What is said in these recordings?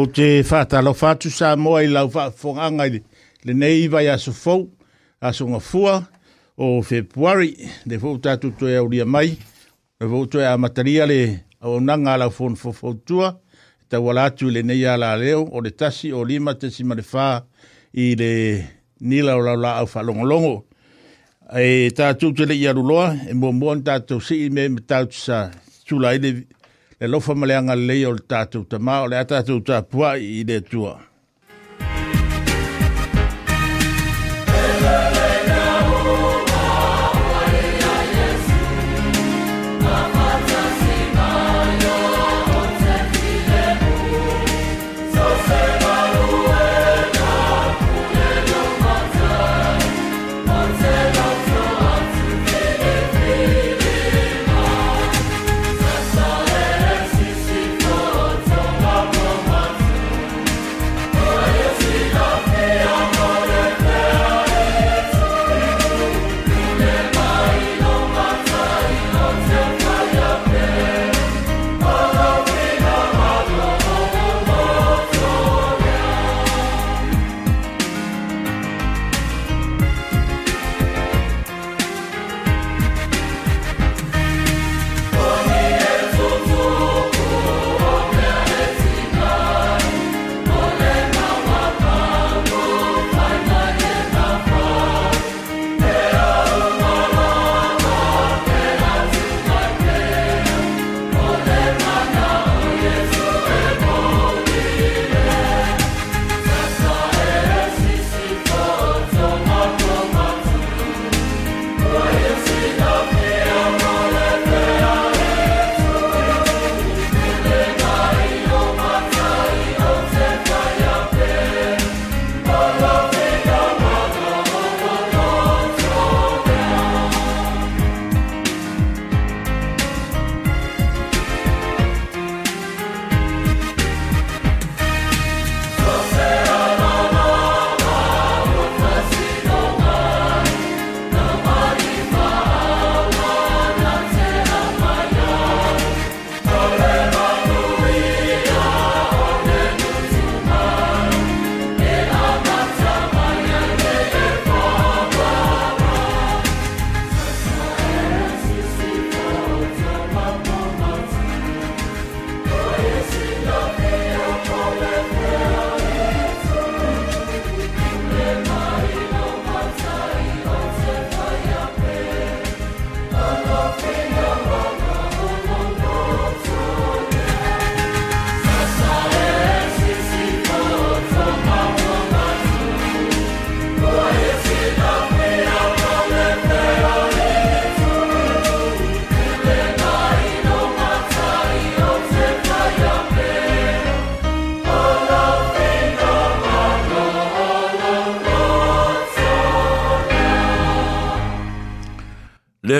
o te fata lo fatu sa mo ai lau fa fonga le nei iba ya su fo a su nga fua o february de fo tatu to e uri mai le fo to e a materia le o na nga la fon fo fo tua ta wala tu le nei ala leo o le tasi o lima te si mare fa i le nila o la la au fa longo longo e tatu te le ia ruloa e mo mo tatu si me tatu sa tu la ile le lofa malanga le o le tatou tamā o le a tatou tapua i le tua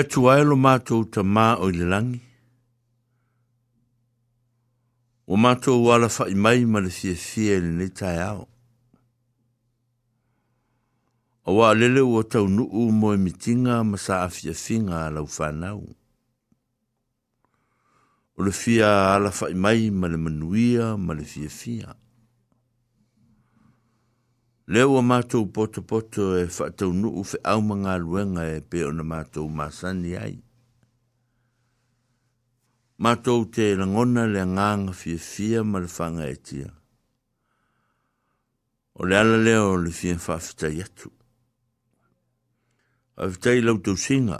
atu ae lo mātou ta mā o i langi. O mātou wala fa i mai ma le fie fie le ne tai ao. O wā lele ua tau nuu mo e mitinga ma sa a fia finga a lau whanau. O le fia ala fa i mai ma le manuia ma le fia. fia. Leo o mātou poto poto e whātou nuu fe au mga luenga e pe o na mātou māsani ai. Mātou te rangona le ngānga fia fia marifanga e tia. O le ala leo le fia whāwhita yatu. A whitai lau tau singa.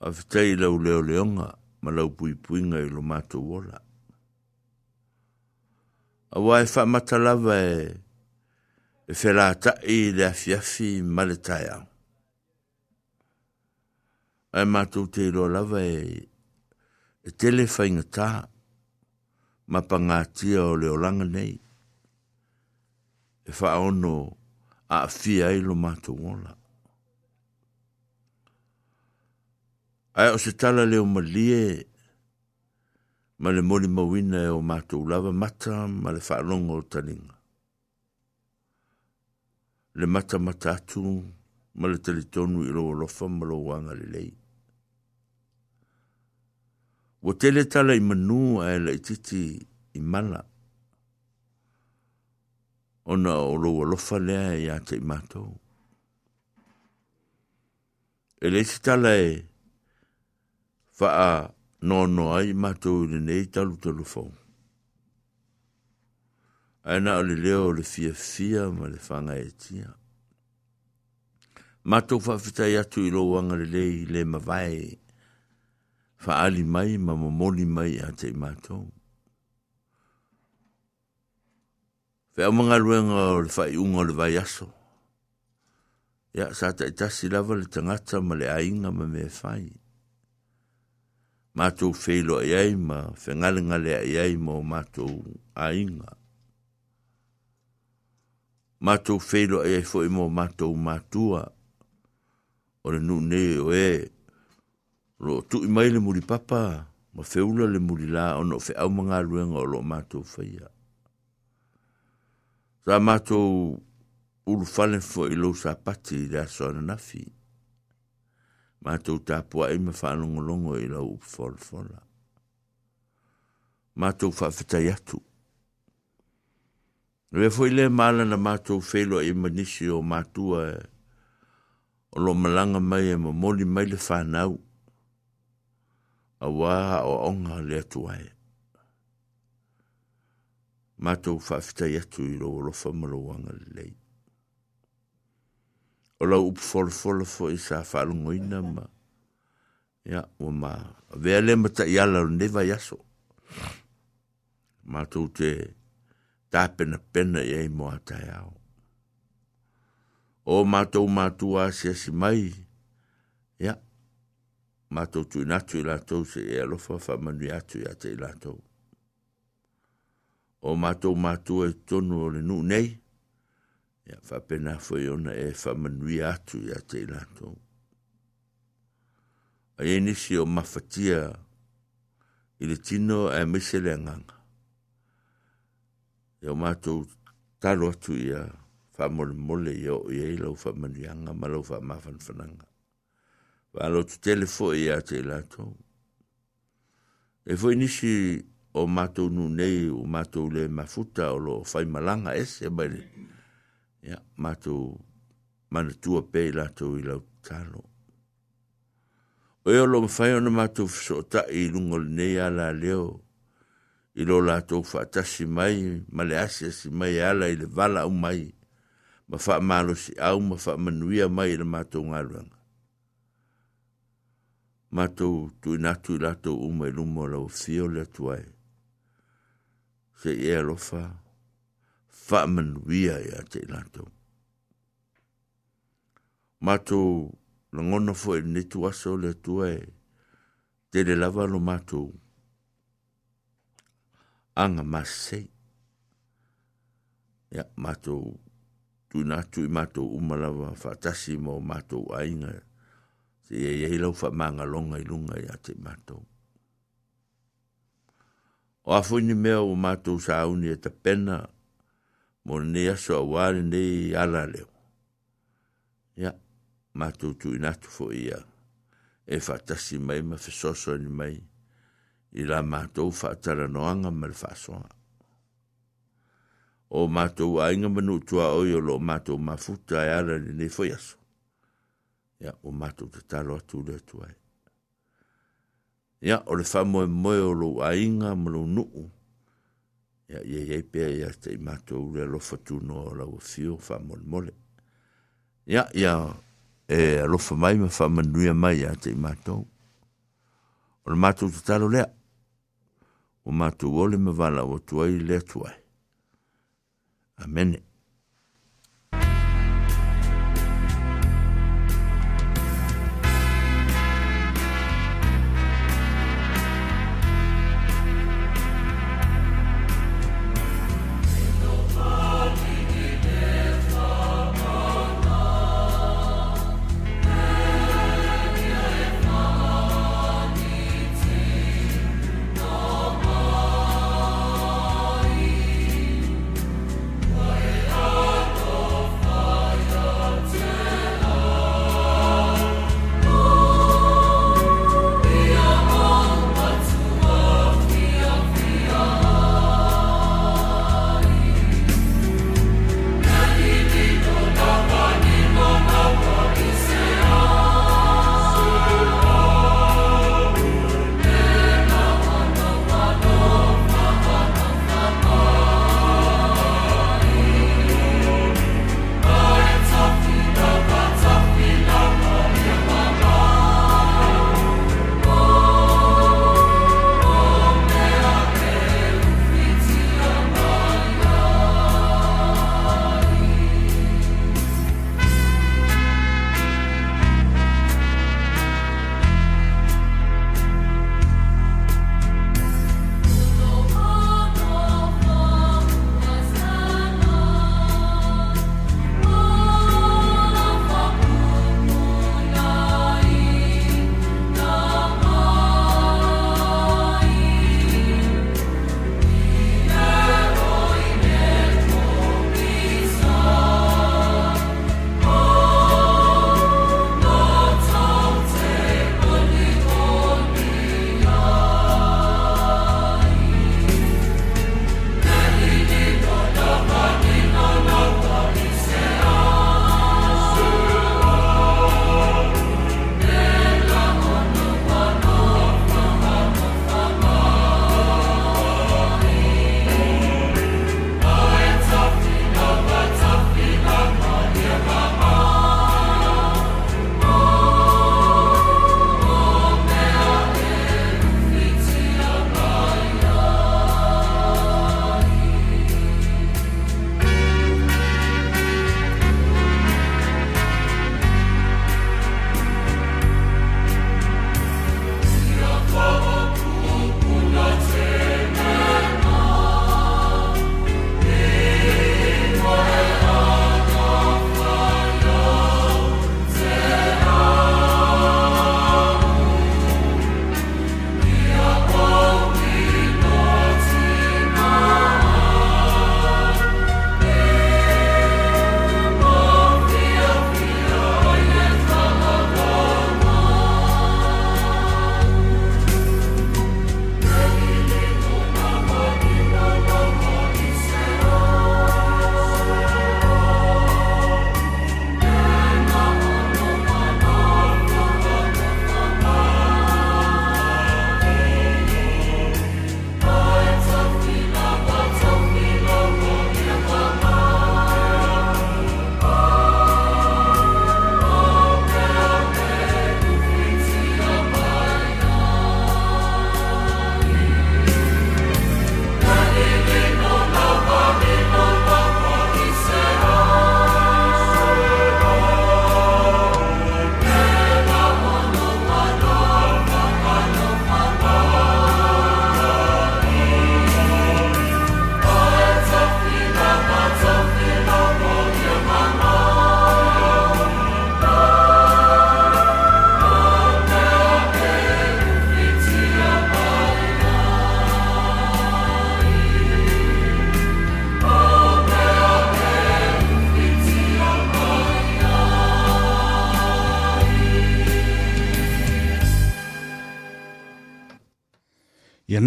A whitai lau leo leonga ma lau pui puinga i lo mātou wola. A wai whamata lava e... Eh e whera ta'i le awhiawhi male tai au. Ai mātou te iro lawa e, e tele whainga tā, ma pangātia o leo langa nei, e whaono a awhia i lo mātou ola. Ai o se tala leo malie, ma le mori mawina e o mātou lawa mata, ma le whaalongo o taninga le mata mata tu ma le telitonu i loa lofa ma loa wanga le lei. Wa tele tala i manu a e la ititi i mala. Ona o loa lofa lea e a te imatou. E le iti tala e faa no no ai matou i le nei talu talu fau aina o le leo o le fiafia ma le fagaetia matou faafetai atu i lou aga lelei le mavae ali mai ma momoli mai a tei matou feaumagaluega o le faaiʻuga o le vaiaso ia sa tasi lava le tagata ma le ainga ma me fai Mato feiloaʻi ai ma fegalegale aʻi ai mo matou aiga matou feilo ai e ai foʻi mo mato matua o le ne o ē e, loo tuʻi mai le muri papa. ma feula le muri la o no feʻau magaluega o loo matou faia sa matou ulufale foʻi lou sapati i le aso ananafi matou tapuaʻi e ma faalogologo i lau upufolafola matou faafetai atu Nui fwoi le maala na mātou whelo e manisi o mātua e. O lo malanga äh, mai e ma mōli mai le whānau. A waha o onga le atua e. Mātou whawhita i atu i lo lo whamalo wanga le lei. O la upu fola fola fo i sa whalungo ina ma. Ia, o maa. Vea le mata i ala o neva yaso. Mātou te... Mātou te... ta pena pena e mo ata o mato mato a se se mai ya mato tu na tu la to se e lo fa fa manu ya tu ya te la to o mato mato e tonu o le nu nei ya fa pena fo yo na e fa manu ya tu ya te la to ai e ni si o mafatia ile tino e miselenganga yo mato talo atu ya fa moli-mole, yo ye lau fa mandianga, ma lau fa mafanfananga. Wa lau tu telefoye ate la to. E fo inishi o mato nou nei, o mato le mafuta, o lo fay malanga ese, ya mato manatua pe la to, yo lau talo. O yo lo mato fayon na mato fosotak, yo nou neya la leo, i lo lātou whaatasi mai, ma le ase si mai e ala i le wala au mai, ma wha malo si au, ma wha manuia mai le mātou ngāruanga. Mātou tui nātu i lātou uma i lumo lau fio le tuai. Se i e alofa, wha manuia e i a te lātou. Mātou langona fo e netu aso le tuai, te le lava lo mātou. anga masei. Ya, mātou tu nātu i mātou umalawa, whātasi mō mātou ainga, se ia ia ilau whamanga longa i lunga i ate mātou. O afuini mea o mātou sa auni e ta pena, mō ne aso a wāre ne i ala leo. Ia, mātou tu i fo ia, e fatasi mai ma whesoso ni mai, mai. i la mātou whaatara noanga ma le O mātou ainga manu tua oi o lo mātou mafuta e ara ni ne foi Ia, o mātou talo atu le tuai. Ia, o le whamoe moe o lo ainga malo nuu. Ia, ia, ia, te i le lo o lau e fio whamole mole. Ya ia, e alofa mai ma whamanduia mai te i mātou. O le talo lea. o mātou ole me vala o tuai le tuai. Amen.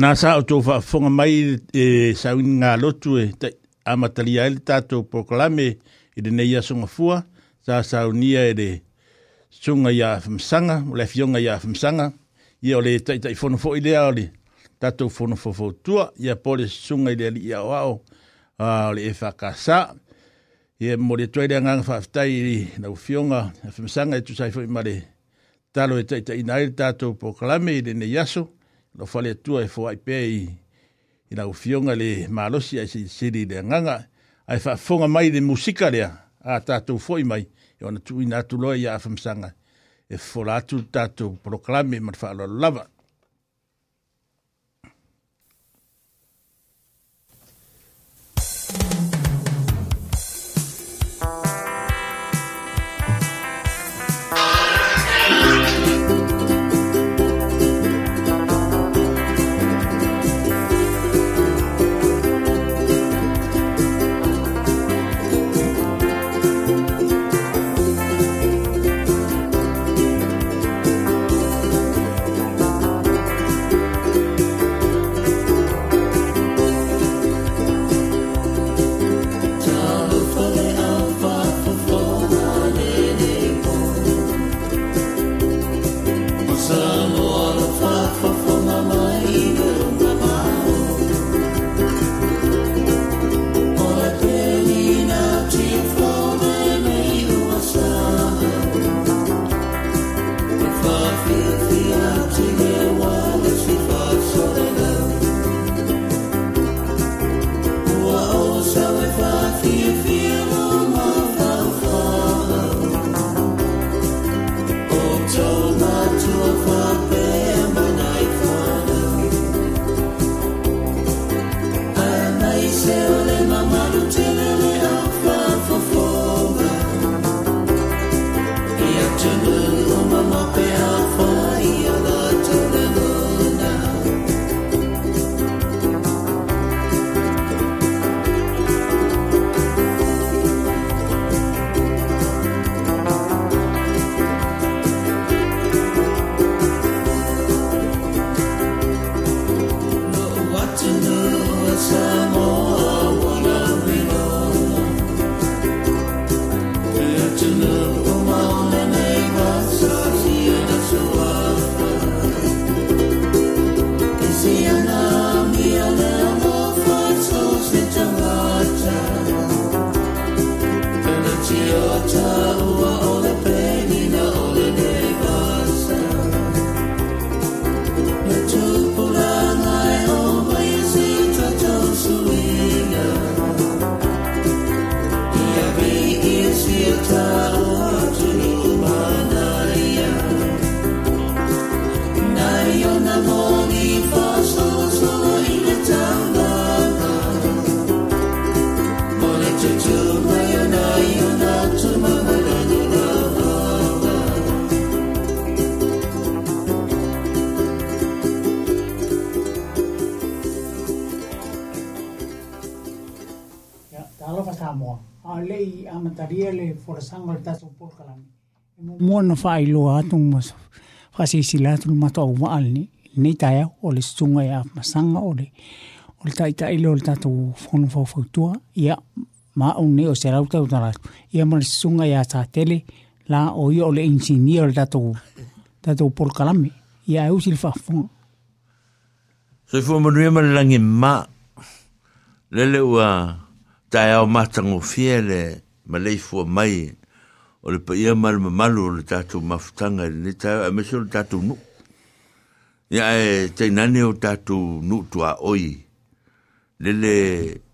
Nā sā o tō whaafonga mai e eh, sā wini ngā lotu e eh, amatali aile tātō proklame i e de neia sunga fua, sā sā unia e de sunga i a whamsanga, o le fionga i a whamsanga, i o le tai tai whonofo i lea o le tātō whonofo fōtua, i a pōle sunga i lea li a wao, a o le e whakasā, i a mōre tuaire ngang whaftai i na fionga i a whamsanga e tu sai fōi mare, talo e tai tai nā ili tātō proklame i e de neia sunga, lo fale tu e fo ai pe i i na ufionga le malosi ai si siri nganga ai fa fonga mai de musika le a tatou fo i mai i e ona tu i na tu loa i a famsanga e fo la tu tatou proclame ma fa lo lava thank you adia le forasang malta tatou por kalami mo na failo atong mas fasisila tul mata o maal ni nei taia o le sunga ia masanga o le o le taita ilo le tatu fono fo ia ma o ne o se rauta ia ma le sunga sa tele la o ia o le insinia o le tatu tatu ia e usil fa fonga So i fua manuia ma langi ma lele ua tae le ma lei fua mai o le pa ia mal mamalu o le tatou mafutaga i lenei tau ae mesi o le tatou nuu ia e tainane o tatou nuu tuaoi lele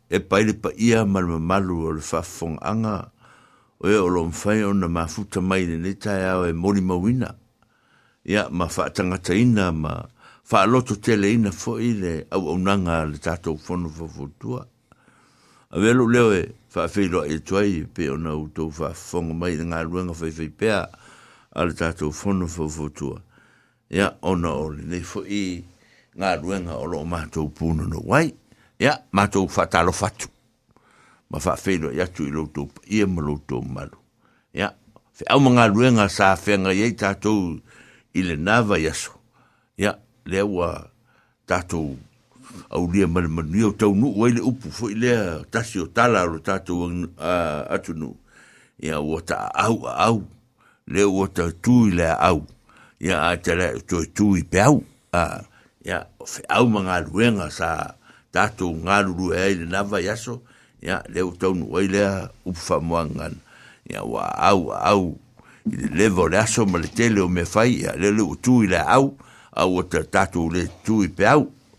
e pai le pa ia mal mamalu o le faafofogaaga o ia e o loo mafai ona mafuta mai i lenei taeao e molimauina ia ma faatagataina ma faaloto teleina foʻi le auaunaga a le tatou fono fafotua avealuu leo e eh whawhiroa e tuai pe o nau tau whawhonga mai na ngā ruanga whaiwhai pēa ala tātou whono whawhotua. Ia, ona ole, nei fo i ngā ruanga o lo mātou pūna no wai. Ia, mātou whatalo whatu. Ma whawhiroa i atu i loutou, ia e ma loutou malu. Ia, fe au ma ngā ruanga sa whenga iei tātou i le nāva yaso. Ia, lewa tātou au lia mana manu iau tau nuu waile upu fo lea tasi o tala alo tato uh, atu nu ia wata a au a au le wata tui lea au ia a tala toi tui pe au ia fe au manga luenga sa tato ngalu lu ea ili nava yaso ia le u tau nuu waile upu fa muangan ia wa au a au ili levo le aso ma le tele o me fai ia le le utui lea au au wata tato le tui pe au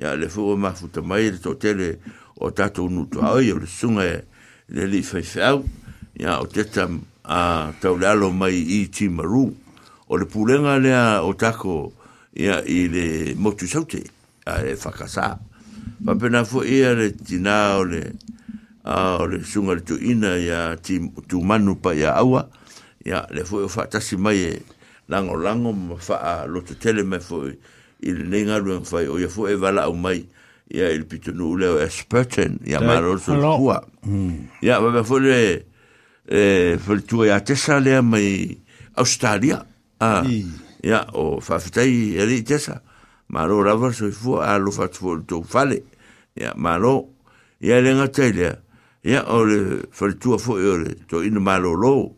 ya le fu ma fu ta mai le to tele o ta to nu to ai le sunga e, le li fai fau ya o te a ta le alo mai i ti maru o le pulenga le a o tako ya i le motu saute a le fakasa pa pena fu ia le tina o le a o le sunga le to ina ya ti tu manu pa ya awa ya le fu o e fa ta si mai e lango lango ma fa a lo to tele mai fu il le lenga luang fai o ia fo e wala au mai ya il pito nu e spurten ya maro su ya ia wabea fo le e folitua ia tesa lea mai Australia ya ah, o whawhitai e ri tesa maro rava so i a lo fatu o tau fale ia maro ya lenga tai lea ia o le folitua fo e le to inu malo lo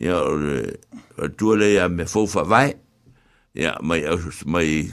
ia o le folitua lea me fa vai ya mai mai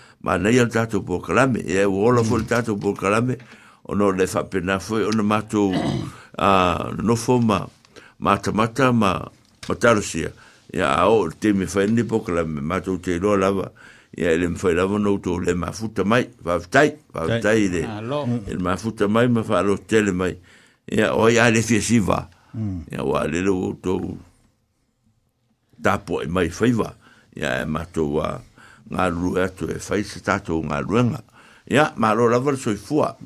ma nei al tato po kalame e o ola fo tato po kalame o no le fa pena fo o no mato a no fo ma mata mata ma matarsia ya o te mi fa ni po kalame mato te lo lava e ele mi fa lava no to le ma futa mai va tai va tai el ma mai ma fa lo tele mai ya o ya le fi si va ya wa le lo to tapo mai fa va a mato a, uh, ngā ru atu e whai se tātou ngā ruenga. Ia, mālo lava le ah,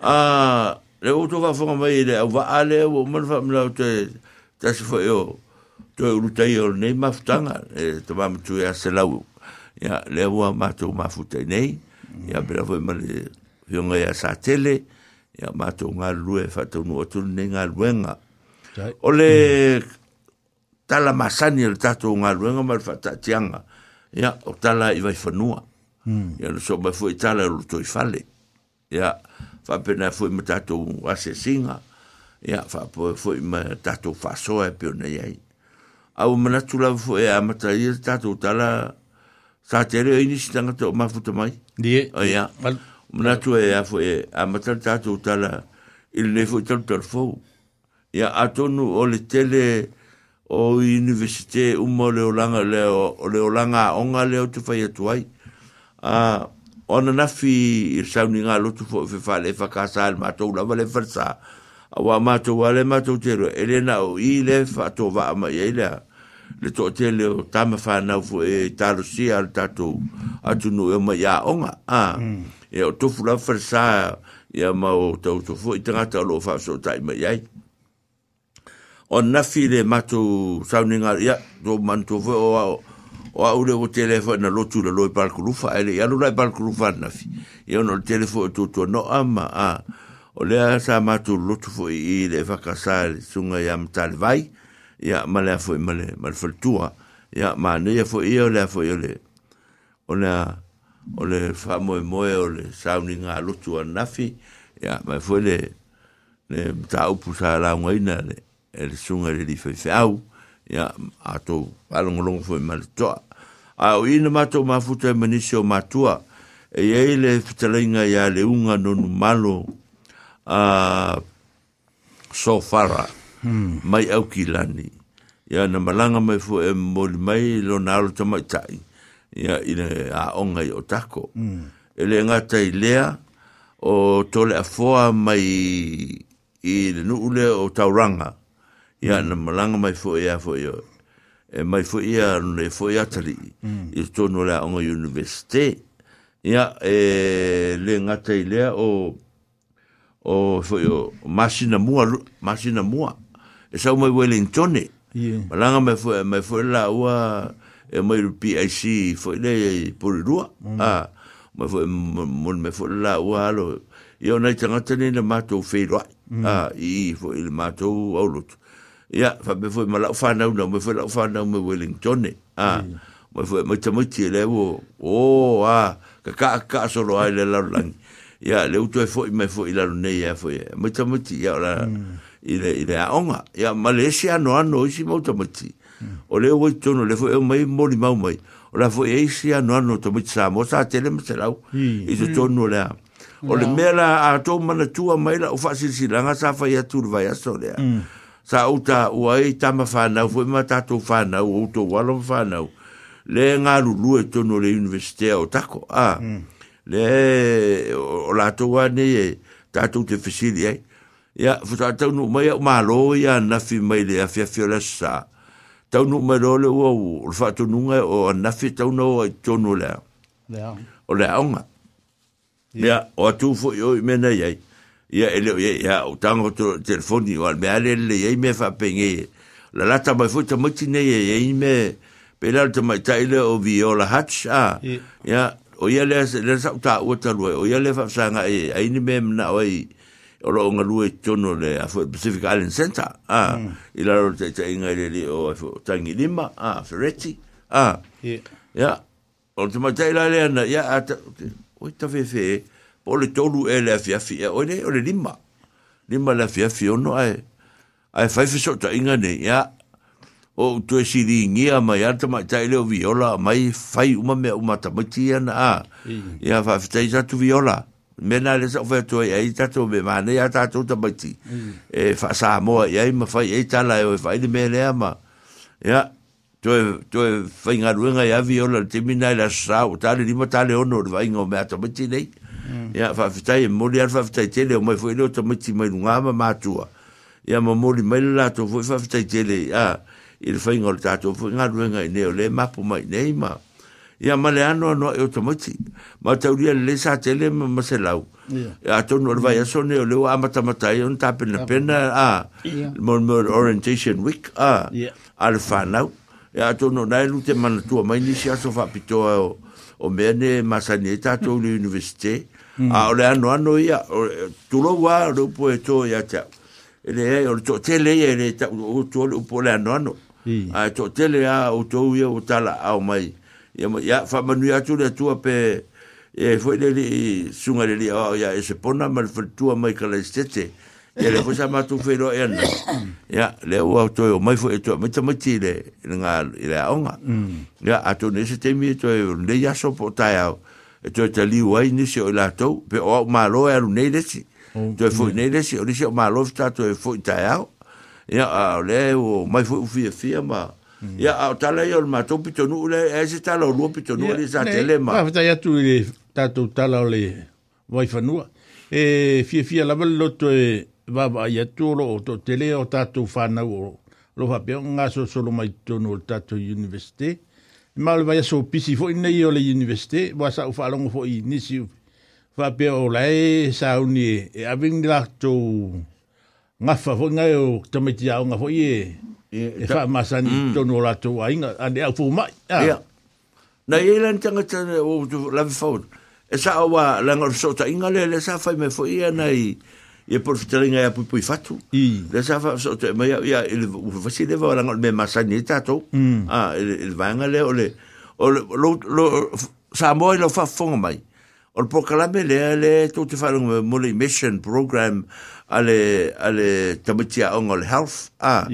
A, le o tō whawhonga mai le au waa le o manwha mlau te tasi whai o tō e urutai o nei mafutanga, e te mamatu e ase lau. Ia, le ua mātou mafutai nei, ia pera whai mali hionga e asa tele, ia mātou ngā ru e whatau nu atu nei ngā ruenga. O tala masani le tātou ngā ruenga mara ya o tala i vai fanua mm. ya no so ba foi tala lo toi fale ya fa pena foi mata to asesinga ya fa po foi mata to fa so e pe na ya au mana tu la foi e a mata i ta to tala sa tere ini sitanga to ma futa mai di e, o ya Mal... mana tu e a foi e a mata ta to tala il ne foi tal per fo ya atonu o le tele o universite uma o leolanga leo, leolanga onga leo te fai atu ai a uh, ona nafi i sauni ngā lotu fo fe fa le fakasa al matou lava le farsa a wa matou ale matou te roa ele na o i le fato va ama i ele a le to te leo tama fa nau fo e talo si al tatou atu nu e ma ya onga a uh, mm. e o tofu la farsa ya ma o tau tofu i tangata lo fa so tai ma i o nafi le matu sauninga ia do mantu fo o o le telefone ah, ah. na lotu le loi palkulufa ele ia lulai palkulufa nafi ia ono le telefone tutua no ama a o lea sa matu lotu fo i le fakasā le suga ia matalevai ia ma lea foʻi ma le ma le faletua ia maneia foʻi ia o lea o le o lea o le faamoemoe o le sauniga alotu a nafi ia mai foʻi le le mataupu sa laugaina le el sunga le fe ya ato alongo longo foi e mal to a e o ina mato ma futa menisio matua e ele le ya le un ano no malo a so fara hmm. mai au ki ya na malanga mai fo e mol mai lo nalo to mai tai ya ile a onga i otako hmm. ele nga tai lea o tole a foa mai i le nuule o tauranga ya na malanga mai fo ia fo ia e mai fo ia ne le fo ia tali mm. i to no la ang universite ya e le ngata i o o fo yo machina mua machina mua e sa mai wellington e malanga mai fo mai fo la ua e mai rupi ai si fo le por rua mm. a ah, mai fo mon mai fo la ua lo Ia nei tangata nei na mātou whērai. Mm. Ah, e i, i, i, o i, ia fa me foi mala fa na no me foi la fa na me Wellington a me foi me tamo ti le o o a ka ka ka so lo ai le la lang ia le uto foi me foi la ne ia foi me tamo ti ia la ile ile a onga ia Malaysia no ano si mo tamo ti o le o tono le foi mai mo ni mau mai o la foi e si ano ano tamo ti sa mo sa tele me selau i to tono le a o le mea la a tō mana tua mai la o whaasiri silanga sa whai atu vai aso lea. Mm. sa uta ua e tama whanau, fwe ma tatou whanau, o uto walo whanau, le ngā lulu e tono le universitea o tako, a, hmm. le o lato wane e tatou te fesili ai, ya, futa tau nuk mai au malo ya nafi mai le afi afi ala sa, tau nuk mai lo le ua u, rufa tonunga o nafi tau nau e tono lea, o le onga, ya, o atu fwe yo i mena yei, ya ele ya ia o tango to telefoni o me ale le ia me fa pengi la lata mai foi tamo tine ia ia me pela to mai taile o viola hacha ya o ia le le sa ta o ta lo o ia le fa sa nga ia ni me na o i o lo nga lue tono le a foi pacific island center a mm. ila lo te te inga le le o tangi lima a ferretti a ia ia o tamo taile le ia a o ta fe fe o le tolu e le afiafi e ole le o le lima lima le afiafi ono ai ai fai fiso ta inga ne ya o tu e si ringi a mai ata mai tai leo viola mai fai uma mea uma ta mati ana a ia fai fitai tatu viola mena le sa ofea tua ia i tatu me mana ia tatu ta mati e fa sa moa ia ima fai ei tala e o e fai ni mea lea ma ia tu e fai ngaruenga ia viola le temina ila sa o tale lima tale ono le vai ngau mea ta mati nei ia ya va vitai mo li alfa vitai tele mo fo ele to mitsi mo nga ma ma tua ya mo mo li mai la to fo fa vitai tele ya il fa ingol ta to fo nga ru nga ne ole ma po mai nei ma ya ma le ano no e to mitsi ma ta uri le sa tele ma ma se lau ya to no va ya so ne le wa ma ta ma ta yon ta pe na pena a mo mo orientation week a alfa na ya to no na lu te ma tua mai ni sia so fa pitoa o o mene masani e tato le universite Mm. a ah, ole ano ano ia tu lo wa lo po e to cha ele e o to tele e le ta o to lo po le ano ano a ah, to tele a o to ia o tala a mai ya ia fa manu ia tu le tu pe e foi le le sunga le ia ia e se pona mal fa tu a mai kala stete ia le fosa ma tu fe lo e ana ya le o to e o mai foi e to mai tama tile nga ile a onga mm. ia a to ne se te mi e to le ia so po ya au e toi ta liu ai nisi o ilatou, pe o au malo e alu nei desi, to e fui nei desi, o nisi o malo fita to e fui tai au, ia a le o mai fui ufia fia ma, mm. ia a o tala i o le matou pito nu, le e se tala o lua pito nu, le sa tele ma. Ia, fita i atu i le tatou tala o le waifanua, e fia fia la vale loto e vava i atu o to tele o tatou whanau o lo hapea, ngā so solo mai tonu o tatou universitei, mal vai so pisi fo in io le universite va sa fa long fo i nisi va pe o lei sa uni e avin la to nga fa fo nga o to me tia nga fo i e fa e ma san mm. to no la to ai nga ande fo ma ya na e lan tanga o la fo e sa wa la nga so ta inga le le sa fa me fo i e, nai e por fitalinga ia pui fatu. I. Da sa fa so te ia il vasi de vola ngol me masani tato. Ah, il il vanga le mm. ole. Ole lo lo sa mo ilo fa fonga mai. Ol por kala me le le to te fa lo mo mission program ale ale tamutia ongol health. Ah.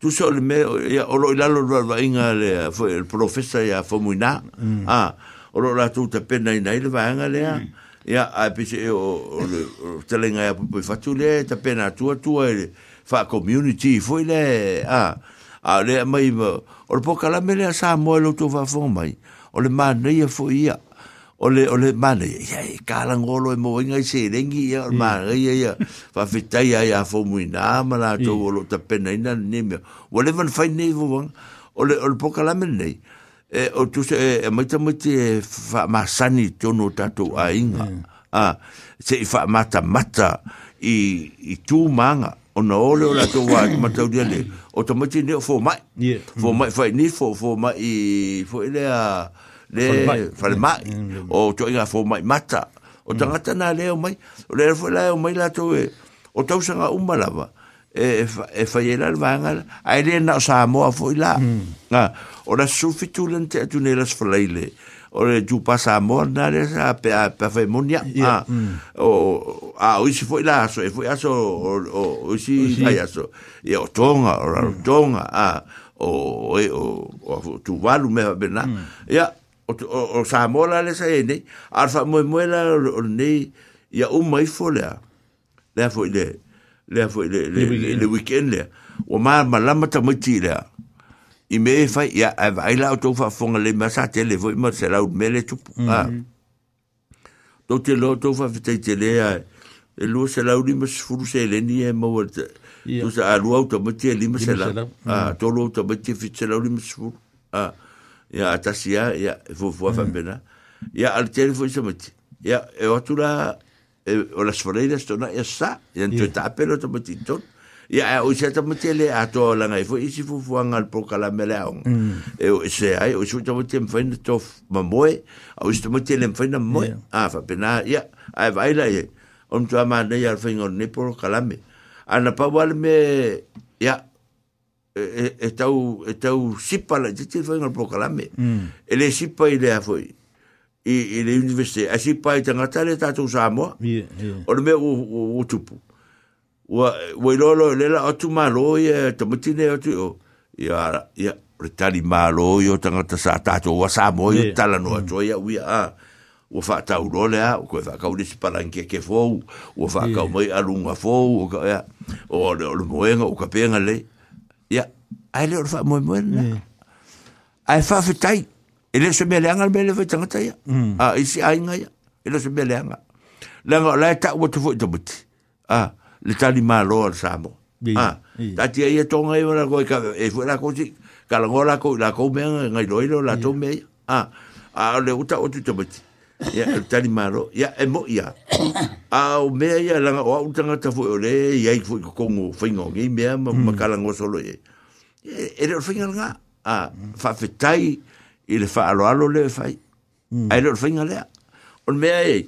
Tu so le me ia olo ilalo va inga le fo il professor ia fo muina. Mm. Ah. la tu te pena ina il vanga ngale Ah. Mm ya a pese o le telenga ya pou pou ta pena tua tua e fa community foi le a a le mai o po kala me le sa mo le tu va fo mai o le ma nei e foi o le o le ma nei ya e kala ngolo e mo inga se rengi ya o ma ya ya fa fita ya ya fo mu na ma la to o lo ta pena ina ni me o le van fa nei vo o le o po kala me nei e o tu se e, e mai ta mai te fa masani tonu tatu a inga hmm. a se i fa mata mata i i tu manga o na ole o la tu wa ma tau dia le o ta mai ne fo mai fo mai fa ni fo fo mai i fo ele a le fa le mai mm, mm. o tu inga fo mai mata o mm. ta ngata na le o mai o le fo la o mai la tu e o tau sanga umalava e e fa ye la vanga a le na sa mo fo la nga o la sufi tu lan te atu nelas falaile o le tu pasa mo na le sa pe pe fe monia a mm. o a o si foi la so e foi aso o o si ai aso e o tonga o la mm. tonga a o o o tu valu me bena ya mm. o o sa mo la le sa ene alfa mo mo la o ne ya o mai folia le foi le le foi le le weekend le o ma ma la mata mo ti le i me fa ya a vai la to fa fonga le masa tele voi ma se lau mele tu pa to te lo to fa te te le a e lo se lau ni mas furu se le ni e ma wa tu sa a lo auto ma te li ma se la a to lo auto ma te fi se lau ni mas furu a ia atasia ia fo fo fa bena ya al tele fo se ma te ia e o tu la e o las foreiras sto na e sa ia tu ta pelo to ma ti tot ya e o se tamo te le ato la ngai e fo isi e fo fo ngal po kala mele mm. e o e se ai o se tamo te mfen to ma moe o se tamo te le mfen moe a fa pena ya ai vai la ye on tu ama ne ya fo ngor ne po kala me ana pa wal me ya e tau e tau sipa la te te fo ngal po kala me mm. e le sipa ile a fo i i le universite a sipa i tangata le tatou sa moa o le me o tupu wa wa lo le la atu malo ye to mutine tu yo ya ya retali malo yo tanga ta sa ta to wa sa mo yo tala no mm. atu ya wi a wa fa ta u lolo ya ko fa ka u disi palanke ke fo wa fa ka mo ya lunga fo o ka ya o le o mo enga o ka penga le ya ai le fa mo mo ai fa fa tai ele se me le anga me le fa tanga ta ya a isi ai nga ya ele se me le anga le mm. nga e ta u tu fo to buti ah le tali malo al samo. Ah, ta ti ai to ngai ora e ko ka e fu la ko ka la ngola ko la ko me ngai lo la to me. Ah, a le uta otu ti Ya le tali malo, ya e mo ya. A o me ya la o uta ta fu ole ya i fu ko ngo fu ngo ngi me ma ma mm. ka la ngo solo e. E, e le fu nga nga. Ah, fa fetai fa alo alo le fai. Ai le fu mm. e lea, on O me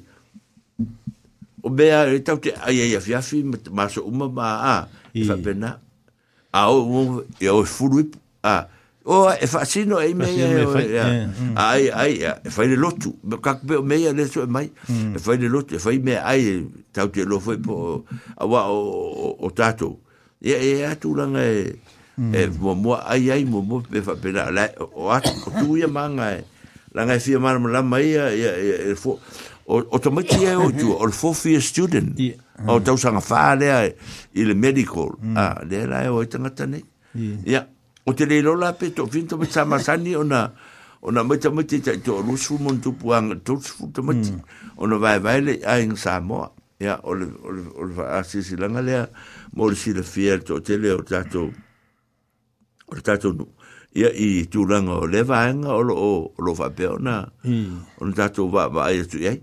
o bea e tau te ai ai afi afi ma so uma ma a e fa pena a o o e o e furu a o e fa sino e me e mm. ai ai e fa ile lotu kak be o mea le so e mai mm. e fa ile lotu e fa ime ai tau te lo foi e po a wa o o e e atu langa e mm. e mo mo ai ai mo mo e fa pena o atu o tu ia manga e langa e fia marmala mai e e e e o o tamaki e o uhuh. tu o fourth year student yeah. o uhuh. tau sanga wha lea i le medical mm. ah, le la e o i tangata nei yeah. yeah. o te leilo la pe to vinto me tamasani o na o na mata mata ta to rusu mon tu puang to fu to mata mm. o na vai vai le a in samoa ya o le o le o le asi si langa le mo le si le fier to te le o tato o tato no ia i tu o le vai o lo o lo va pe ona o tato va va ia tu ai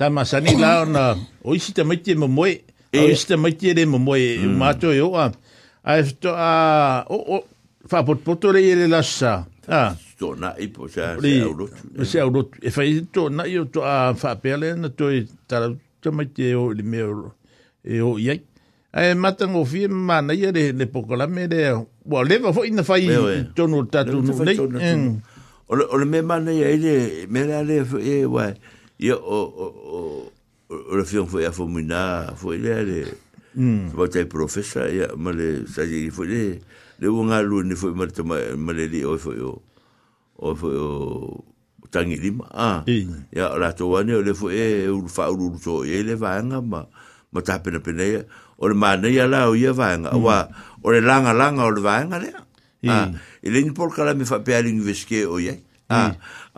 Sa ma sani la ona o isi te maite mo moe. E. O isi te maite re mo moe. ma mm. e oa. A e a... O o... Fa pot poto re la sa a Sto na i po sa euro aurotu. Se euro eh. E fa i to na i to a fa pele na to e tala to maite e o le me e o iai. A e matang o fie ma na eh. mm. i re le pokola me de o leva fo ina fai tonu to no nei. O le me ma na i re me re le e wai. ia o o o o le fion foi a fomina foi le le mm va tai professor ia ma le sa ye foi le le wonga lu ni foi ma ma le li o foi o o foi o tangi lima ah ia la to ane le foi e eh, u fa u so e le vanga ma ma ta pena pena o le mana ia la o ia vanga wa o le langa langa o le vanga ah, le ah ele ni por kala me fa pe ali universike o ia ah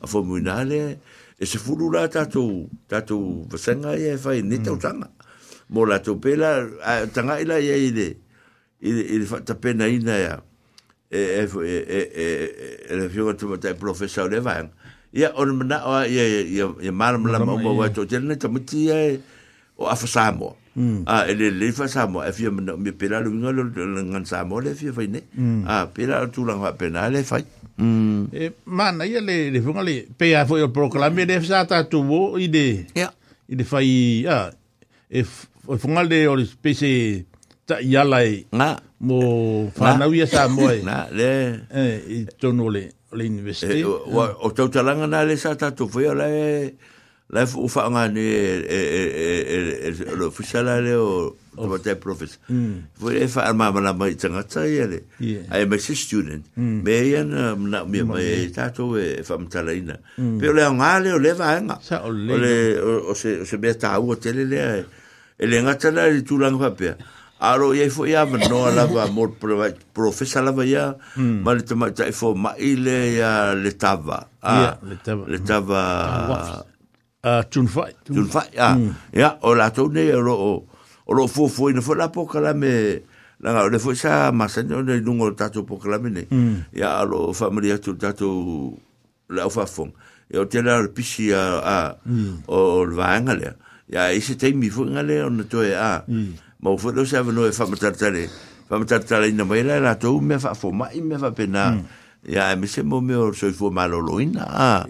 a fo mu na le e se fulu la ta to ta to e fa ni ta tanga mo la to pela tanga ila ye ide ide ide fa ta pena ina ya e, e e e e e e le fio to ta professor le va ya on na ya ya ya mar mla mo wa to jene ta muti ya o afasamo Hmm. a ah, ele le fa sa mo e fia mena me pela lu ngalo ngan sa mo le fia faine hmm. a ah, pela tu lang pena le fai hmm. e eh, mana ia le le funga le pe a foi proclame le sa ta tu ide ya ide fai a e, e funga le o spese ta e, ia lai na mo fa na ia sa mo e na le e tono le le eh, investe o tau talanga na le sa ta tu foi le la fu fa nga ni e e e e, e, e, e lo fu sala le o to te profes mm. fu e fa ma ma la mai tanga tai ele ai mm. ma si student me yan na mi ma e ta to e fa m tala ina mm. pe le nga le le va nga o le o se se be ta u te le le e le nga tala le tu lang fa pe Aro ye fo ya no la va mor professor la va ya mal te ma ta fo ma ile ya le tava ah, a le tava le tava Uh, ah, tun fai. Tun fai, ya. Ya, mm. o la tau ne, o lo, o lo fo ina fo la po me, la nga, le fo sa masani o ne lungo o tato po me ne. Ya, mm. o lo fa maria tu la o fa fong. Ya, o te o pisi a, a, mm. o le vaenga lea. Ya, i se teimi fo inga lea o na toe a. Ma fo lo sa vano e fa mataratare. ina mai la, la tau me fa fo mai me fa pena. ya me se mo me or so fu malo loina a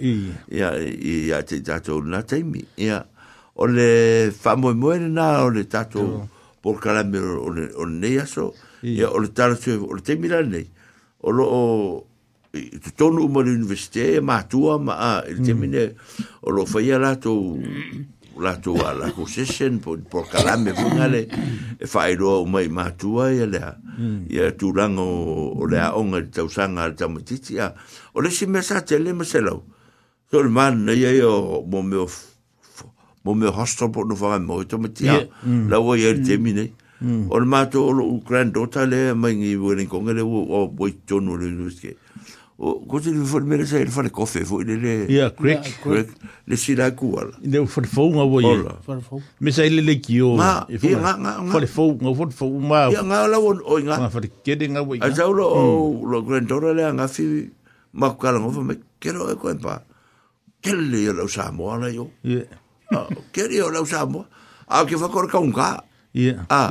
ya ya te tato na taimi ya o le fa mo mo na o le tato por cara me o le o ne ya so ya o le tato o te mira ne o lo to tonu mo le universite e ma tua ma a te mine mm. o lo fa ya la to latou ala ko sesen po por kalame fungale e fai ro mai matua ia le mm. ia turango o le aonga tau sanga tau matiti a o le si mesa tele ma selau so le man na ia o mo me mo me hostel po no fa mo to matia mm. la o ia te mm. mine o le matou o lo granddaughter le mai ngi wele konga le o boi tonu le nuske o ko te fo me le sei fa le kofe fo le le ya crack crack le si la ku ala le fo fo nga wo ye me sei e le le ki o fo le fo nga fo fo ma ya nga la won o nga fa le kede nga wo a za lo lo grandora le nga fi ma ka la fo me kero e ko en pa ke le yo la sa mo ala yo ya ke le yo la sa mo a ke fa kor ka un ka ya ah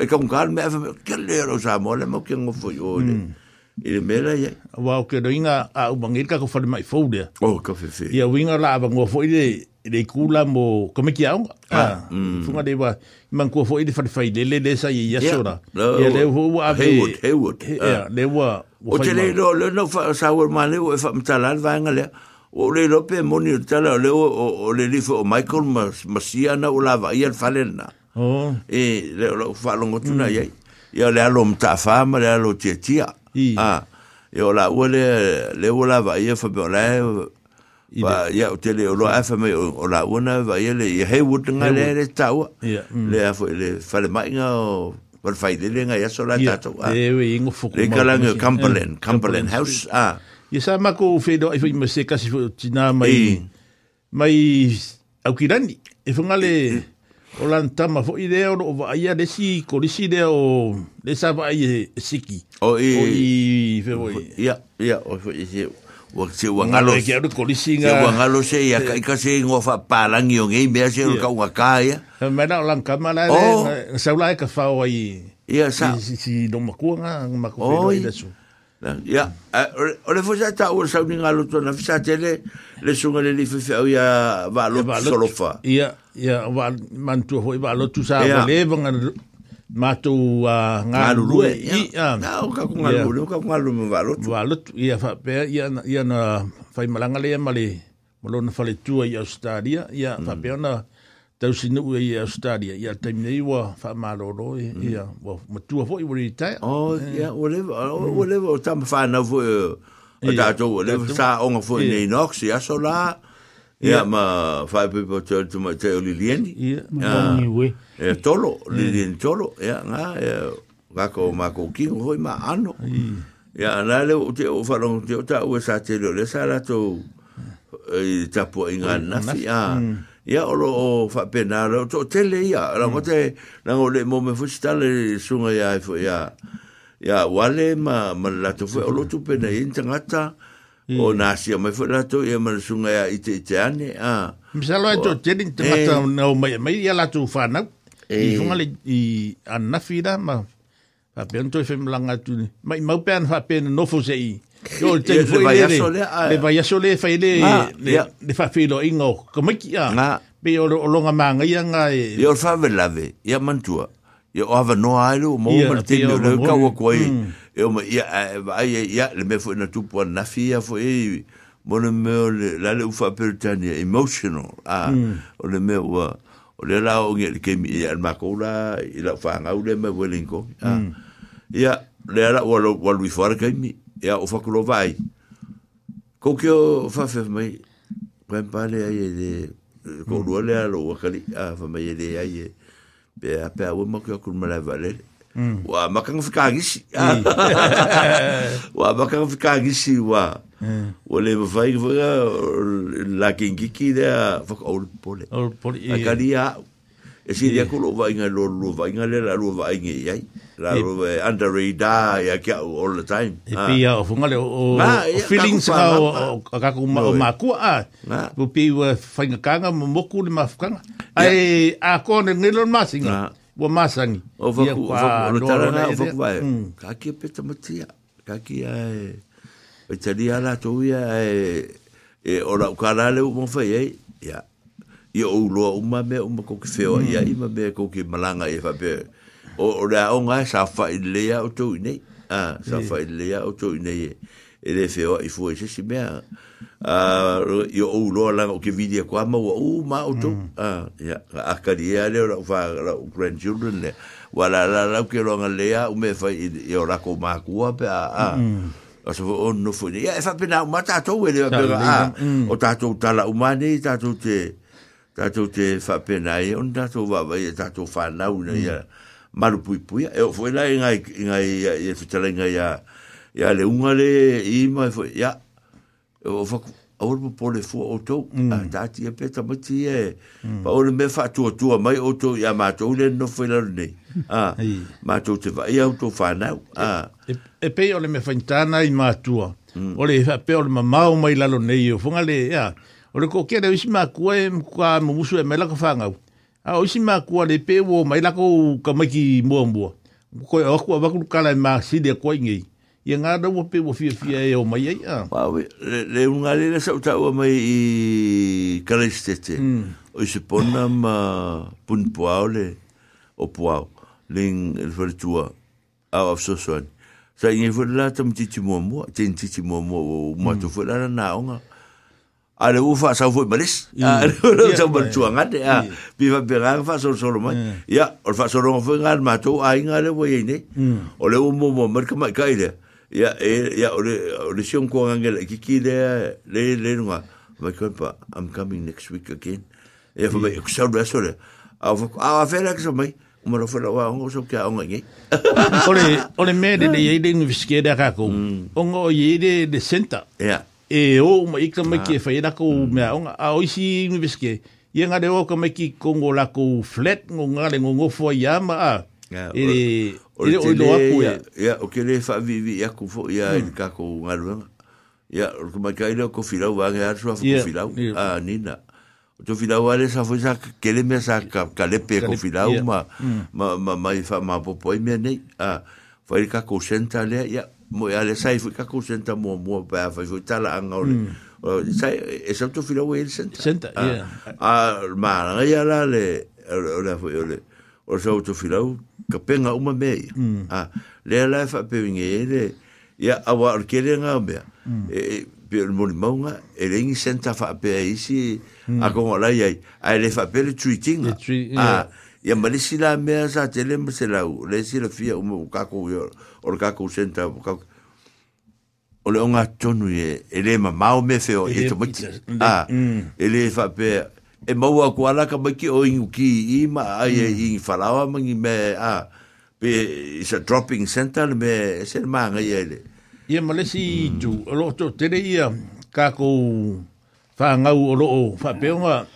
e ka un ka me fa ke le yo la sa mo le mo ke ngo fo yo le i le mera ia. Eh? Wa o ke roinga a umangiri ka ko whare mai fōrea. O, oh, ka whewhe. Ia winga la awa ngua fō i le le kula mo kome ki aonga. Ah, ah, mm. Funga le wa, iman kua fō i le whare whai le le le sa i yasora. Ia le wa ua abe. Hewot, hewot. Ia, ah. le wa. O te le no, le no wha sawa ma e e le o e wha mtalan vanga le. O le no pe moni o tala le o le lifo o Michael Masiana o lava i al whalena. Oh. E, le o wha longo tuna mm. iai. Ia le alo mta wha ma le alo tia tia. 啊！有啦，我咧嚟，我啦，買一份俾我咧，買又睇嚟，我一份有，我啦，我嗱買嚟，黑會等解咧？你走啊？你係會嚟翻嚟买嘅？我份費啲咧，我也说来打走啊！你可能个 campbellian，campbellian house 啊？你想買個 food？我依份唔識，我依份知唔知？唔係唔係，歐幾多？咧。o lan tama fo i leo o va ia de si ko de si o de sa va i siki o i fe o ia ia o fo i se o se o ngalo ke o ko si nga o ngalo se ia ka ka se ngo fa palang yo ngi me se ka o ka ia me na lan ka mala de sa ula ka fa o i ia sa si no ku nga makua le so Ya, ole fo sa ta o sa ni ngalo to fisa tele le sunga le lifi fe au ya va lo solo fa. Ya, iya, ya va man tu ho va lo tu sa va ya. le vanga matu a ah, ngalu lue. Ya, o ka ku ngalu lue, ya. ka ku ngalu me va lo Va lo ya fa pe ya ya na fa malanga le iya, mali. Malona fa le tu ya Australia ya fa hmm. pe na tau sinu e i Australia, i a taimine i wa whamaroro, e, mm. i a matua fo i wari i tai. O, i a, whatever, eh. whatever, o tam whanau fo i a tātou, whatever, sā onga fo i nei nox, i a so la, i ma whai pepa te oli lieni. I a, ma oni we. E tolo, li mm. lieni tolo, i a, ngā, i a, ngāko mako kingo hoi ma ano. I a, nā leo, te o whanau, te o tā ue sā te leo, le sā rato, i e, tapua i nafi, i ya oro o fa penaro to tele ya la mote mm. la o le mo me fusta le sunga ya fo ya ya wale ma ma la to fo lo tu pena mm. in tangata o nasi o me fo la to ya ma sunga ya ite ite ane a misa lo to tele in tangata no me me ya la tu fa na i fo ma le i anafira ma fa pe ntoi fe mlanga tu ni mai mau pe fa pe no fo se i yo te fo le le vai ah. so le fa le ah, le fa fe lo ingo como ki a pe o longa manga ia nga e yo fa ve lave ia mantua yo ava no ailo mo mo te le ka o koi yo ma ia eh, ai ia le me fo na tu po na fia fo e eh. mo le me la le fa pe tania emotional a ah. mm. o le me o le la o ngi ke mi ia e ma ko la ila fa nga u le me welingo a mm. ia le ara o lo o lui fora kai mi ia o fa kulo vai ko ke o fa fe mai pen pa le ai de ko hmm. lo le alo o kali a fa mai e le ai e, pe a pe a o mo ke ko vale wa hmm. makang fika gisi wa makang fika gisi wa o hmm. le vai va la kingiki de fa o pole o pole a kali e si dia kulo va inga lo lo vai inga le lo va inga ye la lo under radar ya ke all the time e ah. pi o funga le o feeling sa o ka ku ma ma ku a bu pi wa fa inga kanga mo mo ku le ma fa ai a ko ne lo ma singa wo ma sangi o va ku lo tara na o va ku va mm. ka ke pe matia ka ki ai e, e tali ala to ya e, e ora ukala le mo fai ye ya ia o uloa uma mea uma ko ke whewa hmm. ia ima mea ko ke malanga e whapea. O, o rea o ngā sa whai lea o tau inei. Ah, sa whai lea o tau inei e. E le whewa i fua i sesi mea. Ah, ia o uloa langa o ke vidia kwa ma ua u ma o tau. Ah, hmm. ia, akari ea leo rau wha rau grandchildren lea. Wala la rau ke ronga lea ume whai i o rako mākua pe a. Ah, aso fo on no fo ia e fa pena mata to wele ba o ta to tala umane ta te tātou te whapena e on tātou wawai e tātou whanau na ia mm. maru pui pui e o fwela e ngai e ngai e fitala ngai ia ia le unga le i ma mm. e fwe ia e o fwaku aur mo pole fu auto a tati e peta mati e mm. pa ole me fa tu tu mai auto ia ma tu le no fwela ne a ma tu te va ia auto whanau e, a e, e pe ole me fintana i ma tu ole fa e pe ole ma mau mai la lo ne io fungale ia O le ko kia le isi mākua e mkua mumusu e mai laka whangau. A o isi mākua le pē wō mai lako ka maiki mua mua. Koe o e kua wakuru kala e māsile koe ngei. Ia ngā rau o pē wō fia fia e o mai ei a. Pāwe, le unga le le sau tau mai i kalestete. Hmm. O isi pona ma punpuao le o puao. Ling el wharitua au afsosoani. Sa inge fwere la tamu titi mua mua, tini titi mua mua o mua hmm. tu fwere la na onga. Mm. ale ufa sa foi maris ale ora sa berjuangan ya biva bilang fa so so mai ya or fa so ro foi ngal ma to ai ngale we ni ole u mo mer ka mai kai ya ya ole ole sion ko ngel ki ki le le le no ma ko pa i'm coming next week again ya fa mai so ro so le a a fa la so mai mo ro fa la wa ngo so ka ngo ni ole ole me de de ye de ni fiske da ka ko ngo ye de de center ya e o ma ikka me ki fa ina ko me mm. on a oisi mi beske ye nga de o ko me ki kongo la ko flat ngo nga le ngo ngo fo ya ma a e o e, le o lo aku ya ya o ke le fa vi vi ya ku fo ya e hmm. ka ko nga lo ya o ko ma ka ina ko filau wa nga so fo filau a nina o to filau wa le sa fo sa ke le me sa ka ka le pe ko filau hmm. ma ma ma ma fa ma po po me ne a fa ka ko senta le ya mo ya le sai fu ka ku senta mo mo pa fa fu tala anga ole mm. sai e sa tu filo we senta senta ah, ya a ma na ya la le ole fu ole o sa tu filo ka penga uma me mm. a ah, e e le la fa pe vinge ele ya a wa kele nga be mm. e, e pe mo ni mo nga e le senta fa pe isi mm. a ko la ya ai le fa pe le treating le tri, ah, yeah. ah, ya malisi la mea sa tele mo se la u le si la fia umo ka ko yo or ka ko senta ka o le onga tonu ye ele ma mau me feo ye to mo a ele fa pe e mo wa ko ala ka baki o ingu ki i ma ai e mm. i falawa mangi me a pe is a dropping center me e se ma nga ye ele ye malisi tu lo to tele ia ka ko fa nga u lo o fa pe onga mm.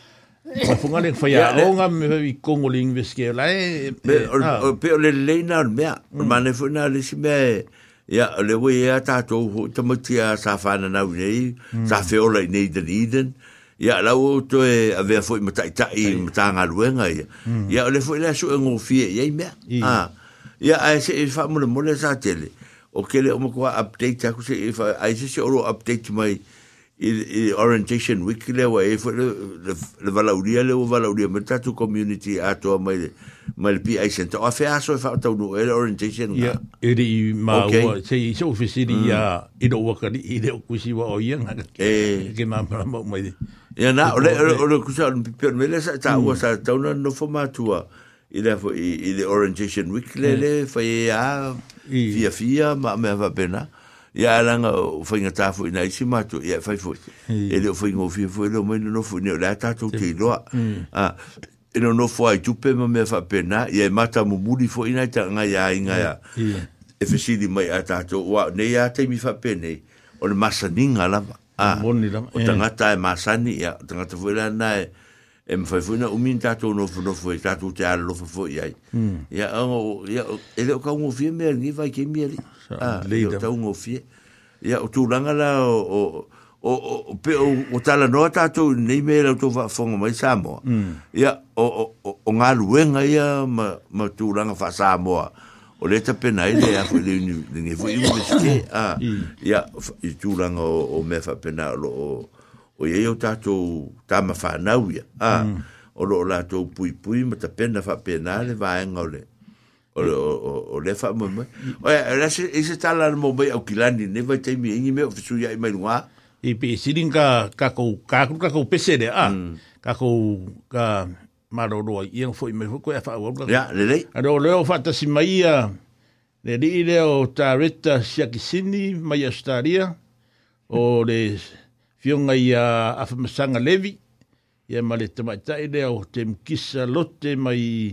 Ma funga le fa ya longa me i kongo ling ve ske la e pe le le na me mm. ma ne funa le si me ya le we ya e ta to ho ta mo ti a sa fa na na ne mm. sa fe o le ne de liden ya la o to e a ve fo ma ta ta i ma ta nga lue nga ya ya le fo le so en o fie ah. ya i me a ya a se e fa mo le mo le sa tele o ke le o mo ko update ta ku se e fa a se se o update mai i orientation week le wa e fo le valauria le valauria me tatu community ato mai mai le PI center o fe aso fa tau no e orientation ya e di ma wa se i so ofisiri ya mm. i do wa kali i eh. de kusi wa o yang e ke ma ma mai ya na o le o le kusa per me le sa ta wa mm. sa ta na no fo ma tua i le i le orientation week le le fa ya fia fia ma me va pena ya langa foi nga tafu na isi matu ya fai foi ele e foi ngo fi foi no mo ah, e no foi ne la tatu ti lo a ele no foi tu pe me fa pena ya mata mo mudi foi na ta nga ya nga ya e fi si di mai ata to wa ne ya te mi fa pena o le masa la a ah, moni la o tanga ta e masa ni ya tanga te foi la na e e me foi na umin ta to no no foi e ta tu te a lo foi ya hmm. ya ele ka mo fi me ni vai ke mi leader. Ah, tango fie. Ya o o o o o pe o, o tu nei me va fonga mai samo. Ya mm. o o o, o nga ya ma ma samo. O le ta mm. pena ile ya fu le ni i me ske. Ah. Ya i tu o, me fa pena lo o o ye o ta tu ta ma fa na u ya. Ah. Mm. O la tu pui pui ma pena fa pena le va o o o le fa mo mo o ya la se e se tala mo be o kilani ne va te mi ni me ofisu ya mai noa e pe sirin ka ka ko ka ko ka ko pese de a ka ko ka maroro ai en foi me ko fa o ya le le a do mm. e le o fa ta si mai a le di le o ta reta sia ki sini mai astaria o le fion ai a afa masanga levi ya male te mai ta ide o tem kisa lotte mai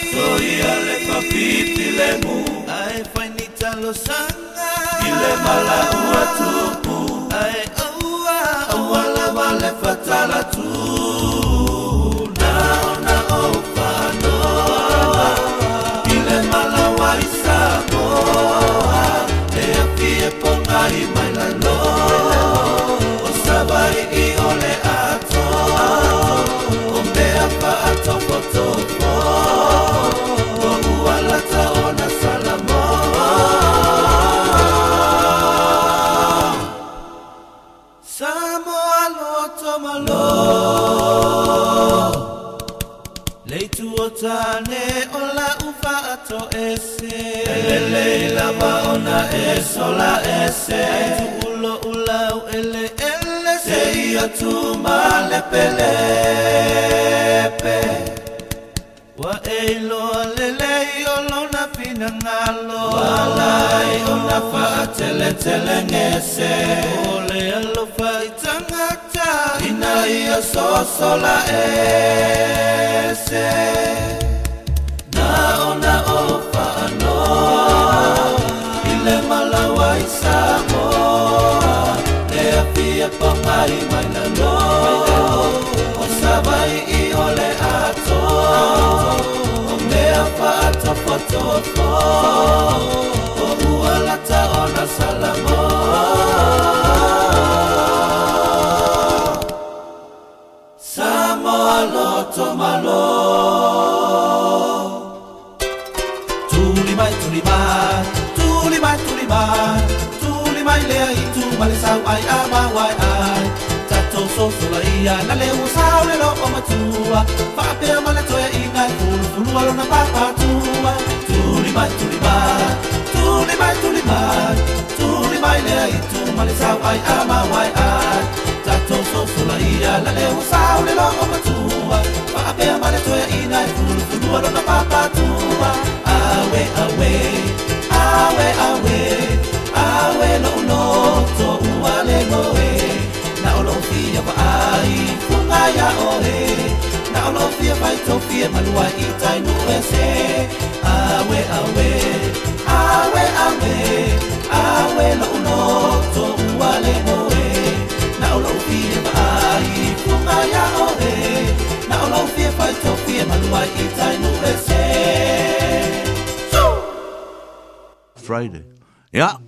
pelepe wa elo lele olona finangalo wala na fa tele tele ngese ole alo fa itangata ina ia so sola eh na le mosawelo o matsuwa fa apea maletswe ina fulufulu wa lona papatuwa tuliba tuliba tuliba tuliba tuliba ile ituma lesau ai ama wai ai tatososula ia na le mosawelo o matsuwa fa apea maletswe ina fulufulu wa lona papatuwa awe awe awe awe awe louloto ualegoe ya ore na lo fie vai to fie malua i tai nu ese awe awe awe awe awe lo uno to wale moe na lo fie vai funga ya ore na lo fie vai to fie malua i tai nu ese Friday. Yeah.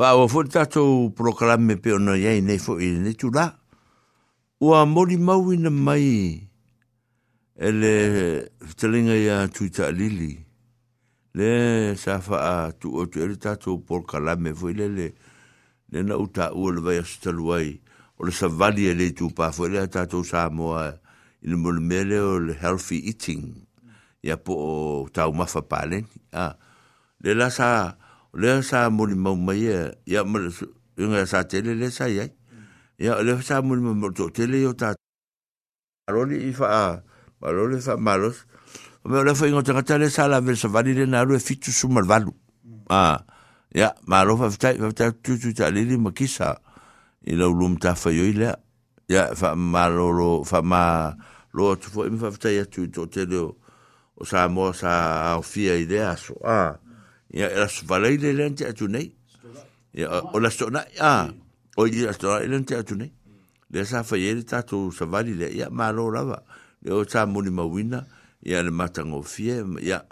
Wā o fwere tatou proklame pe ono iei nei fo i nei tū rā. o a mori maui na mai e le telinga ia tuita alili. Le sa fa a tu o tu ele tato por kalame fo ile le le na uta ua le vai a sutaluai o le savali ele tu pa fo ile a tato sa moa ili mori mele o le healthy eating ia po o tau mafa paleni. Ah. Le la sa le sa mori maumai e, ia ia mori Yung sa tele le sa yai. ya le sa mo mo to tele yo ta aloni i e fa aloni ah, e fa malos me le foi ngota kata sala vel sa vali le na lu e fitu su mal valu mm. ah ya malo fa fa fa tu tu ta le li mo kisa i lo lum ta fa yo ile ia ya, fa malo lo fa ma lo tu fo im fa ya tu to tele o sa mo sa fia ile aso ah mm. ya era su vali le lente tu nei ya o la sto na ah o i a stoa ele te atu nei le sa fa yele tatu sa vali le ia malo lava le o sa moni mawina ia le matango fie ia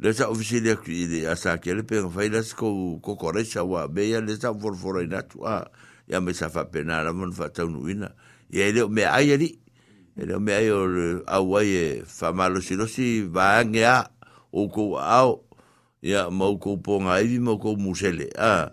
le sa ofisi le ki le a sa ke le pe fa ile sko ko koresha wa be ia le sa vor vor ina tu a ia me sa fa pena la mon fa tau ina ia le me ai ali ele me ai o awai fa malo si lo si va ngea o ko ao ia mo ko ponga i mo ko musele ah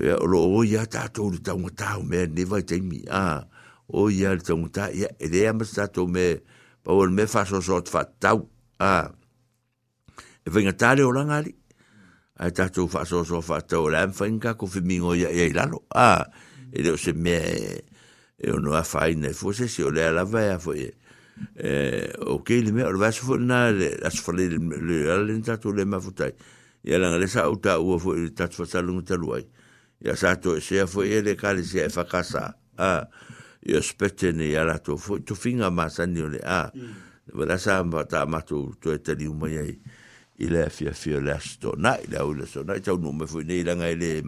ia ro o ia tātou le taungatau mea newa i taimi a o ia le taungatau ia e rea mas tātou me pau le me whasoso te whatau a e ta tāre o langa ali a e tātou whasoso whatau le am whainga ko whimingo ia ia i lalo a e leo se mea e ono a whaina e fose si o lea lava e a fo e o keile mea o le vaso fo na le aso fale le ala le tātou le mafutai ia langa le sa au ta ua fo e ta whasalungu taluai Ya sa e sea foi ele kali sea e whakasa. A, i o spete ni a rato tu finga māsani o le a. Wera mm. sā mba tā matu tu e tani umai ai. I lea fia fia lea sto na, la lea ule sto na, La tau nume foi nei ranga le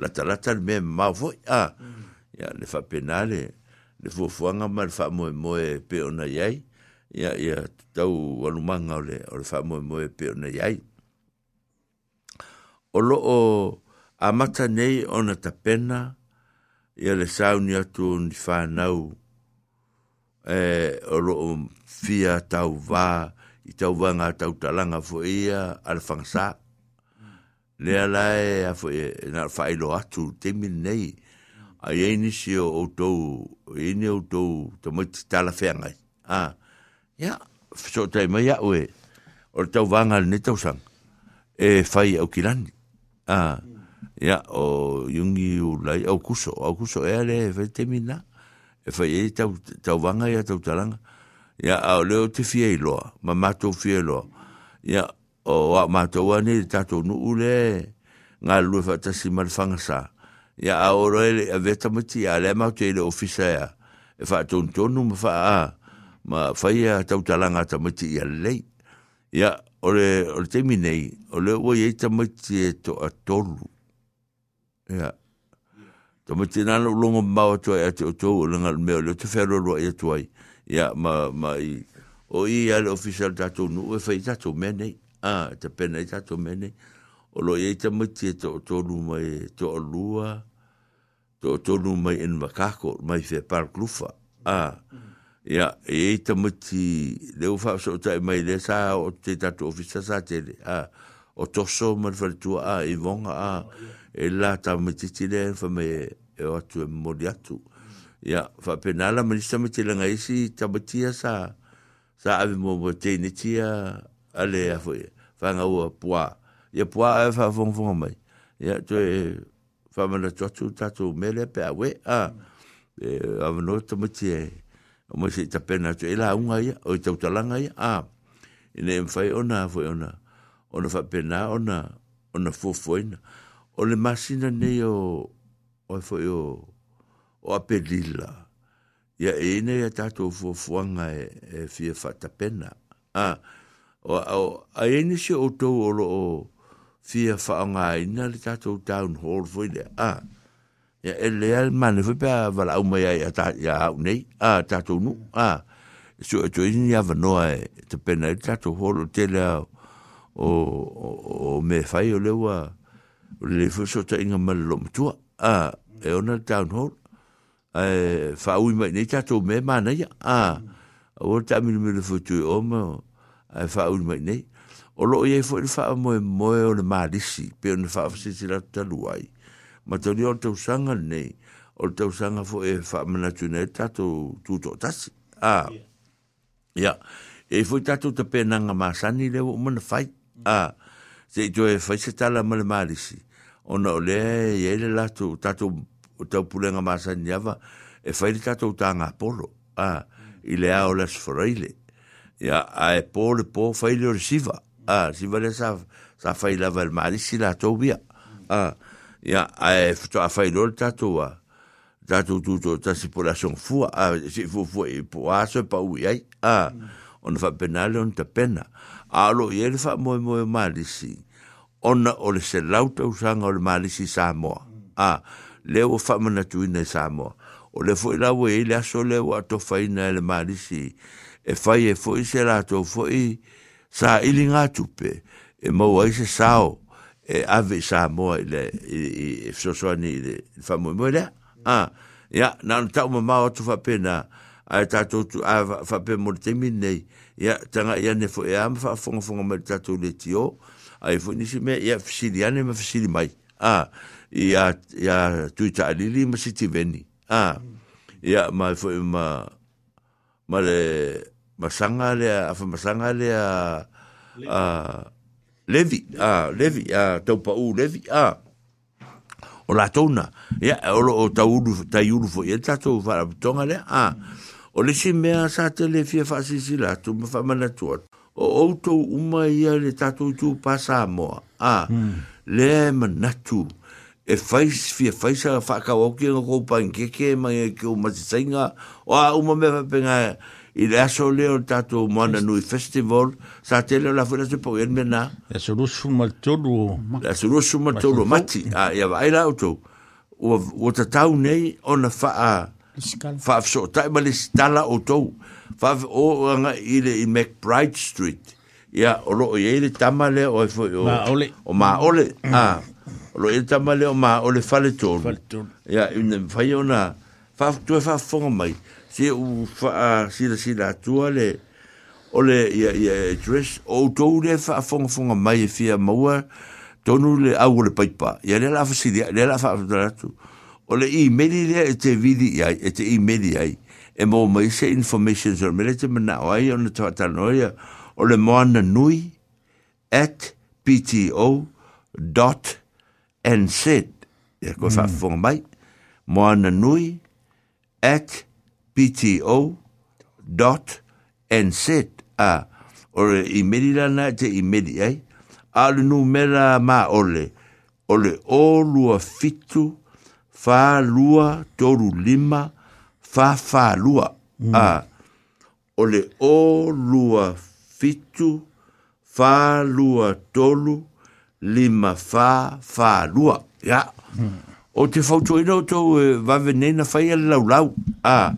lata lata le mea mau foi. A, ia mm. le whapenale, le fuafuanga ma mo whamoe pe ona ya ya tau alumanga o le mo moe pe ona O o a mata nei ona ta pena ia le sauni atu o ni whanau e o lo fia tau vā i tau vā ngā tau talanga fo ia a le whangasā le ala e, a fo e, e na whailo atu te nei a iei nisi o outou o iei o outou ta mai tala whiangai a ia so tai mai a oe o le tau vā ngā le netausang e whai au kilani a ya o yungi u lai au kuso au kuso e ale e fai temina e fai e tau, tau wanga ya tau taranga ya au leo te fie i loa ma matou fie i loa ya o wa matou ane i tatou nu ule ngā lue fai tasi marifanga sa ya au roe le a veta mati ya le mautu e le ofisa ya e fai tonu tonu ma fai a ma fai a tau taranga ta mati ya lei ya ole, ole temi nei ole ua yeita mati e to a tolu Ya. Tō me tēnā nō longa māua tō ai ate o tō o langa me o leo te whero roa Ya, ma, ma i. O i ale ofisal tātou nō e whai tātou mene. A, ah, te pena i tātou mene. O lo i te mati e tō tō mai e tō o lua. Tō tō nō mai in makako, mai se pār glufa. Ah. ya, e i te mati leo whāpsa o tai mai le sā o te tātou ofisal sā tere. A, o tō sō mani whare tua a, i a e la ta me titi le fa me e o tu e mori atu ya fa penala me sta me ti la ngai si ta batia sa sa ave mo mo te ni ti a ale a fo fa nga o poa ya poa e fa fo fo mai ya tu fa me le tu tu ta tu me le pe a we a e ave no ta me ti o mo si ta pena tu e la unga ya o ta ta langa ya a ne mfai ona fo ona ona fa pena ona ona fo fo ina o le masina nei o o e foi o o apelila ia e nei a tātou fuafuanga e, e fia whatapena a o, o, a ene se o tau o lo o fia whaonga ina le tātou town hall foi le a ia e lea le mane foi pia wala au mai ai a tātou nei a tātou nu a so e, e to ini a vanoa e te pena e tātou hall o te lea o, o, o me whai o lewa a le fuso ta inga malom tua a e ona town hall e fa u mai nei tato me mana ia a o ta mi mi le futu o mo e fa u mai nei o lo ye fo fa mo mo o le malisi pe ona fa se se la taluai ma to ni o to sanga nei o to sanga fo e fa mana tu nei tato tu to tas a ia e fo tato te penanga masani le o mana fai a se to e fai se tala mo le malisi On a lea e ele latou tatou o taupulega masani e fai le tatou tagapolo a i le a e o le asofaraile ia ae le le a siva le sa sa fai lava le a lo e le a ta tuto tasipulasion a si fuafua e i po aso y a ona faapena le ona tapena a o ona o le se lauta usanga o le malisi Samoa. A, leo o whamana tuina i Samoa. O le fwoi lawe i le aso leo ato whaina e le malisi. E fai e fwoi se lato fwoi sa ili ngā tupe. E mau ai se sao e ave i Samoa i le i, i, i e sosoani i le whamua mwere. A, ya, nana tau ma mau ato whapena a e tatou tu a whapena mo le temi nei. Ya, tanga i ane foi e ama whafonga fonga me tatou le tio ai fu ni si me ya fisi di ane ma fisi mai a ya ya tu ta ali li ma si ti veni a ya ma fu ma ma le ma sanga le a fu ma sanga le a a levi a levi a to pa u levi a o la tona ya o lo ta u du ta yulu fo ya ta to fa tonga le a o le si me a sa te le fi fa si si la tu ma fa ma na tu o auto uma ia le tatu tu pasa mo a hmm. le manatu e fais fie fais a fa ka o ki no ko pa ke ke ma e ke o masinga o a uma me pa penga i le aso le o tatu mana no festival sa tele la fuera se po en mena e so lu su mal tolu la su lu su mal tolu mati a ia va ila auto o o ta tau nei ona fa a fa so ta mali stala o fa o nga ile i McBride Street ya o lo ye ile tamale o e fo o ma ole o ma ole a ah, o lo ile tamale o ma ole fale to ya une fa yo na fa tu fa e fo mai si u fa si la si la tu ale ole ya ya dress o to ne fa fo fo mai fia e moa tonu le au le paipa ya le la fa si le la fa tu ole i meli le te vidi ya te i meli ai e mō mai se information sur mele te mana o ai ona tō atanoia o le moana nui at pto dot nz e koe mm. whaafunga mai moana nui at pto dot nz a ore i meri lana te i meri ai alu nu mera ma ole ole o lua fitu fa lua toru lima lua « Fa, mm. a o le o lua fitu lua, tolu lima fa fa, ya hmm. o te to o tou va, venena, laulau a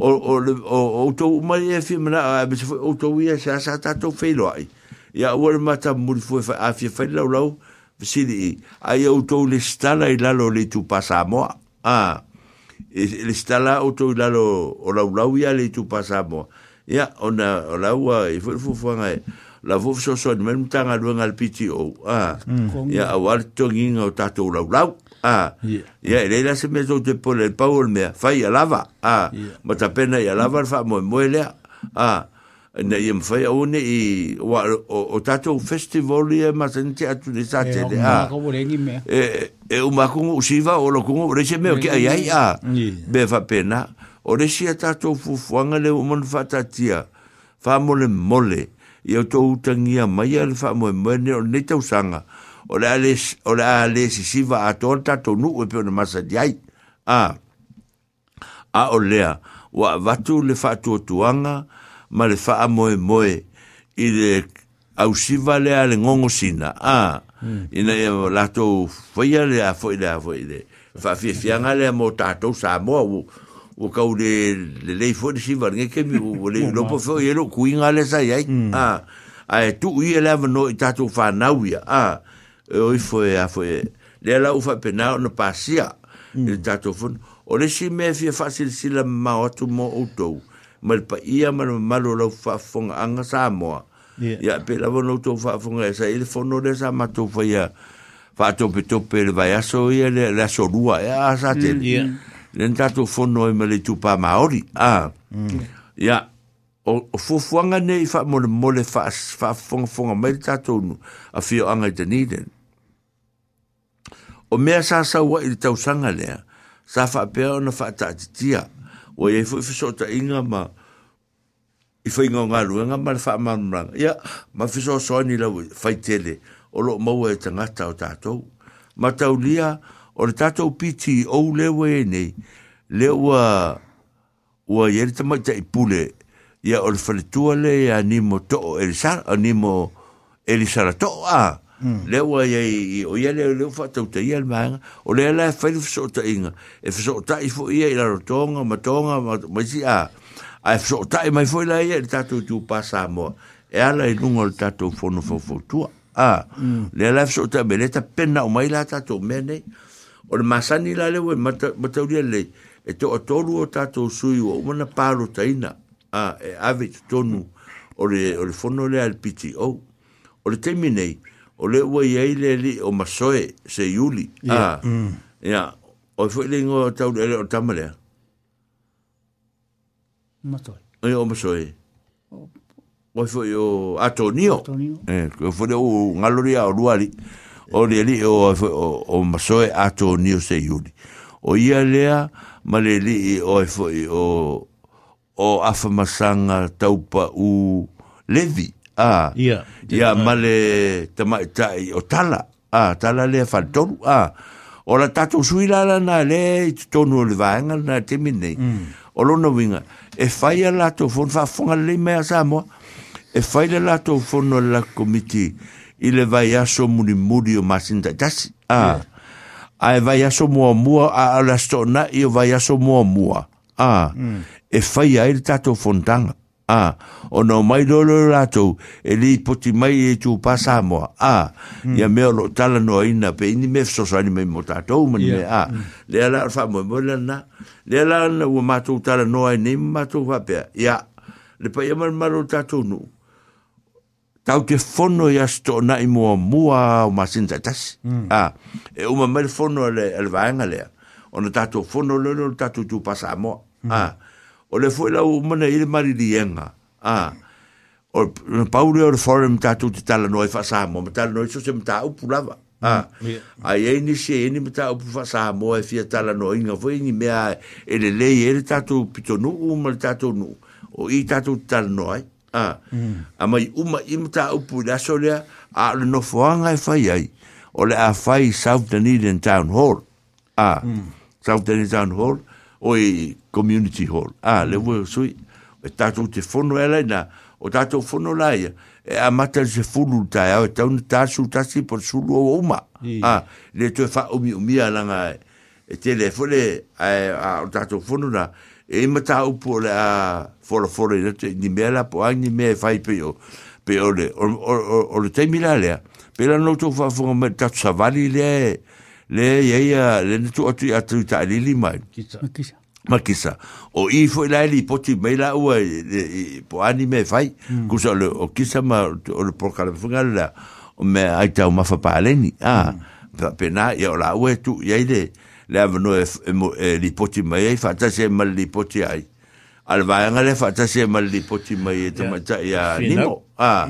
o o o o tou e mai a, o tou ia sa sa to feiloai ya ua le matamuli foi afia fai laulau sidi ai o tou le stala i lalo le ah e le stala o la lalo o il le tu ona a e fu fu il la faut so so tanga il piti o a ya mm. a wal tonginga o tato a la se mezo il pole paul me va a lava a ma tapena la lava fa mo mo le Nè yè mwè fè ya wè nè i... O tatou festival yè ma sè nè te atu nè sa e, tè nè a... E o mwè akou wè nè yè mè a... E o mwè akou wè nè yè mè a... Mè fè pè nè a... O lè si a tatou fufu wangè le wè mwè nè fà tatia... Fà mwè mwè mwè... Yè wè tou utangia maye lè fà mwè mwè nè... O lè a lè si shiva a to... Tatou nuk wè pè wè ma sè diay... A... A o lè a... Wè vatou lè fà tuotu wangè... Ma le fa a ah, moe moe I de Au shiva le ah, hmm. a le ngongo sina A I la to foye le a foye le a foye le Fa fie fie a le a mo tatou sa mwa Ou ka ou de Le le foye de shiva le nge kemi Ou le bon, lopo bon. foye lo kui nga le sayay A A e tukwe le a veno I tatou fa naw ya A O i foye a foye Le la ou fa penan anopasi ya I hmm. de tatou fon O le shime fie fasil sila ma wato mou outou mal pa ia mal malo lo fa fong ang sa mo ya yeah. yeah, pela vono to fa fong esa il fono de sa ma to fa ya fa to pe to pe va ya so ia le la so rua ya e yeah, sa te mm, yeah. len ta to fono e mal tu pa maori a ah. ya mm. yeah. o fu fuanga nei fa mo le mo le fa fa fong fong mal ta to a fio anga te niden o mea sa sa wa il tau sanga lea sa fa pe ona fa ta tia o ye fu fu sota inga ma i fu inga ngalu nga ma fa ma mra ya ma fu so so ni la fa tele o lo mo e tanga ta o tato ma ta ulia o le tato piti e o le we ni le wa wa ye te ma te pule ya o le fa le tu ya ni mo to o el sa ni mo el sa to a le wa ye o ye le le fa tau te ye man o le la fa le so ta inga e fa so ta i fo ye la rotonga ma tonga ma ma si a a fa e so ta i mai fo la ye ta tu tu pasa mo e ala i lungo le ta tu fo no fo fo tu a mm. le la fa so ta be le ta pena o mai la ta tu me ne o le masani la le ma ma tau ye le e to to lu o ta tu sui o mana pa lo ta ina a e ave tonu o le o le fo no le al piti o o le temi nei o le ua i aile li o masoe se yuli. Ah. Mm. Ia, o i e fwile ngō tau le o tamarea. Ah? Matoe. O i o masoe. O i fwile o Atonio. E Atonio. O i fwile eh, o ngaloria o luari. O le li o e o masoe Atonio se yuli. O i alea ma le li o i fwile o o afamasanga taupa u Levi. Levi. a ia ia male tama ta o tala a ah, tala le fa tolu a ah. ola la tatou sui la na le tonu o le vaenga na te minei mm. o lona winga e fai a latou fon fa fonga le mea sa moa e fai le fon la komiti i le vai aso muri muri o ah. a ai e vai mua a la stona i o vai mua mua a mm. e fai a il tatou fontanga a o no mai lo lo lato e li poti mai e tu pasa mo a mm. ya me lo tala no ina pe ni me so sani me mo tato me yeah. a le ala fa mo mo le na le ala na u ma tu tala no ai ni ma tu va pe ya le pa yama ma lo tato no tau te fono ya sto na i mo mo hmm. a o ma sin tatas mm. a e u ma mai fono le le va ngale ona tato fono lo lo tato tu pasa mo mm. a o le foi la umana ile mari dienga a o le paulo o forum ta tu ti tala noi fa sa mo tala noi so se mta o pulava a mm, a ye ni se ni mta o fa sa mo e fi tala noi nga foi ni mea ele le ele e ta tu pito no o mal ta tu no o i ta tu tala noi a mm. a mai uma i mta o pula so le a le no foanga e a fa ai o le a fai south dunedin town hall a mm. south dunedin town hall o i community hall. Ah, mm. le voi sui. E tato te fono e lei na. O tato fono lei. E a mata se fulu tai. E tau ni tasu tasi por sulu o uma. Mm. Ah, le tu fa umi umi alanga e. E te le fole a, a o tato fono na. E ima ta upo le a fola fola i rete. Ni mea la po ai ni mea e fai pe o. Pe o le. O le teimila lea. Pe la no fa fonga me tatu savali lea e le ia ia le na tu atu atu ta li li mai makisa makisa o i fo la li poti me la u po ani me fai mm. ku sa le o kisa ma o le por kala fuga la o me ai ta ma fa pa le ni a pa pe na ia la u e tu ia le le av no e, e li poti me ia fa ta se ma li poti ai al va le fa ta se ma li poti me ia ta ma ta ia ni mo a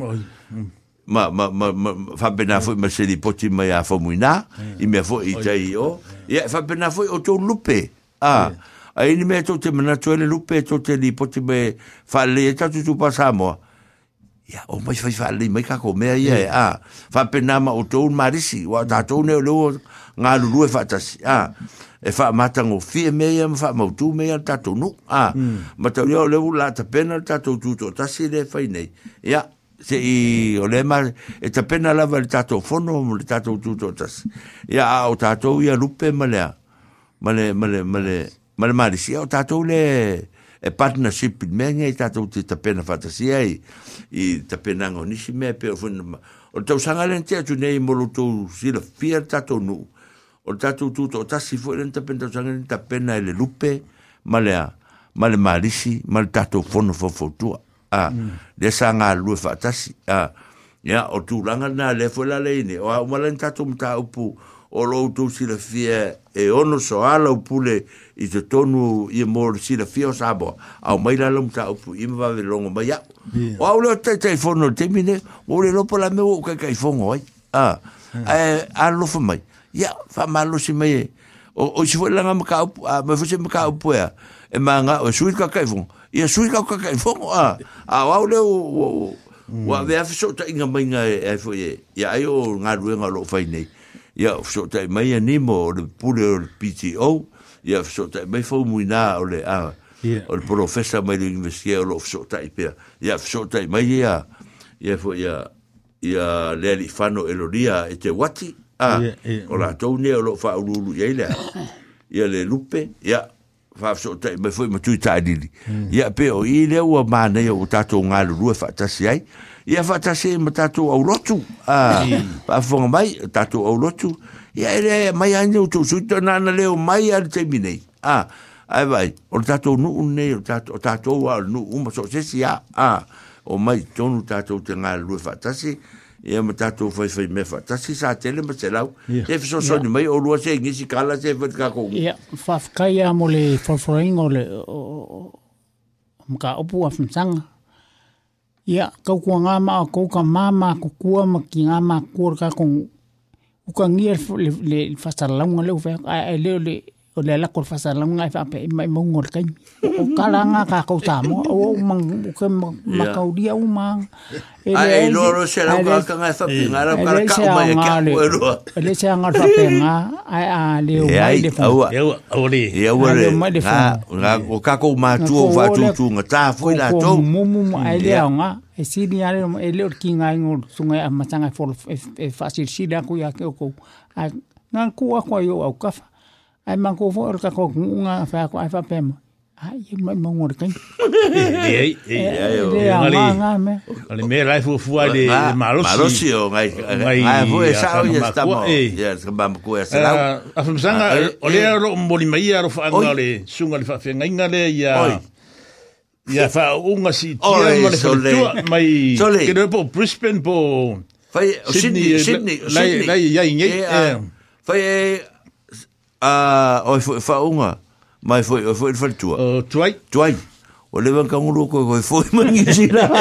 ma ma ma fa bena fo ma se di hmm. poti ma ya fo muina i me fo i hmm. tai o ya fa bena fo o to lupe a hmm. a ini me to te mena to le lupe to te di poti me fa le ta tu tu pasamo ya o mai fa fa le mai ka ko me ya e, a fa bena ma o to marisi wa ta to ne lo nga lu lu fa ta a e fa mata ngo fi me ya fa ma tu me ya ta to no a ma to yo le u la ta pena ta to tu to ta si le fa ya se i o le ma e ta pena lava le tato fono o le tato tuto tas ya o tato ia lupe male male male male male male si o tato le e partnership me nge i tato te ta pena fantasia i i ta pena ngo nisi me pe o fono o tau sanga le ntea tu nei molo tu si la fia tato nu o tato tuto tas si fo le ta pena tau sanga le ta pena e le lupe male male malisi male tato fono fofo tua a ah, mm. le sa nga lu ta si a ah, ya o tu langa na le fo la le ni o ma len ta tum ta upu o lo tu si le fie e ono so ala upu le i te tonu i mor si le fie o sa bo a mai la lum ta upu i va le longo ma ya o au le te te fo no te mine o le lo po la me o ka kai fo ngo ai ah, hmm. e, a a lo fo mai ya fa ma lo si mai e. o o si fo langa ma ka upu a ma fo si ma ka upu ya e manga o sui ka kai fong. Ia sui ka kai fong a. A wau leo o o o ave mm. a fiso ta inga mai nga e fo ye. E, ia ai o ngā ruenga lo fai nei. Ia fiso ta mai ni mo o le pule o le PTO. Ia fiso ta mai fo mui nā o le a. O le profesa mai le universitia o lo fiso ta i pia. Ia ta mai ya e, ya fo ya ya lea li fano elonia e te wati. Ah, o la tau nea o lo fa ululu yeah, yeah. ia le lupe, ya fa so te me foi mo tuita dili ya pe o ile o ma ne o tato nga le rua fa ta si ai ya fa ta si mo tato o rotu a pa fo mai tato o rotu ya ile mai ai no tu suito na na le o mai ar te nei a ai vai o tato no un ne o tato o tato o no un mo so se si a a o mai tonu tato te nga le rua fa ta si e ma tato fai fai mefa. Ta si sa tele ma se lau. E fiso soni mai, o lua se ingi si kala se fai ka kou. Ia, fafkai a mo le forforain o le mka opu a fimsanga. Ia, kau kua ngā maa, kau ka māma kukua ma ki ngā maa kua ka kou. Uka ngia le fasa launga leo fai, ai leo le, le, le, le, le, le, le, le, le o le la kor fasa la ngai fa pe mai mo ngor kai o kala nga ka o mang o ke ma ka u dia u mang le no ro a le o eh, le fa e o le e ta fo la to mo mo e si ale e le eh, o ki nga ngor sunga a e eh, fa si si da ku ya ke ko ah, nga ai mango fo el ka ko nga fa ko ai fa pem ai mai cái de kai e e e ali ali me lai fu fu ali malosi malosi o ngai ai fo e sa o ya sta mo ya ka bam ko ya sa a fo sanga ole ro mboli mai ro fa ngale sunga le fa fe ngai ngale ya ya fa unga si tia ma le cái ke po Brisbane po Fai, Sydney, Sydney, Sydney. Lai, lai, lai, lai, lai, lai, Ah, oi foi faunga. Mai foi, oi foi foi tua. Oh, tuai. Tuai. O leva ka muru ko ko foi mangi sira.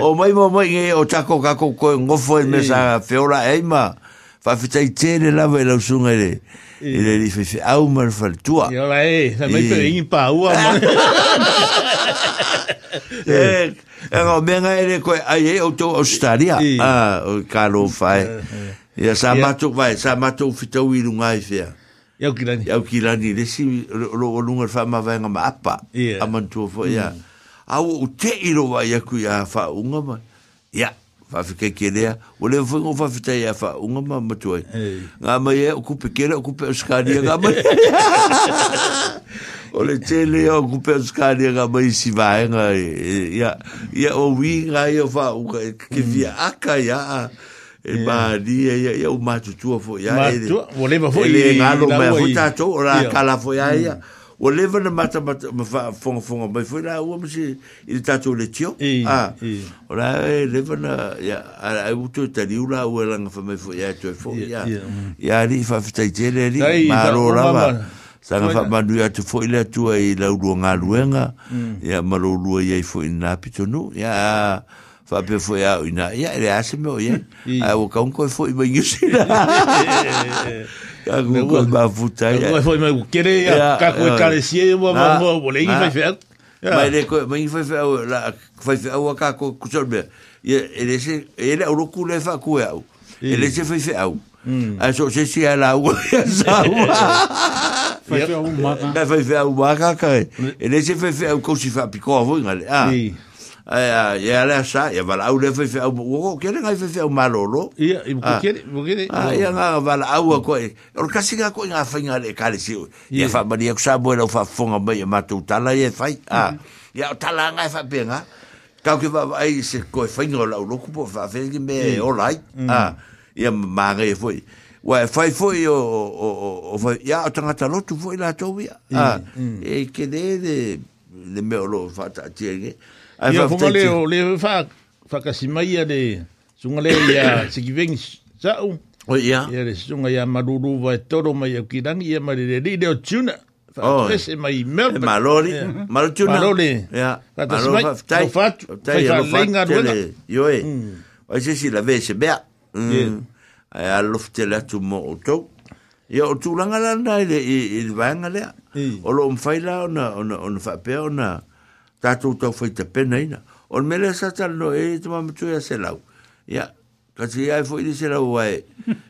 O mai mo mai e o chako ka ko ko ngo foi e e. me sa feola e ma. Fa fita e i tene la vela o sunga ele. E le di fi au mar fal tua. Yo la e, sa mai pe in pa u ama. Eh, e ngo benga ele ko ai e o to Australia. Ah, o Carlo fai. Eh, eh. Ya sa matu vai, sa matu fito wi lu ngai fe. Ya kilani. Ya kilani, le si lo lu ngai fa ma vai ngama apa. Yeah. Aman tu fo ya. Mm. Au u te i lo vai ya ku ya fa unga ma. Ya, fa fi ke ke O le fo ngofa fita ya fa unga ma ma tu ai. Nga ma ye, u kupe kere, u kupe uskari ya ngama. O le te le u kupe uskari ya ngama i si vai ngai. Ya, ya o wi ngai ya fa unga. Ke fia mm. aka ya. Ya e ba di e e o ma tu tu fo ya e tu voleva fo e na lo ma fo ora kala fo ya ya voleva na mata mata fo fo ma fo na o ma il ta le tio a ah. ora e ya a u tu ta di ura me fo ya tu fo ya ya li fa fa ta li ma ro ra ma sa na fa ma du fo ile tu e la u ngalu nga ya ma lo lu ya fo ina pitu nu ya fa pe foi a ina ia ele ase meu ia a o cão un foi ben isi a go ko ba futa ia foi meu querer a ka ko carecia e mo mo mo le ia fe mas ele ko mai foi fe la foi o ka ko kusolbe ele se ele o roku le fa ku au ele se foi fe au a so se se ala o sa u foi fe au maka foi fe au ele se foi fe picou a voi ah ya ya la sa ya e vala au le fe fe au ko ke le ngai fe fe au malolo ya ko ke ko ke ya nga vala au ko or kasi ga ko nga fa ngale kale si ya fa mari ku sa bo le fa fonga ba ya matu tala ya e fa a ya mm. tala nga fa pe nga ka ke va ai se ko fa ngo la lo ku fa fe ki me o mm. lai mm. a ya ma ga fo wa fa fo yo o o o ya tanga ta tu foi la to Ah, e que de de meu lo fa ta Ai Ia whunga leo, leo wha, whakasima ia le, sunga leo ia siki vengi sau. O ia. Ia le sunga ia maruru vai toro mai au kirangi ia marire li leo tuna. Whakapese mai Melbourne. Malori, malo tuna. Malori. Ia. Whatasmai, au fatu, whai whalenga ruenga. Ioe. Ai se si la vese bea. Ai alofte la tu mo o tau. Ia o tūlanga lana i le vanga lea. O lo umwhaila ona, ona, ona whapea ona, ona, ona, ona, ona, ona, ona, ona, ona, tātou tau whai te pena ina. O me le satan no e te mamma tui a selau. Ia, kati ia e fwoi ni selau wae,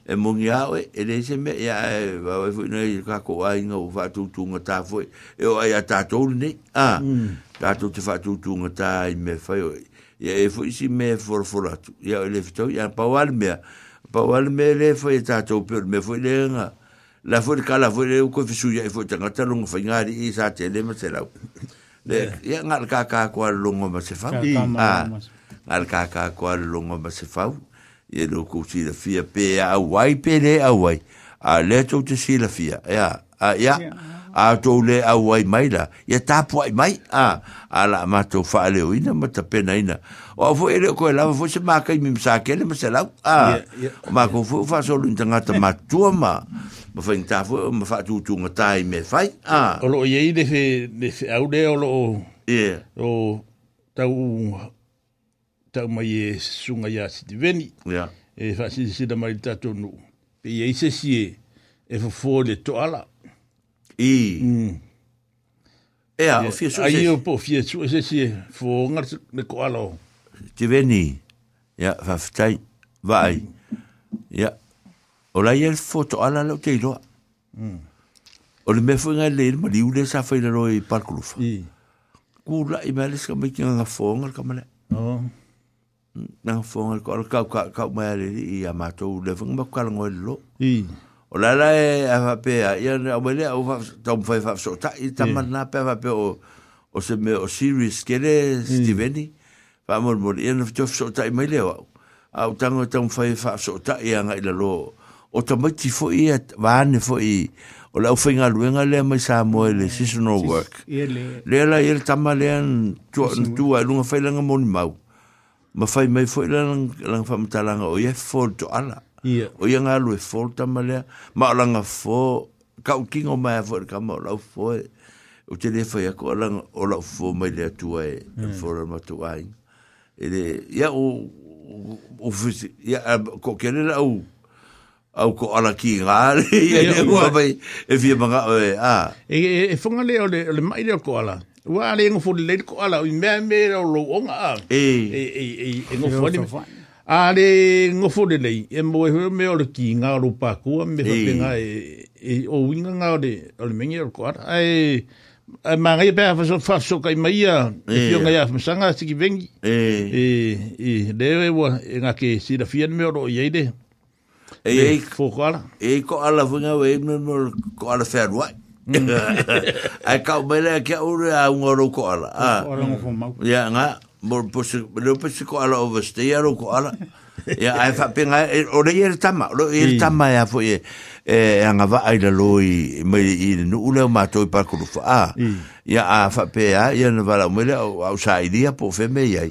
e mongi awe, e le se me, ia e wae fwoi ni kako wa inga o whātoutu nga tā fwoi. E o ai a tātou ni, a, mm. tātou te whātoutu nga tā i me whai oi. Ia e fwoi si me forfora tu. Ia e le fitau, ia pawal mea, pawal mea le fwoi e tātou peor me fwoi le nga. La fwoi kala fwoi le uko fisuja e fwoi tangata lunga whaingari i sa te le ma selau. Ia, le ya ngal ka ka ko al lungo ma se fa ah ngal ka ka ko al lungo ma se fa ye lo ku si la fia pe a wai pe le a wai a le to te si la fia ya a ya a to le a wai mai la ya tapu ai mai à, à, a ala ma to fa le ina ma ta pena ina o fo ele ko la fo se ma ka mi sa ke le ma se la a ma ko fo fa so lu tanga ta ma tu ma ma fa ta fo ma fa tu tu ma tai me fai a o lo ye de se de se au de o lo ye o tau tau mai e sunga ya si veni ya e fa si si da mai ta to nu pe ye se si e fo fo le to ala I. Mm. Ea, o fia suese. Ai o po fia suese si fuonga me koalo. Te veni. Ia, whaftai. Vai. Ia. O lai el foto ala lo te iloa. Mm. O le mefo ngai leir ma liu le sa whaila roi i parkulufa. I. Kula i meles ka mai ki ngā fuonga ka mele. Oh. Ngā fuonga ka ala kau kau kau mai ale i a mātou le whanga ma kala ngoi lo. I. I. O la la e a pe a ia na o mele o ta un fai fai sota i ta mm. man na pe a pe o o se me o series kere le mm. Steveni fa mo mo ia na fai sota i mele o a o ta ngo ta un fai fai sota i anga i la lo o ta mai ti fo i a vane fo o la ufenga luenga le mai sa mo ele si no work le la i le ta ma le an tua n fai langa mo ni mau ma fai mai fo i la langa fai mta langa o ye fo to ala yeah. o ia ngā lue fōlta ma lea, ma alanga fō, ka u kinga o mai afuera ka mao lau fō e, o te lefa ia ko alanga o lau fō mai lea tua e, mm. fōra ma tu aing. E le, hmm. e ia o, o, o, ia, ko kere la u, au ko ala ki ngā re, ia ne ua vai, e fia manga, e, a. E, e, e, fonga le, o le, o le mai ko ala, Wa le ngofu le ko ala i me me ro lo onga. E e e, e, e ngofu le. A le ngofo le lei, e mo e hoa mea ki ngā ro pākua, me hoa pe ngā e, e o winga ngā o le, o le mengi o kua. Ai, ai mā ngai pēha whaso whaso kai mai a, e fio ngai a whamsanga siki vengi. E, e, e, le e wa, e ngā ke sira fian mea ro i eide. E, e, fokuala. e, e, ko ala whunga o e me mo ko ala whēruai. Mm. Ai kau mele a kia ure a ungo ro ko ala. Ko ya nga mo pose lo pose ko ala overstay ro ko ala ya ai fa penga o le yer tama lo yer tama ya fo ye e anga va ai la loi me i no ule ma to pa ko fa ya a fa pe ya ya no vala mo le au sa idea po fe me ya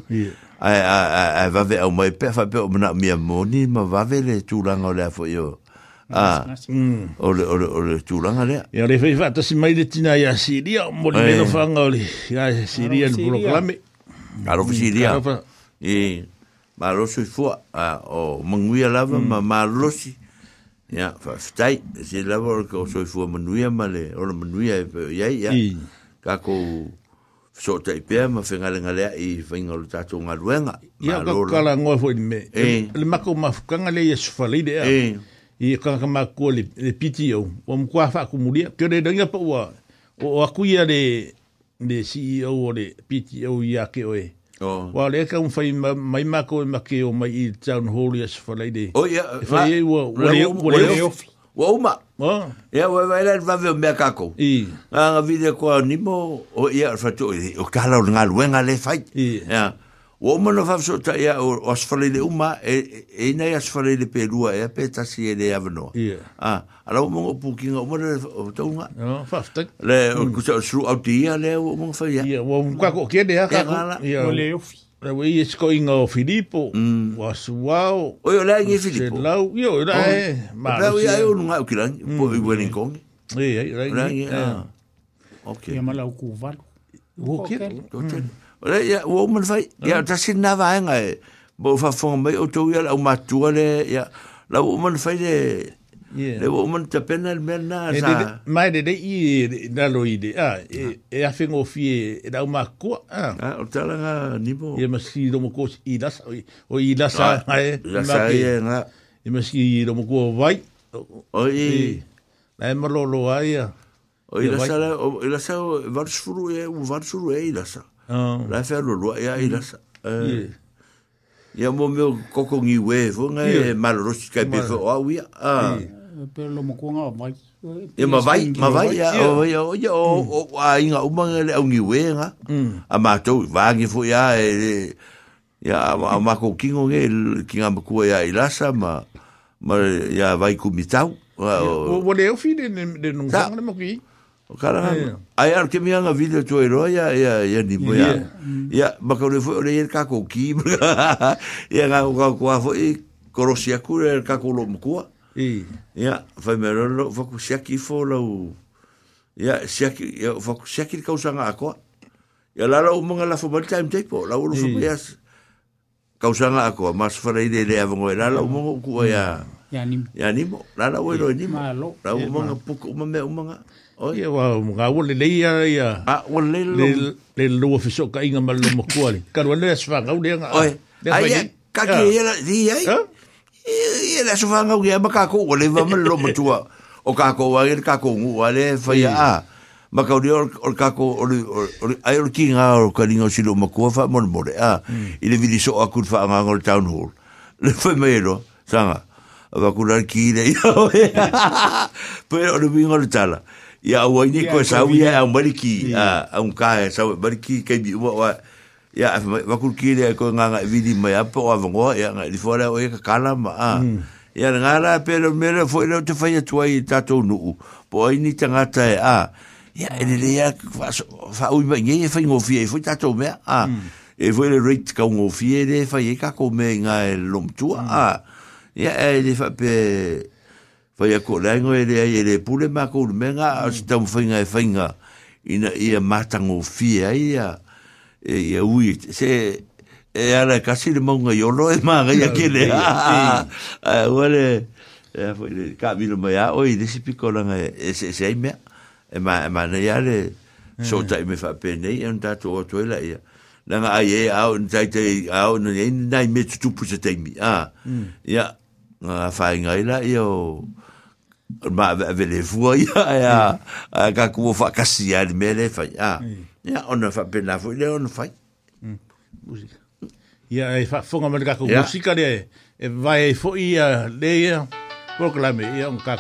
a a a va ve au mai pe fa pe o na mi moni ma va ve le tu langa le fo yo Ah, mm. o le o le o le tūranga lea. Ia le whaiwha, tasi mai le tina ia Siria, mo le meno whanga o le ia Siria le proklame. Karo fa si ria. E, ma lo so i fua, o manguia lava, ma ma lo si, ya, fa ftai, se lava o ka o so i fua manuia ma le, o la manuia e peo iai, ya, ka ko, so ta i ma fe ngale ngalea i fa inga tato ngā ruenga. Ia ka kala ngoi fo i me, le mako ma fukanga le i falei sufalei de a, i ka ka ma kua le piti au, o mkua fa akumulia, kio re ranga pa ua, o akuia le, le CEO o le PTO i ake oe. Oh. Wa le ka un fai ma, mai mako e make o mai i town hall i asa whalei de. Oh, ia. E fai e ua le off. Wa o, off. o, uma. Wa. Ia, wa vai lai vave o mea kako. I. Nga nga vide kua nimo o ia alfatu o i. O kala o ngā luenga le fai. I. Ia. Yeah o mana fa so ta ya o asfali de uma e e nei asfali de perua e pe ta si de e avno ah ala mo mo puki ngo mo o to nga no fa ta le o ku so su au di ya le o mo fa ya ya o ka ko ke de ya ka ko ya o le ofi le we is going o filipo o asuao o yo la ni filipo la yo la e ma la yo ayo nga o kiran po mm. i wen kon e e la ni ah okay ya mala o ku val o ke to Ole ia o man fai. Ia ta sin na vai ngai. Bo fa fo mai o to ia o matua le ia. La o man fai le le o man te pena le mer na sa. Mai de de i na lo i de. Ah, e a fengo fi e da o ma ko. Ah, o tala nga ni bo. Ia ma si do mo ko i das o i das sa ai. La sa ia nga. Ia ma si do mo ko vai. O i. Na e malolo ai ia. O i la sala, o i la sala, varsfuru e, u varsfuru e i la sala la fe lo lo ia i lasa ia mo meo koko ngi we fo ngai malorosi kai pe fo au ia pe lo mo kuanga mai e ma vai ma vai ia o ia o ia o a inga uma le au ngi we nga a ma to va ngi fo ia e ia a ma ko kingo nge kinga ma ku ia i lasa ma ma ia vai ku mitau o le o fi de de no sang le O cara, aí ar que minha video tu e roia e e ni boia. E a bacau de foi ler ca com ki. E a gago ca com a foi corosia cura ca com lo mcua. E a foi melhor lo foi com sia ki fo lo. E a sia ki foi com sia ki ca usa na co. E lá lá o manga la foi time tempo, lá o foi mais ca usa na co, mas foi de de avo era lá o mo cua ya. Ya ni. Ya ni, lá lá o ni. Lá o manga pouco, e uma uma. Oi wa nga wo le ia ia. Ah wo le le le lo fi so ka inga mal mo ko le. Ka wo le sfa nga wo le nga. Oi. Ai ka ki ia di ai. Ia le sfa nga wo ia ba ka ko wo le va mal lo mo tua. O ka ko wa le ka ko ngu wa le fa ia a. Ma ka ori or ka ko or or ai or ki nga or ka linga si lo mo ko fa mo mo le a. Ile vi so akut fa nga ngol town hall. Le fa me lo. Sanga. Va kular ki le. Pero lo vingo le tala. ya o ni ko sa u ya o mariki a un ka e sa u mariki ke bi wa ya wa ku ki ko nga nga vi di ma po a vo ya nga di fora o ka kala ma a ya mm. nga la pe lo me fo lo te fa ya tu ai ta to nu po ai ni tanga ta e, a ya ele le ya fa fa u ba ye fa ngo fi fo ta to me a mm. e fo le rit ka ngo fi de fa ye ka ko me nga e lo mtu a ya mm. ele fa pe Fai a kore aingo e rea e rea pule ma kou rume a si tamu whainga e whainga ina ia matango fie a ia e ia ui se e ara kasi le maunga yolo e maa gai a kere a e a fai le ka milo mai a oi nisi piko langa e, e se e se ai mea e ma e ma na ia le hmm. so ta ime wha pene e un tato o e toila ia langa ai e au n tai te au nai me tutupu se teimi a hmm. ia a whainga ila ia o ma vele fua ia ia mm. a ka ku fa kasi ia mele fa ia ia on fa pena fu le ona fa mm. musica ia e fa on me ka ku musica le e vai fo e ia le ia proclame un ka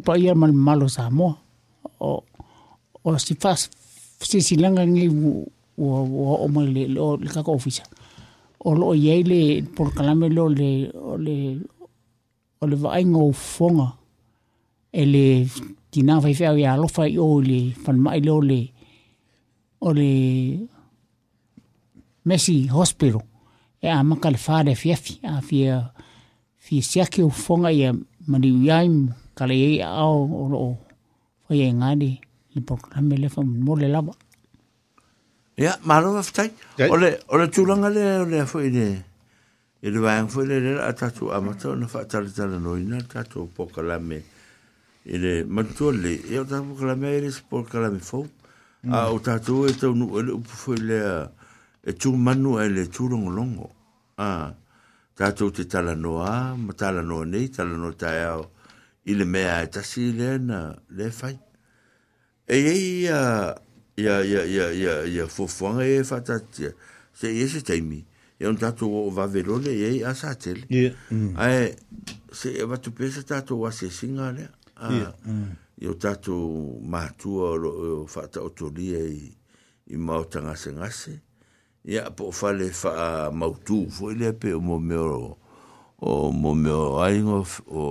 upa ia malumalo sa moa o o si fas sisilanga ngi ua ua o mai le o le kako ofisa o lo iai le polokalame lo le le le vaaiga ufoga ele le tinā faifeau ia alofa i ou le fanamaʻi leo le o le Messi hospital e a maka fi fā le fi afia mani kala i au o loo fai e ngādi li pokrami le fa e mō lawa. Ia, maro wa fitai. Ole, ole tūranga le o le afo i le i le wāng fo i le le a tatu amata o na wha tala tala noina tatu o pokrami i e le mantua le e o tatu pokrami i e le sport kalami fo a o tatu e tau nu ele upu fo i le e tū manu e le tūrongo longo. Ah, tatu te tala noa, ma tala noa nei, tala noa tai au. Ah, i le mea e tasi i lea na le fai. E ei ia, ia, ia, ia, ia, ia fofuanga e whatatia, se ia se teimi, e un tato o vavelole e ei asa atele. Yeah. Mm. Ae, se e watu pesa tato wa se singa lea. A, yeah. mm. Ia tato mātua o whata otoria i, i maota ngase ngase. Ia po whale wha mautu, fo i lea pe o mo meo o mo meo aingo o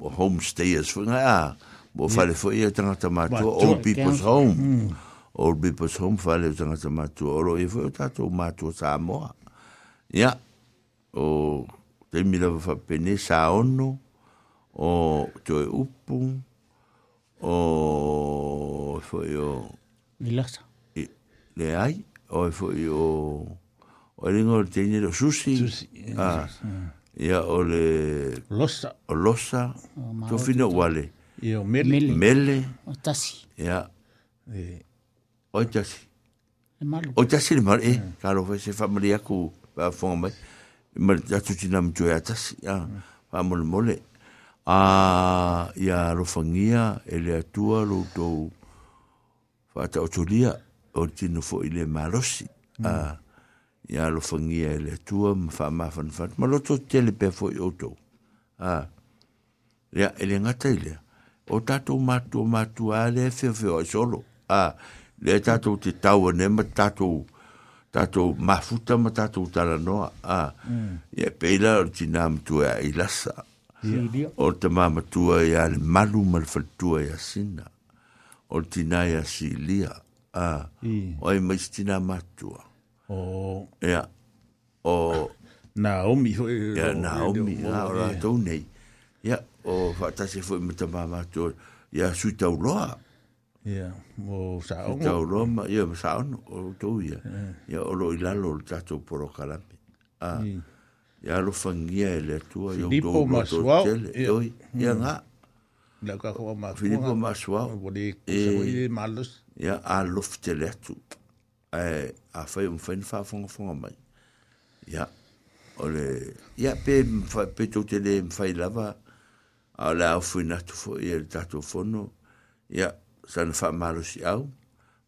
o homestayers foi nga mo fale foi e tanga tamatu old people's home old people's home fale o tanga tamatu o lo e foi o tatou matu sa moa ia o te mira fa pene sa ono o to upu o foi o Vilasa. Le ai, o foi o o ringo tenero sushi. Sushi. Ah. ya o le losa o losa tu fino wale ya mele mele o tasi ia e o tasi e o tasi le malu e kalo eh. fai se ku va whafonga mai ma le tatu tina mtu e atasi ia whamole mole a ia rofangia e le atua loutou whata otolia o tino fo ile le malosi a mm. ya lo fangia e le tua ma fa ma fan fan ma lo to tele pe fo yo a ya ele nga tele o tato ma tu ma tu a le fe fe o solo a le tato te tau ne ma tato tato ma futa ma tato tala no a ya mm. pe la ti nam tu a ila sa o te ma ma tu a ya le malu ma fa e tu a ya sina o ti na ya si lia a o ai ma sti ma tu a O. Ia. O. Naomi hoi. Ia, Naomi. Ia, o la tau nei. Ia, o whatase fwoi me ta mama tō. Ia, sui tau loa. Ia, o sao. Sui tau loa, ma, ia, ma sao no, o tau ia. Ia, o lo ilalo o tatou poro kalampe. Ah. Ia, lo fangia e le tua. Filippo Masuau. Ia, ngā. Lau kakoa masuau. Filippo Masuau. Ia, alos te le e a fai un fai fa fonga fonga mai ya ole ya pe fa pe to te le fai lava a la au fui na fo e ta tu fo ya sa na fa si au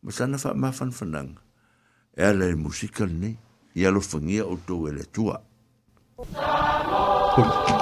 ma sa na fa ma fan fanang e ala e musical ne ya lo fangia o to e tua Thank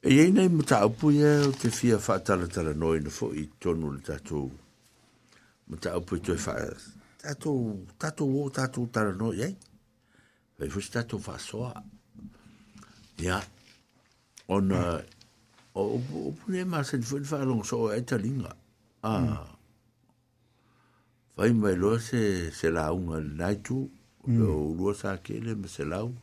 E ei nei mata upu ia o te fia whaataratara noina fo i tonu le tātou. Mata upu i toi wha... Tātou, tātou o tātou tara noi, ei? Pei fusi tātou whasoa. Ia. Ona, o upu, upu ne maa sen fwini whaalong so e talinga. Ah. Hmm. Whai mai loa se, se launga naitu, hmm. o urua sa kele me se launga.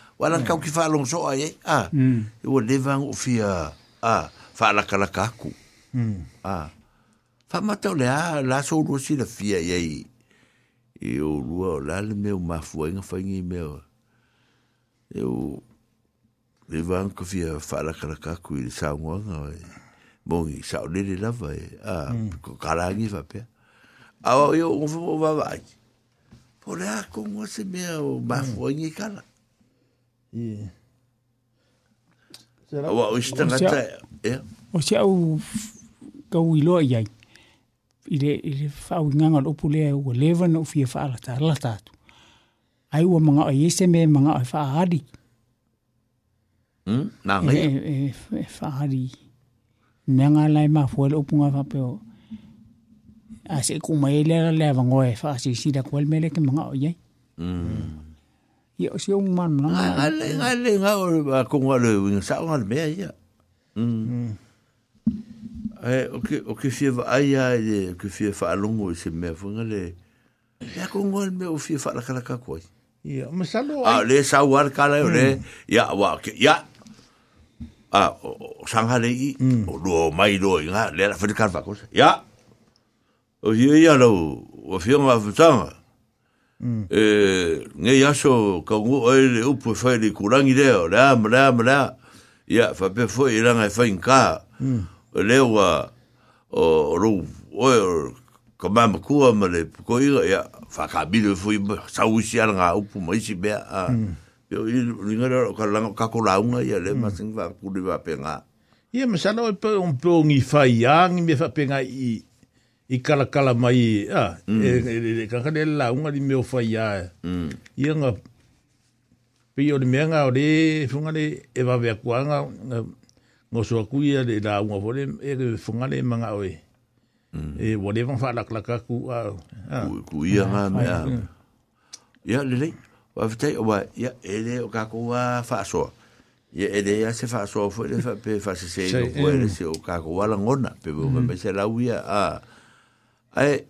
wala mm. kau ki fa long so ai a e o leva o fia a fa la kala kaku a fa mata le a la so lo si la fia ye e o lua la le meu mafuenga fa ngi meu eu leva ko fia fa la kala kaku i sa ngonga mongi sa o le lava e a ko hmm. kala ngi fa pe a eu o va vai Por lá, como você me mafuenga e cala. 예. 와 오시다갔다. 예. 오시아우 gau i loa iai. I le, i le whau nganga o pulea ua lewa no fia whaalata ala tātu. Ai ua mga o iese me mga o whaahari. Mm, nā ngai. E, e, e whaahari. Mea ngā lai mā fuele upunga whapeo. A se kumai lera lea vangoe whaasisira kuel mele ke manga o iai. Mm. ia o siung man man ale ale nga o ba ko nga le wing sa nga le ya mm ai mm. eh, o ke o ke fi va ai ai le ke fi fa longo se me fo nga le ya ko nga le o fi fa la kala ka koi ia ma sa lo ah, ai le sa war kala yo e le ya mm. wa ke ya a ah, o sang ha le i mm. o lo mai lo nga le la fa de ya o hi ya lo o fi nga fa tanga Mm. Eh, nge yaso ka ngu oi le upu e fai le kurangi rea, rea, rea, rea, ia, fa pe fai iranga e fai nka, mm. leo wa, o, o, o, o, o, ka mama kua ma le puko iga, ia, fa ka bilo e fai sau isi ala nga upu ma isi bea, a, mm. ringa rea, ka langa, ka launga, ia, le, masinga hmm. masing, fa, kuri, fa, pe, nga. Ia, masana, oi, pe, ongi, fai, yang, mi, fa, pe, i, i kala kala mai a mm. e ka e, e, e, ka de la unga di meo fai a mm. i nga pe o de menga o de funga de e va vea kuanga ngo so ku ia de da unga vole e ke funga de manga o mm. e e wo de van fa la kala ka ku a ku ia nga me a ia le le wa fete o wa ia e de o ka ku a fa so ia e de ia se fa so fo de fa pe fa se se o ku e se o ka ku ala ngona pe bo me se la uia a Ai,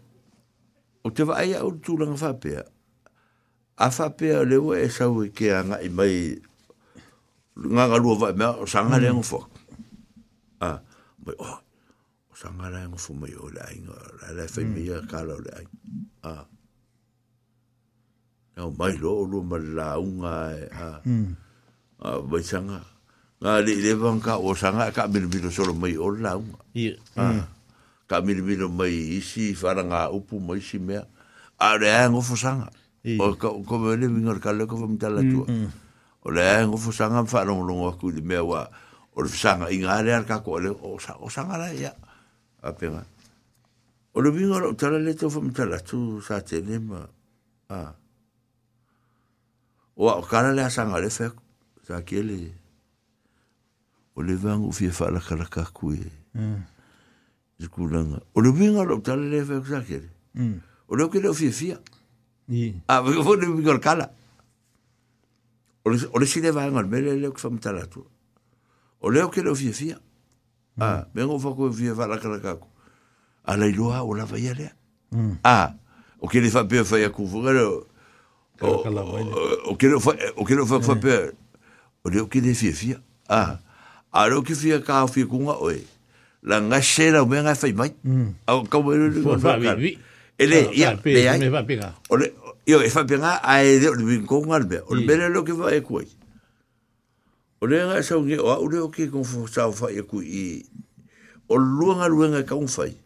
o te wa ai au tūlanga whapea. A whapea lewa e sau i ke anga i mai ngā galua vai mea o sanga mm. lengo fok. A, mai, oh, o sanga lengo fo mai o le ainga, la le whai mm. mea kala o le ainga. A, nao mai lo o lua mara la unga e, a, mm. a, vai sanga. Ngā le lewa ngā o sanga ka minu minu solo mai o la unga. Yeah. A, mm. ka milimilo mai isi wharanga upu mai isi mea a re ae ngofo sanga o ka ko vele ka leko fa mitala tua mm, mm. o le ae ngofo sanga whanongolongo aku di mea wa o le sanga inga are ar kako le o sanga la ia a penga o le vingar o tala le tau fa tu sa tene ma a o a le a le sa o le vangu fie whalakara kaku e. mm. disculanga. O le vinga lo tala le fe exagere. Hum. O le kele o fia ah vega fo le vinga kala. O le sile va ngal mele le fa mtala tu. O le kele é o fia hum. Ah, vengo fo ko fia va la kala A la iloa o la vaya le. Hum. ah o que fa pe fa ya ku O kele fa o kele fa fa pe. O le kele fia fia. ah a lo ke fia ka fia la ngase o me ngai fai mai au ka mo ru ko fa ele ia be ai ole io e fa penga a e de bin ko ngal be ole bele lo ke va e ku ole ngai sa ngi o ole o ke ko fa sa fa e ku o luanga luanga ka fai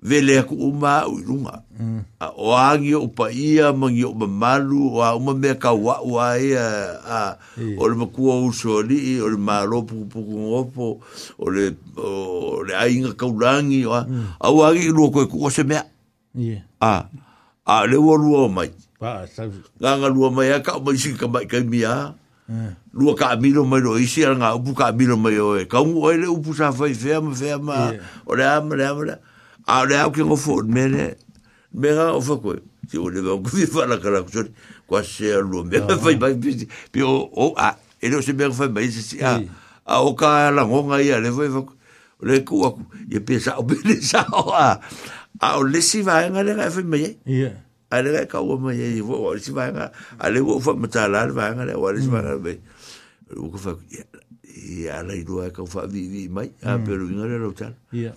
vele aku uma u lunga mm. a o agi o pa ia mangi o malu o a uma me ka wa wa e a, a o le ku o so li o le ma lo pu pu ku o po o le o le ai nga ka ulangi o a, mm. a o agi lo ko ku o se me yeah. a a le wo lu o mai pa sa nga nga lu o mai ka mai si ka mai ka mi a lu ka mi lo mai lo isi nga u pu ka mi lo mai o e ka mu o le u pu sa fai fe ma fe ma yeah. o le am le am le, le, le a le au ki ngofo mele mega o fa koe si o le vau kufi whala kala kusori kwa se alua mega fai mai piti pi o o a e leo se mega fai mai se si a a o ka la ngonga ia le fai fai le ku aku ye pe sa o bele sa o a a o le si vai nga le fai mai ia a le ka o mai ye o si vai nga a le o fa mata la le vai nga le o le si vai nga le o ku fa ia la i lua ka fa vi vi mai a pero inga le lo tal ia yeah.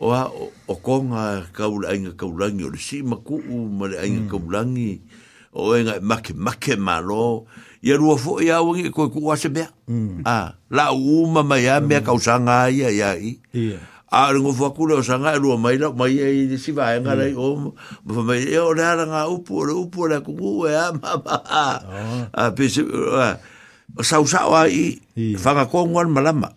o a o konga kaula ainga kaulangi o le si maku u ma le ainga mm. kaulangi o e ngai make make ma lo i a rua fo i a wangi e koe ku wase mea mm. a la u ma mai a mea mm. kau sanga a ia i a rungo fo akule o sanga e rua mai la mai e i si vae nga rei o ma fa mai e o le ara ngā upu o le upu o le kuku e a ma ma a oh. a pese o sa usa o a i fanga kongwan malama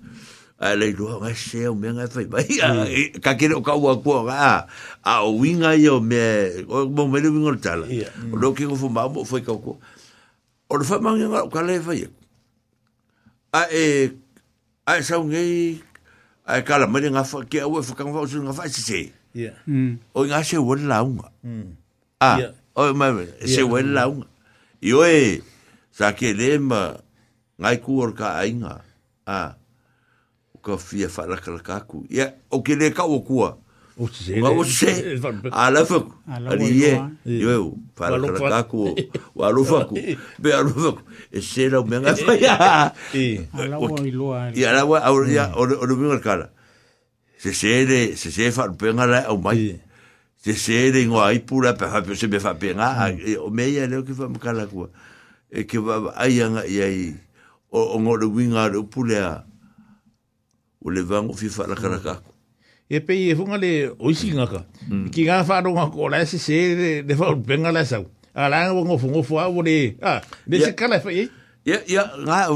ai le lua nga se o me nga fai à cái kia nó cao quá kua nga a o winga i o me o mo me le chả o tala o có phun ko fu phơi cao quá ở kua o le fai mangi nga o ka dạ. ừ. ừ. à fai a e a e sau ngei a e kala mene nga fai ke a ue fai kanga fai o sunu nga fai si se o nga se ua la unga a o ma se ua la unga i oe sa ke le ma ngai kuor ka fia fa la kala ka ku ya o ke le ka o ku a o se a la fa a li ye yo fa la kala ka o a lu fa be a lu fa e se la me nga fa ya i a la wa i lo a o lu bingo kala se se de se se fa pe nga la o mai se se de ngo ai pura pa se me fa pe nga mm. e, o me ya le ki fa kala ku e ki va ai nga ye o ngo de winga de pulea o le vango fi fa la karaka e pe e funga le oisinga ka mm. ki nga fa ronga ko la se se de fa penga la sa ala ngo ngo fungo fo o le ah de se kala fa e ya ya nga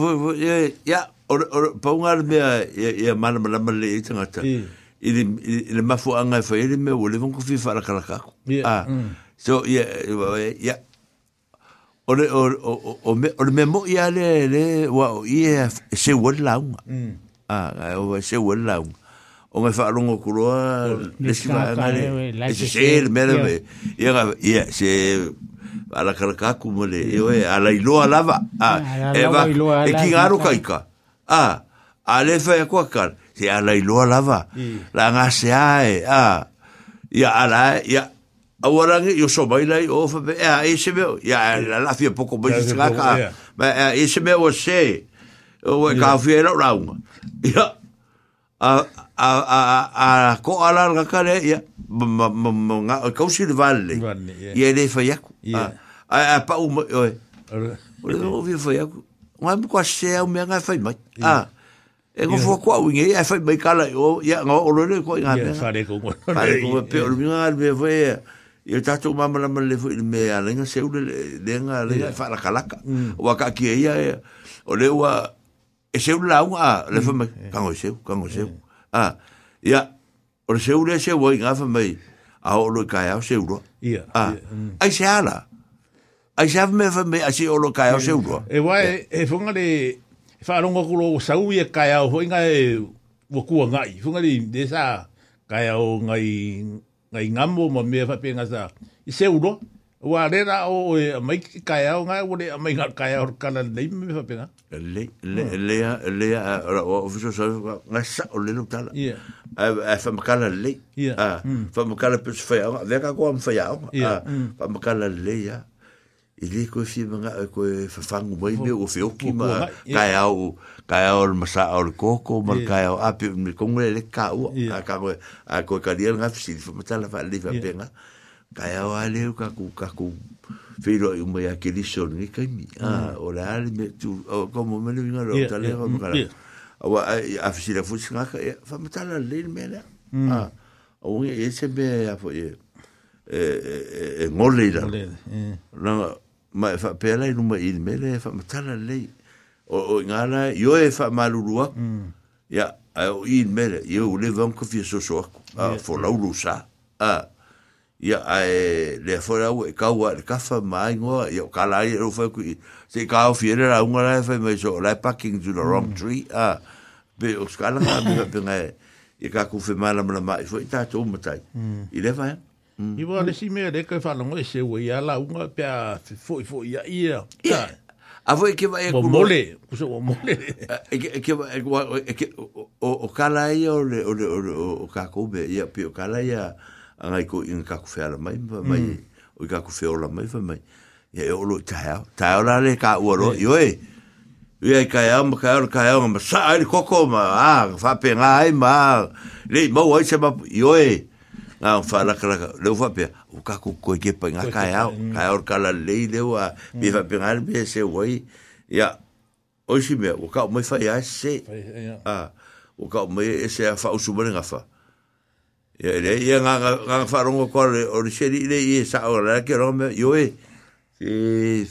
ya o pa unga me ya mana mana mm. le tanga ta ili ili mafu anga fa ele me o le vango fi fa la karaka ah so ya ya o le o o o me o me mo ya le le wa ye se wo la unga mm. Ah, o vai ser o lau. O me falo no coroa, nesse vai ganhar. Esse ser, mera ve. E era, ia, e se ala kalaka kumole, e eu é eh, ala ilo alava. Ah, é ah, va. E que garo caica. Ah, ale fa ko kar. Se ala ilo alava. La ngase ai. Ah. Ya ala, ya Awarang yo so mai lai o fa be eh, a ese be ya la la fi poco be se ka ma ese eh, e be o se o e ka fie lo raunga ia a a a a ko ala ga kare ia nga ka usi valle ia le fa yaku a a pa u o o le o vi fa yaku nga mo ko se o me nga fa mai a e ko fo ko u nge ia fa mai kala o ia nga o le ko nga ia fa le ko fa le ko pe o mi nga le fa ia ia tatou mamalama le foʻi le mea lega seu le lega lega e faalakalaka ua kaakia ia o le ua e seu lau a le fa mai kango seu kango seu a ia o le seu le seu ai ngafa mai a o lo kai au seu ro ia ai se ala ai se me fa mai a se o lo kai au seu ro e wai e fonga le fa longo kulo sau ia kai au ho inga e wo ku ngai fonga le desa kai au ngai ngai ngamo ma me fa pe ngasa i seu ro Wa rera o e mai kai au ngai o le mai ngai kai au kana nei me fa pena. Le le le le ora o fuso so nga sa o le luta. Ya. A fa makala le. Ya. A fa mm. makala pus fa ya. Ve ka ko am fa ya. A fa mm. makala le ya. I le ko fi mga ko fa fang mai me o feo ki ma kai au kai au ma sa au koko ma kai au api me ko le ka u ka ko a ko ka dia nga fi fa makala fa le fa pena. Ya kai au ale u kaku kaku whiro i umai a ke riso ni kai mi a mm. o le ale me tu o komo menu inga ro ta le ho mkara a wa a fisi la fuchi nga ka fa e, mtala le me le mm. a o unge e se me a fo e e, e e ngole ira langa ma e fa pela i numai i me le fa mtala le o o inga la yo e fa malurua mm. ya a o i me le yo le vanko fi so so a fo laurusa a ya ae le fora au e kau ae kafa mai ngoa ia o kalai e rufa kui se i kau fiere la unga lai fai mai so lai packing to the wrong mm. tree a pe o skala ngā mi hape ngai i e ka kufi mai lama lama i foi tā tō matai mm. i le fai eh? mm. i wā le si mea ka i whanongo e se ua ya la unga pe a fo ya ia ia A voi ke va e ku mole, ku so mole. E ke e ke e e o kala ia o o le o ka ko be ia pio kala ya anga i ko inga kaku fea la mai, mai, mm. mai, o i kaku fea la mai, mai, ia e olo i taheo, taheo la re ka ua roi, mm. yeah. oe, Ui ai kai au, ma kai au, kai au, ma sa ai koko, ma a, ah, whape ngā ai, ma a, lei mau ai se mapu, i oe, ngā un wha raka raka, leu whape, u kako koe kepa ngā kai au, mm. kai au, kala lei leu a, mi whape ngā rime se wai, ia, oisi mea, u kao mai whai ai se, a, u kao mai e se a wha usumare ngā Ya le ya nga nga faru ngo ko le o se ri le i e sa o la ke ro me yo e si e,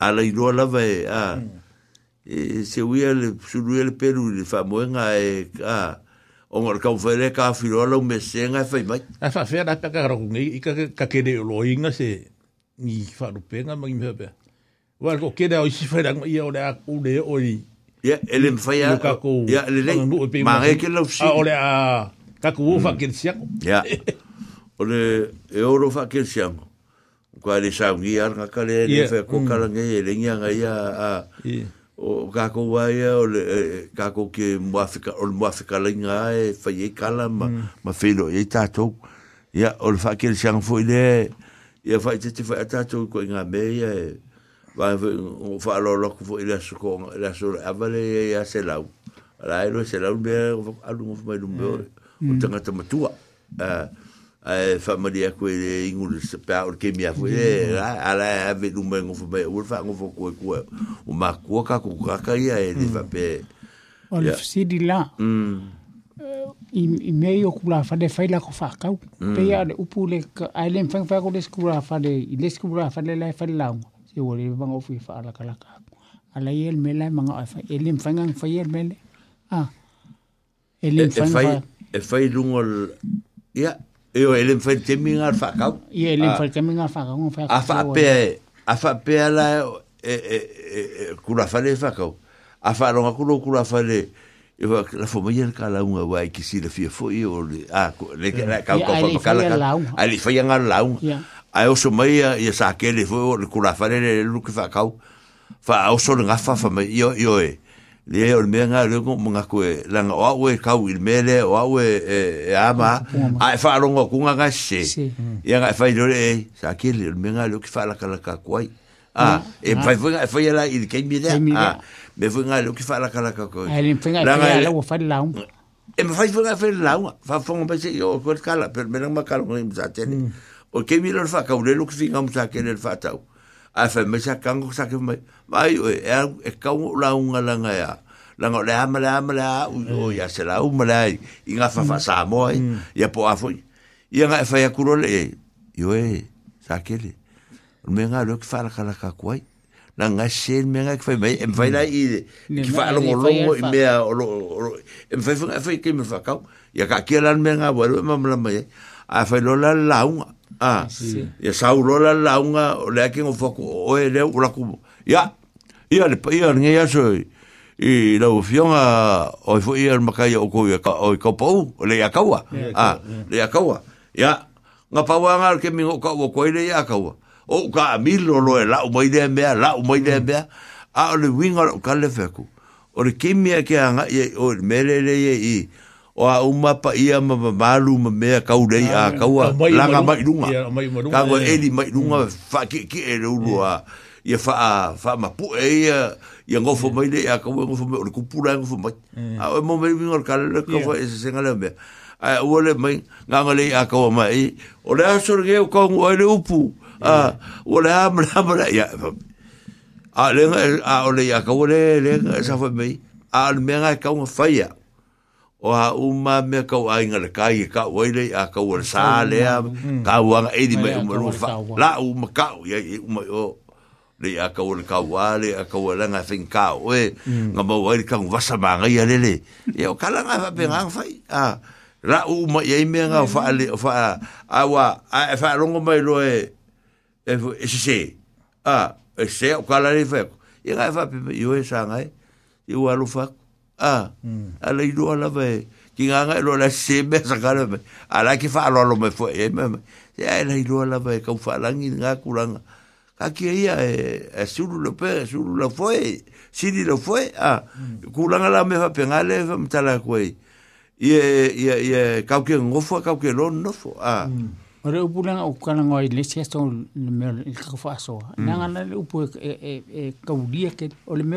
a le ro la ve a e se wi le su ru e le peru le fa mo nga e a o ngor ka fere ka fi ro lo me se nga fa mai a fa fe na ka ro ngi i ka ka ke de lo inga se ni fa ru pe nga ma mi be wa ko ke de o si fe da ngi o le a u le o ri ya ele fa ya ya le le ma ke lo si a o le a Taku u whakensiango. Ia. Ole, e oro whakensiango. Kwa ere saungi ar ngā kare ere whea kōkaranga e rengia ngā ia a... O kako waia, o le, kako ke muafika, o le muafika linga e whai e kala ma, mm. ma e tātou. Ia, o le whakere siang fo i ia whai te te whai a tātou koe ngā me, e, vai o whaalo loko fo i le aso konga, le avale e a se lau. Ala e lo se lau mea, alu ngofu mai lumbeo. Mm. Mm. Ah, ah, e o tanga te matua uh, ai fa maria ko e ingul se pa o ke mi afu e ala ave no mengo fu be ul fa ngo fu ko ko o ma ko ka ko ka ka ia e de fa mm. pe o le sidi la mm. i i me o kula fa de fa la ko fa ka pe ia le upu le ai le fa fa ko le skula fa de i le skula fa le la fa la se o le va ngo fu fa ala kala ka ala ye le mela manga fa e le fa ngang fa ye le mele ah e le fa e, e e fai lungo ia e o ele fai te min al facau e ele fai te min al facau un facau a fa pe a fa pe la e e e kula fale facau a fa longa kulo kula fale e va la famiglia il cala un vai che si le fia foi o a le che la cau cau cala ali fai ngal laun a o so meia e sa che le foi o la fale le lu che facau fa o so nga fa fa io io e le o me nga le ko mga ko la nga o e ka u me le o e e ama a fa ro ngo kunga ga se ya nga fa le e sa ki le me nga le ki fa la ka la ka kwai a e fa fa fa ya la il ke mi le a me fa nga le ki fa la ka la ka kwai la nga le o fa la un e me fa fa fa la un fa fa ngo pese yo ko kala per me nga ma ka lo ni sa tele mm. o ke mi le fa ka le lo ki fi nga sa ke le fa tau a fa me sa kango sa ke mai mai e e ka u la un ala nga ya la nga le ama le ama le u eh. o ya se la u ma le i nga fa fa mm. sa mo e ya po a foi e e, mm. i nga fa ya ku e yo e sa ke le me nga lo ke fa la ka la ka kuai na nga se me nga ke fa mai e fa la i ki fa lo lo i me a lo lo e fa fa fa ke me fa ka ya ka ke la me nga wa lo e ma ma mai a fa lo la la u ah, ah ya saulo la launga le aken o foco o ele o la ku ya ya le pa ya ngia so i la ufion a o fo ia ma kai o ko ia o ko pau le ya kawa ah le ya kawa ya nga pa wa ngar ke mi o ka o ko ile ya kawa o ka milo lo e la o mai de mea la o mai de mm. mea a le winga o ka le feku o le kimia ke anga ye o melele ye i o a uma pa ia ma malu ma mea kau dei a ah, kaua langa mai lunga. Ka go eli mai lunga fa mm. ki ki e lulu a ia fa a fa ma pu e ia ia ngofo mm. mai dei a kaua ngofo mai ori kupura ngofo mai. Mm. A o e mo mei mingor kala le kofo e se se ngale mea. A uole mai nganga lei a kaua mai o le asore ngeo kong o ele upu. A uole hama lama la ia. E a lenga a ole ia kaua le lenga e sa fa mei. A le mea ngai kaua faya. Mm. o e mm. e a uma me ka wa inga le kai ka wa ile a ka wa sa le a ka wa nga edi me uma rufa la uma ka ya e uma o le a ka wa ka wa le a ka wa mm. nga fin ka o e nga ba wa ka wa sa ma nga ya le le e o kala nga fa pe mm. nga fa a la uma ya me nga fa le fa a wa a fa rongo mai lo e e se se a e se o kala le fa e nga fa pe yo e sa nga e o alu fa Ah, mm. a la i la ala ve ki lo la se me sa ka le ala fa lo me fo e eh, me se i lo ala ve ka fa lo pe suru lo fo e lo fo a la me fa pe nga le fa mta la e ka ki no fo a la la ukana ngoi lesia me el kafaso. nga na upu e e que ke la me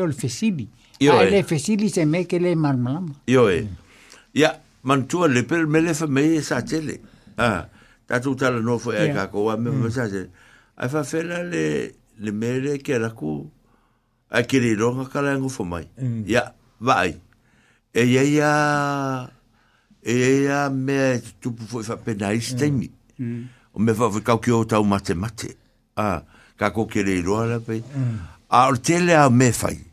Ioe. Ai le fesili se me ke le marmalama. Ioe. Mm. Ia, mantua le pel me le fa me e sa tele. Ah, tatu tala no fo e ka ko wa me mm. me sa tele. Ai fa fela le, le me le ke la ku a ke le ronga ka ngu fo mai. Mm. Ia, vai. E ia ia e ia me tu pu fo e fa pena istemi. O me fa ka ki o tau mate mate. Ah, ka ko ke le ro la pe. Ah, tele a me fai. Mm.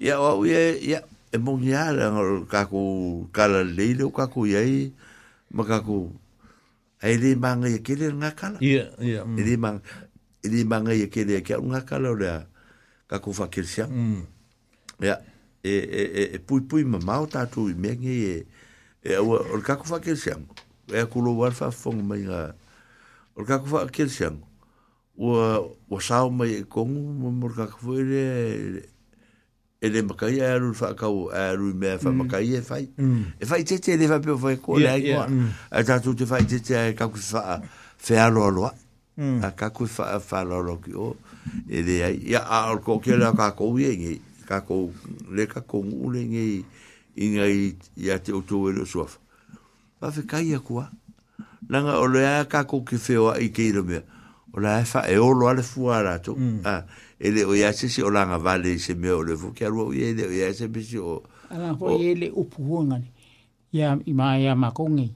ya o ye ya e mongiara ngor kaku kala leile o kaku ye maka ku ai di manga ye kele nga kala ye ye mm. e di manga e di manga ye kele ke nga kala o da kaku fa kelsia ya mm. e e e, e pui pui ma mau ta tu me ye e, e o kaku fakir kelsia e ku lo war fa fong ma or o kaku fakir kelsia o o sao mai e kongu mo kaku fo ile e le makai a aru fa kau aru me fa mm. makai e fai mm. e fai mm. te te le fa pio fai ko le ai ko a ta te fai te te kaku fa a aloa a lo a kaku fa a fa lo lo ki o e le ai ia a or ko ke le a kaku i e ngi kaku le kaku ngu le ngi i ngai i a te utu e lo suaf fa fe kai a kua langa o le a kaku ki feo a i keira mea o le a fa e, e olo ale a le fuara tu a mm. ele o yase si olanga langa vale se me o le fuki arua ui ele o yase pisi o... Ala ho ele upuhunga ni, ia ima ia makongi.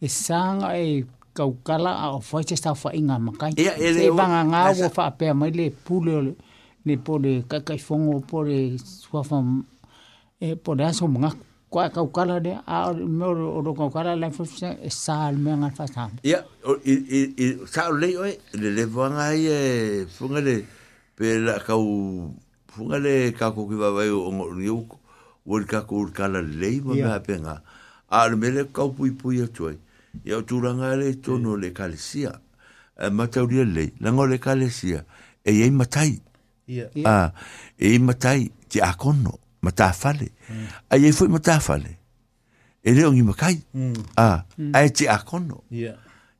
E sanga e kaukala a o fai se stau inga makai. Ia ele o... E wanga ngā ua whaapea mai le pule o le pole kakaifongo pole suafam e pole aso mga kwa kaukala de a me o ro kaukala la fusa e sal me ngal fasa. Ia, i sa le o le vanga e i e le... pe la kau funga le kako ki wawai o ngot ni uko wali kako uri kala lei mo yeah. mea penga a le mele kau pui pui atuai ya uturanga le tono yeah. le kalesia e mataulia lei lango le kalesia e yei matai ia a e yei matai ti akono matafale mm. a yei fui matafale e leo ngi makai mm. a mm. a ti akono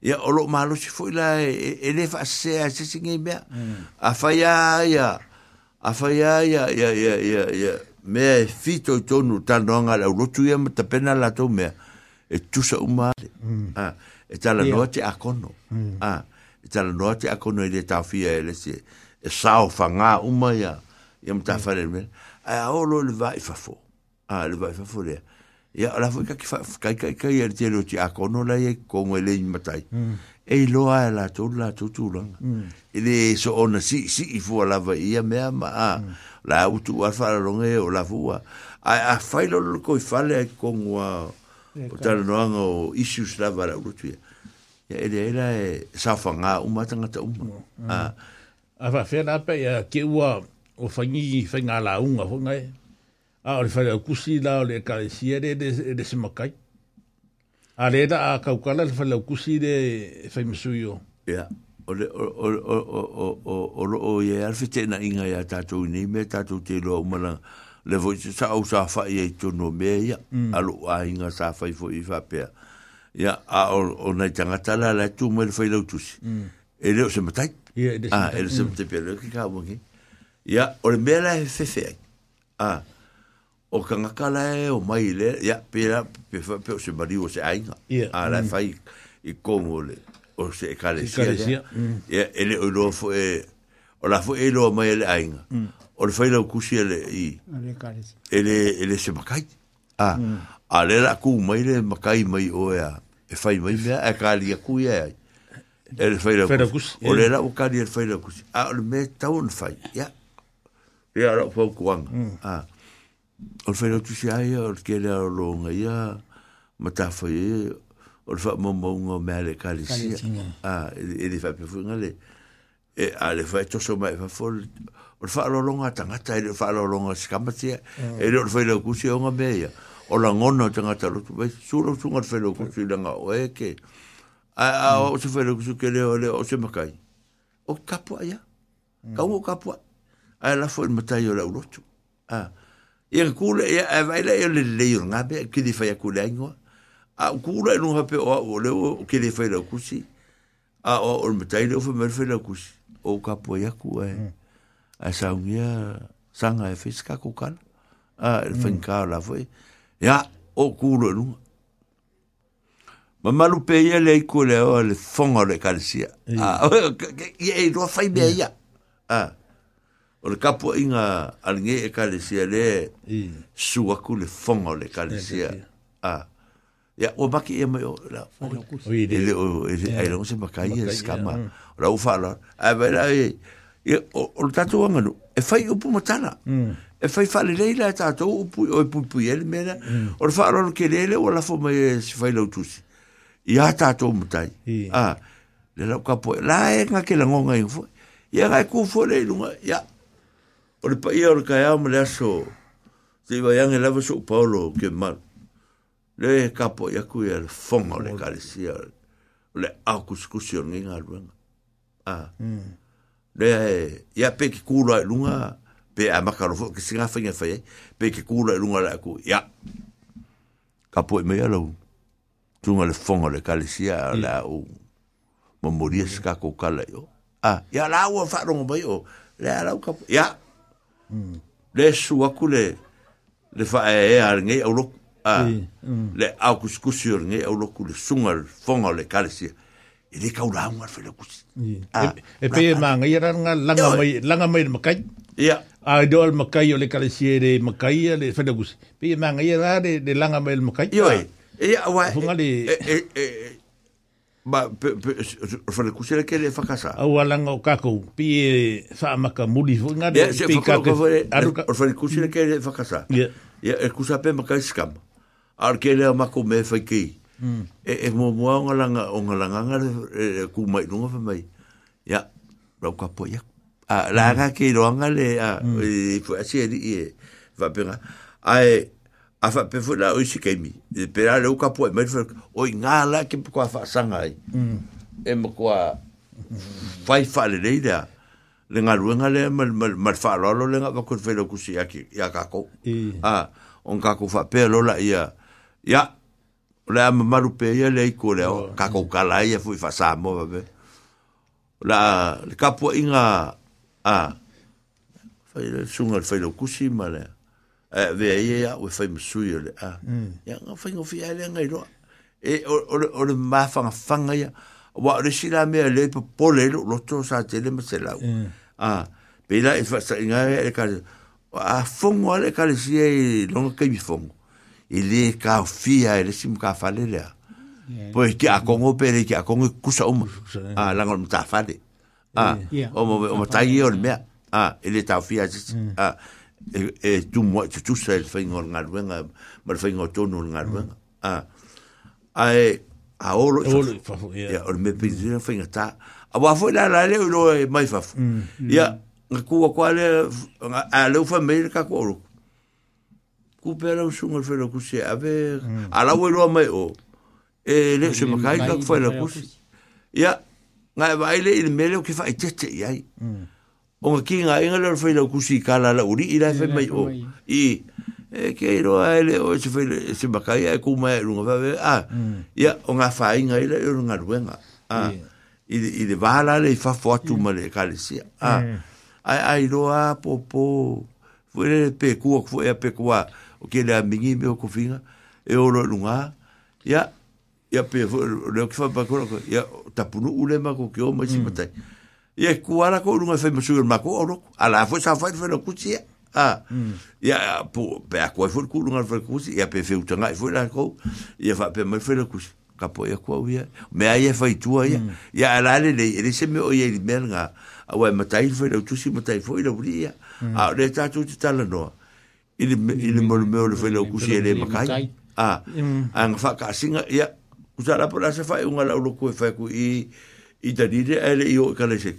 ya olo malo si foi la ele fa se a se singe bia a fa ya ya a fa ya ya ya ya ya me fito to no ta no nga la lo tu yem ta pena la to me e tu sa u ma ah e ta la noche a kono mm. ah e ta la noche a kono ele ta fi ele se e sa o fa nga u ma ya yem fa le me a olo le va fa fo ah le va fa fo le ah ya la fu ka fa ka ka ka ya te lo ti akono la ye ko mo le matai mm. e lo a la to la to tu la mm. e so ona si si i fu hmm. la va ia me ma la u tu wa fa lo nge o la fu a a fa lo ko i fa le ko mo e o ta no an o issues la va la u ya e le la e, e sa fa nga u ma tanga ta mm. a a va fe na pe ya ke u o fa ni fa nga la u nga fo nga a o le whare au kusi la o le kare siere e le semakai. A le a kaukala le whare au kusi le whai masui o. Ia, o le o lo o ye alfi tēna inga ia tātou ni me tātou te loa umana le voi te sa au sāwha i e tono me ia mm. a lo a inga sāwha i fōi fā pēa. Ia, a o nei tangata la la tū mai le whai lau tusi. Mm. E leo semakai. Ia, e le semakai. Ah, ia, e le semakai pēa leo ki mm. kāwangi. Ia, o le mea la he whewhe. Ah, o ka ngakala e o mai le, ya, pe la, pe fa, pe o se bari o se ainga, a la mm. fai, i kongo le, o se e kare sia, e le o lo fo e, o la fo e lo mai e le ainga, mm. o le fai la kusi e le i, e le, e le se makai, a, mm. a le la ku mai le makai mai o ea, e fai mai mea, e ka li a kui e ai, e le fai la kusi, o le eh. la u kari e le fai la kusi, a le me tau le fai, ya, e a la u pau kuanga, a, a, or fa tu sia ia e, or ke e le longa ia mata fa ia or fa mo mo ngo mele kalisi ah e le fa pe ngale e a le fa to mai fa fol or fa lo longa tanga tai le fa lo longa skamati e le or fa le kusi o nga meia o la ngono tanga talo tu vai suro su ngar fa le kusi le nga o e a a o se fa le kusi ke le le o se makai o kapua ia ka o kapua a la fo mata yo la urotu ah ia kula ia e vai lá le leio yo nga be ki di fai kula ingo a kula no ha pe o le o ki di fai la kusi a o o metai le o fe mer fai la kusi o ka po ia ku e a sa ungia sanga e fiska ku kala a le fin ka la foi ia o kula no Ma malu pe ia le iku le o le fonga le kalsia. Ia e roa fai mea ia. Ah. o le kapo inga alinge e kare sia le suaku le fonga o le kare sia. Ia, o maki ia e mai o la fonga. Ile o ele a ilongo se maka ia skama. O la ufa la. A vai e la e, e, o le tatu wanganu, e fai upu matana. Mm. E fai fale leila e tato upu, o e pui pui ele mena. Mm. O le fai lono ke lele o la fonga e si fai lau tusi. Ia tato mutai. Ia, le lau kapo. La e nga ke langonga ingo fo. Ia gai kufo le ilunga, ia. Ia, o le paia o le kaiao ma le aso te iwaiaga hmm. e lava so u paolo ke mal e le kapoi aku ia e le foga hmm. o le kalesia o le ao kusikusi o legiga aluega lea e ia pe ke kulo ae luga pe a makalo foi ke siga faiga fai ai pe ke kulo ae luga leaku ia kapoi mai alau tuga le foga o le kalesia o le ao momoria se kakou kala io a ia la ua faalogo mai o le alau kapoi ia le sua kule le fa e ar nge au lok a ah, mm. le au kus kus ur nge au lok le sungal fonga le kalesi e le kau la ngar fele kus e, e pe ma nge ra nga langa mai langa mai makai ya ah, e a dol makai ole kalesi de makai le fele kus pe ma nge ra de langa mai makai yo e ya wa funga le ba fa le kusel ke le fakasa au ala ngo kako pi fa e maka muli fo nga de pi ka ko aru fa le kusel ke le fakasa ya e kusa pe maka skam ar ke le maka me fa ki hmm. e e mo mo ala ngo ala ngo ala ngo ku mai no fa mai ya ra ka po ya a la ga ke ro ngale a fo hmm. asi e va pera ai a fa pe fu la o si kemi e pe la o ka po me fer o inga la ke po fa sanga ai mm. e mo kwa fai fa le leida le nga ru nga le mal mal mal fa lo lo le nga ko fe lo ku ya ki ya ka ko a on e. ka ko fa pe lo la ia ya le am maru pe ia le ko le o ka ko ka la ia fu fa sa mo ba be la le ka po inga a fa le sunga fa lo ku si ma le 哎，飞呀呀，我飞不输油了啊！嗯，呀，我飞，我飞呀，两个多。哎，我我我我买房，房个呀，我哩西拉美来不玻璃路，洛周山这里没在了。嗯，啊，别人一发说人家一家子，我啊，房我哩家里西拉弄个公寓房，伊哩靠飞呀，哩西木靠发哩了。嗯，不许加广告片，不许加广告广告啊，啷个木打发的？啊，哦莫哦莫打伊个哩咩？啊，伊哩打飞呀只啊。e tu mo tu tu sa el fingo nga nga mar fingo to no nga nga a a e, e mm. ah, a olo ya o me pizi nga fingo ta a wa fo la la le o mai fa ya nga ku wa kwa le mm. a le fa me ka ko ro ku pe la su nga fe lo ku se a ve a la wo lo mai o e, e le se mo kai ka fo la ku ya nga vai le il me le ke fa i te te ya o nga ki nga inga lor fai lau kusi ka la la uri ila fai mai o i e ke i roa ele o se fai se makai ai kuma e runga fai a ia o nga fai inga ila i runga ruenga a i de vala le i fa fuatu ma le kare si a ai ai roa po po fue le pe kua kua e pe kua o ke le amingi me o kufinga e o lo runga ia ia pe leo ki fai pakura ia tapunu ulema ko ke o mai matai mm ye kuara ko lunga fe mesu ma ko ro ala fo sa fa fe lo kuchi a ya po be a ko fo ku lunga fe kuchi ya pe fe utanga e fo la ko ya fa pe me fe lo kuchi ka po ya ko ya me a ye fa i tua ya mm. ya ala le le se me o ye li mer nga a wa ma tai fe lo tusi ma tai fo i lo ya mm. a le ta tu ti tala no ili ili mo me o le fe lo kuchi ele ma kai a mm. ang fa ka singa ya ku sa la po la se fa un ala lo ku fa e ku i i te nire e le iho i ka lesek.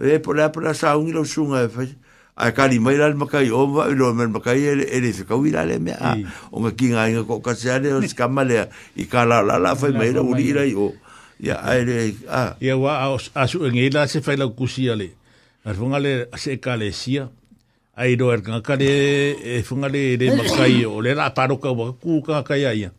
E po lea po la sa ungi lo sunga e fai. A ka ni mai lal makai o mwa ilo mel makai e le e se kau ila le mea. A o nga kinga inga ko kasi ane o skama lea i ka la la la fai mai la uri ila iho. Ia aere e a. Ia wa a su e ngei la se fai lau kusi ale. A funga le se ka le sia. A ilo er kanga kare e funga le le makai o le la paroka wa kukanga kai aia.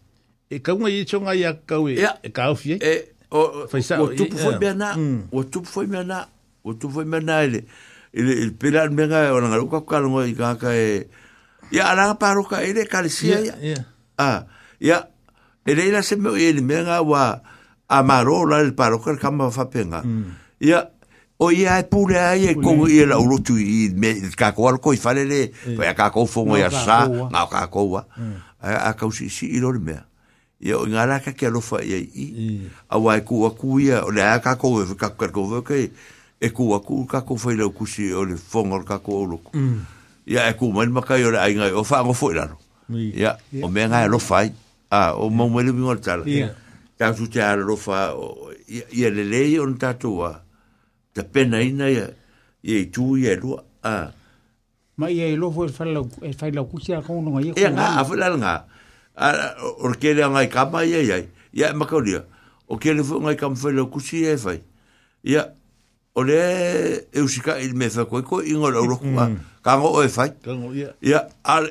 E kaunga i chonga i a kaue e kaufi e. E kaufi e o o tu foi bena mm. o tu foi bena o tu foi bena ele ele ele mega o na ka no i ka e ya ala ele ka si ah ya ele ila ele mega wa amaro el paro ka ka ya o ia e pure ai e ko me ka ko al ko i fa le na ka ko wa si si i Mm. E ia o ngā raka ke alofa ia i. A wai kua kuia, o le aka kou e kakou kakou vokai, e kua e kua kakou fai lau kusi o le fonga o kakou o mm. Ia e kua maini makai o le ainga o wha ngofo i lano. Ia, o mea ngai alofa i. A, o mau mele mingo le tala. Ia. Tātu te ara alofa, ia le lei o tātou a, ta pena ina ia, ia i tū ia e lua. Ma ia e lofo e fai lau kusi a kou nunga ia kua. Ia ngā, a fai lau ngā. Ia ara or ke le ngai ka mai ai ai ya ma ko dia o ke le ngai ka mfa le ku si e fai ya ole e usika il me fa ko ko ingo lo ro ka mm. ka ngo e fai ya ya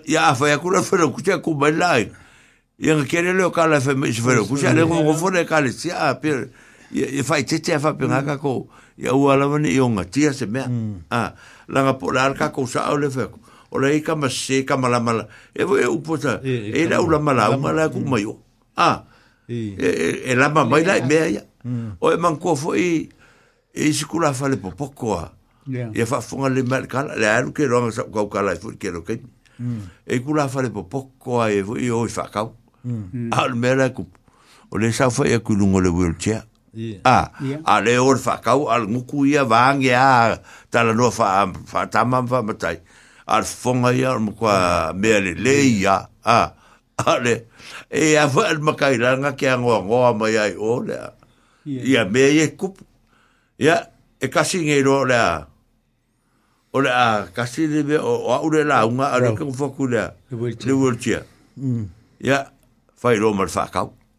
ya fa ya ku le fa ku ti ku ba lai ya ngai ke le lo ka la fa me fa ku si le ngo fo le ka le si a pe ya fa ti ti fa pe nga ka mm. ko ya u ala ni yo nga ti se me mm. a la ngapo la ka ko sa o le fa ko o le ka ma se ka mala mala e vo e u pota e, e, e la u la mala u mala ku mai o a ah. e. e la ma mai la me ya mm. o e man ko fo i e si ku la fa le popo ko a e fa fo le mal ka le alu ke ro sa ka ka la fo ke lo ke mm. e ku la fa le popo ko a e vo i o fa ka al me la ku o le sa fo e ku lu ngo le wil che a a le or fa ka al ngu ku ya va ngi a ta la no fa fa ta ma fa ma ar fonga ia mo kwa me ale le ia a ale e a fer ma kai ranga ke ango ango ma ia o le ia me ia kup ia e kasi ngero le o le kasi de be o a la unga ale ke fo ku le le wurtia ia fai ro mar fa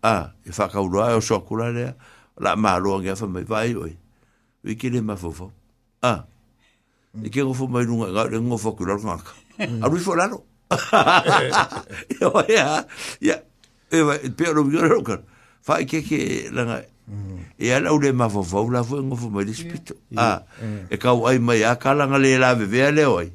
a e fa ka o so ku la le la ma ro vai oi wi le ma fo a ni e kengo fo mai nunga ga rengo fo kula ngaka mm. aru fo lalo yo ya ya e va e pero vi ngaro ka fa e ke ke la nga mm. e ala ule ma fo fo la fo e ngo mai dispito a ah, e ka ai mai a kala nga le la ve le oi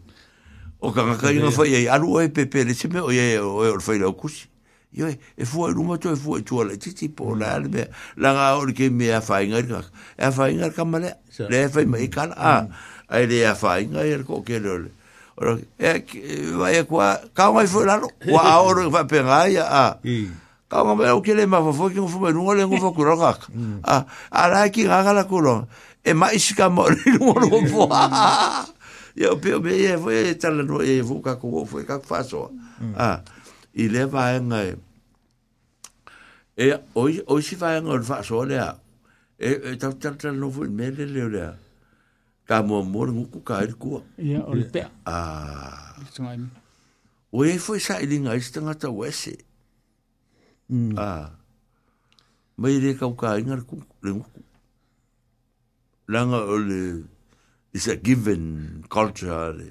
o ka ngaka i ngafo ye aru oi pepe le se me o ye o e fo la kusi yo e fo e luma to e fo e tu ala titi po la le la nga ke me a fa inga ka e fa inga ka male le fa mai kala a ah, mm ai le afa inga e ko ke le ole ora e vai e kwa ka mai fo la wa ora va pe a ka mai o ke le ma fo mm. e ki fo no le ngo fo ku ro ka a ara ki ga ga la ku ro e mai si ka mo le ngo ro fo ya pe me e vo e ta la no e vo ka ko fo ka fa so mm. a i le va en e oi oi si va en o fa so le a e ta e, ta no fo me le le le a ka mo mo ngu ku ka ri ku ya o le pe a o e foi sa i linga is tanga ta wese mm. a mai re ka ka i ngar ku le ngu langa o le is a given culture le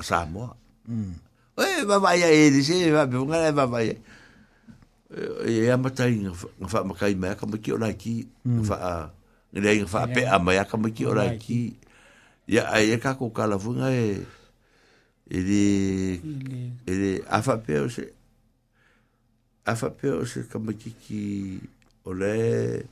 a sa mo mm. e va va ya e di se va be nga va e ya mata i nga fa makai ma ka mo ki o la ki fa a Ngai ngai fa'a pe'a mai aka o rai ki ya ai ka ko kala funga e e di e di afa peo se afa peo se ka maki ki ole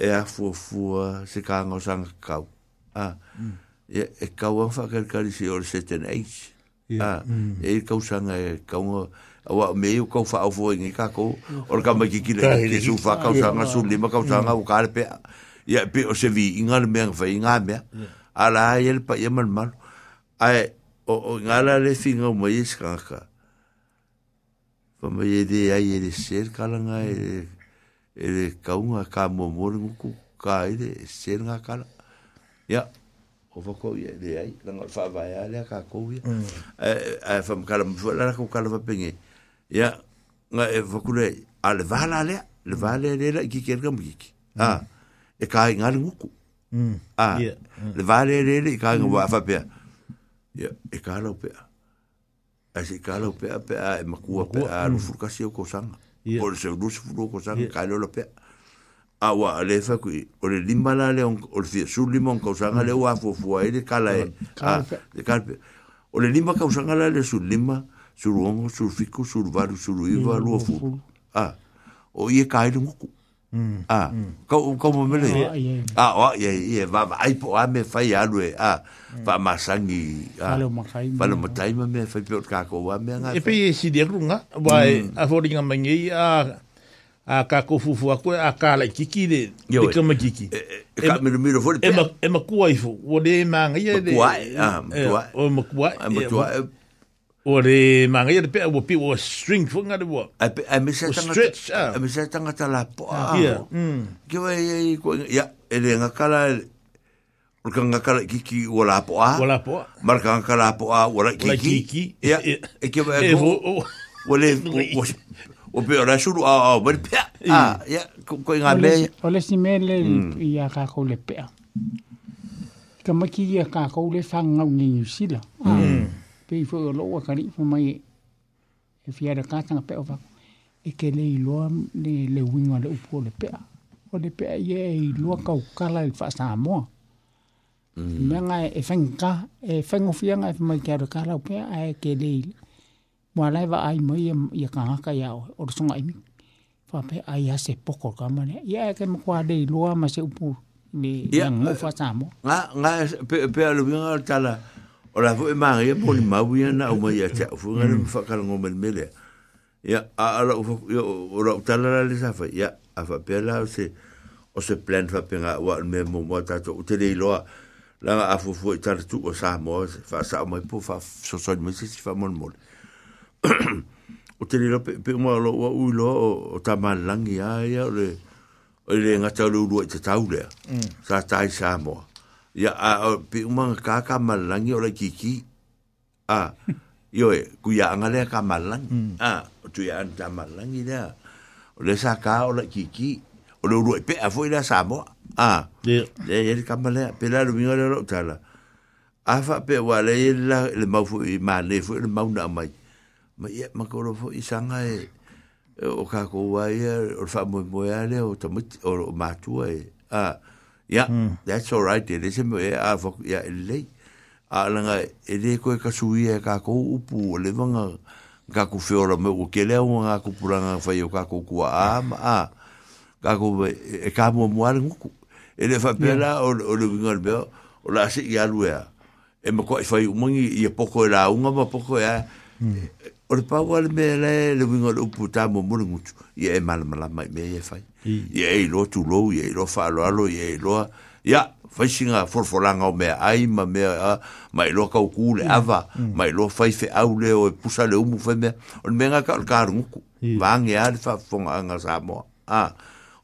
e a fua fua se ka ngau sanga kau a ah. mm. e kau an fa kar kari se ole seten eis a mm. e kau sanga e kau ngau Awa me yu kau faa ufua ingi kako, ora ka maki kile ke su faa kausanga, su lima kausanga, mm. ukaare pe, ya pe o se vi inga le mea, fa inga mea. Yeah. ala el pa ia mal mal ai o o ngala le finga mo is kaka pa mo ye de ai de ser kala nga e e kaunga ka mo mo ngu ka e de ser nga kala ya o va ko ye de ai la nga fa va ya le ka ko ye ai mm. eh, eh, fa mo kala mo la ko kala va penge ya nga e eh, va kule al va la le le va le le ki ker ka mo ki mm. ah e ka e nga ngu Mm. Ah. Mm. Le vale le le ka ngwa fa pe. Ya, e ka lo pe. Ai se ka lo pe pe a e maku pe a lu fur ka si ko sang. Por se lu si fur ko sang ka lo lo pe. A wa le fa ku o le limba la le on o le su mm. limon e. mm. ka sang le wa fo fo e le ka la e. Le ka pe. O le limba ka sang la le su limba su ro su fiku su va su ru va lu fu. Ah. O ye ka i lu ku. Mm. Ah, ko como me le. Ah, o ye ye va va ai po a me fai alu e. Ah, va mm. ma sangi. Vale ah, mo kai. me fai pelo kako wa me nga. E pe si de runga, va a fori nga mangi a a kako fufu a koe a kala kiki de de e, kama kiki. E, e ka me le miro fori. E ma e ma e kuai fo. Wo ma manga ye de. Kuai. Ah, kuai. O ma kuai. Ah, ma kuai. O re mangai te pia wopi o string fo ngā rewa. A me sa tangata, a me sa tangata la po a. Ia. Ki wa e i koe, ia, e re ngakala, Orka ngakala kiki ua la po a. Ua la po a. Marka ngakala po a ua la kiki. Ua la kiki. Ia, e, e, e ke wa e po. Ua le, ua pia ora suru a a wari pia. Ia, koe ngā me. O le si me le mm. i a kakou le pia. Ka maki i a kakou le whangau ni New Zealand. Mm. pe fo o loa ka li fo mai e fia da katanga pe o vako e ke le iloa le le winga le upo le pea o le pea ye i loa kau kala i fa Samoa mea ngai e whainga e whaingofia ngai mai kia da kala pea a e ke le ile mua ừ. lai wa ai mai i a kangaka ia o le songa imi fa pe ai a se poko ka mane ia e ke mkwa le iloa ma se upo le ngofa Samoa nga nga pe pe alu winga tala o la fue mari e poli hmm. mau ia na o mai ia te fu hmm. ngare mm. fa kala ngomel mele ia a ala u fu o la utala la le safa ia a fa pela o se o se plan fa pinga wa me mo mo ta to u te le loa la a fu fu e ta tu o sa mo fa sa mo pu fa so so me si fa mon mon o te le lo pe pe mo lo wa u lo o ta ma lang ia ia le o le nga ta lu lu te tau le hmm. sa ta sa mo mm. ia a pe uma ka ka malangi ola kiki a yo e ku ya ngale ka malangi a tu ya ta malangi da ole sa ka ola kiki ole ru pe a foi la samo a de de ka male pe la lu mi ola ro tala a fa pe wa le la le mau fu i ma le fu le mau na mai ma ia ma ko ro fu i sanga e o ka ko wa ia o fa mo mo ia le o tamit o matua e a Yeah, mm. that's all right. Det er simpelthen, jeg er for, jeg er lei. Ah, lang er det ikke jeg kan suge, jeg kan gå op på, og det var en gang, jeg kan med, og gælde jeg, og jeg kan på den gang, for jeg kan gå op på, ah, ma, ah, kan gå på, jeg kan må må alle gukku. Det er for bedre, og det vil gøre bedre, og lad os se, jeg er Jeg må gå, for jeg mange, jeg er pokker, eller unge, jeg er pokker, jeg er, og det er bare, hvor det med, eller det vil gøre op på, der må må det gukku. ia e lo tulou ia lo, faaaloalo ia iloa ia faisinga forfolanga o mea ai ma mea a ma lo ka uku le mm. ava mm. ma lo fai fe au le o e pusa le umu fe mea o le menga ka o le karunguku vange a le whafonga anga sa moa a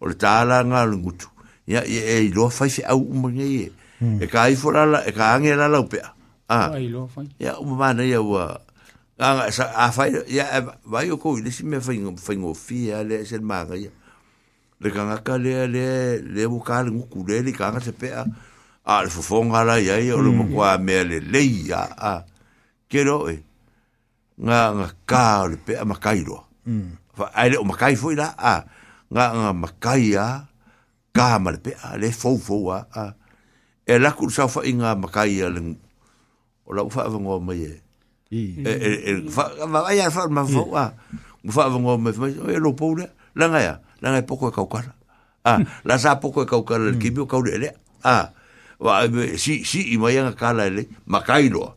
o le tāla ngā le ngutu ia e ilo fai fe au umu nge mm. e e ka aifo lala e ka ange lala upea a ia umu mana ia ua anga sa a fai ia e, vai o kou ilesi mea fai ngofia le e se le manga ia le kanga ka le le le mo ka le ngu le le kanga se pea a le fofonga la ya ya le mm. mo kwa me le le ya a kero e nga nga ka le pea ma kai ro mm. fa ai le o ma kai fo ila a nga nga ma kai ya ka ma le pea le fo fo a a e la ku sa fa inga ma kai ya le o la fa vo ngo ma ye e e fa va ya fa ma fo a fa vo ngo ma fo e lo po le langa ya langa poko e kaukara ah la sa poko e kaukara le kimi o kaulele ah wa si si i mai nga kala le makailo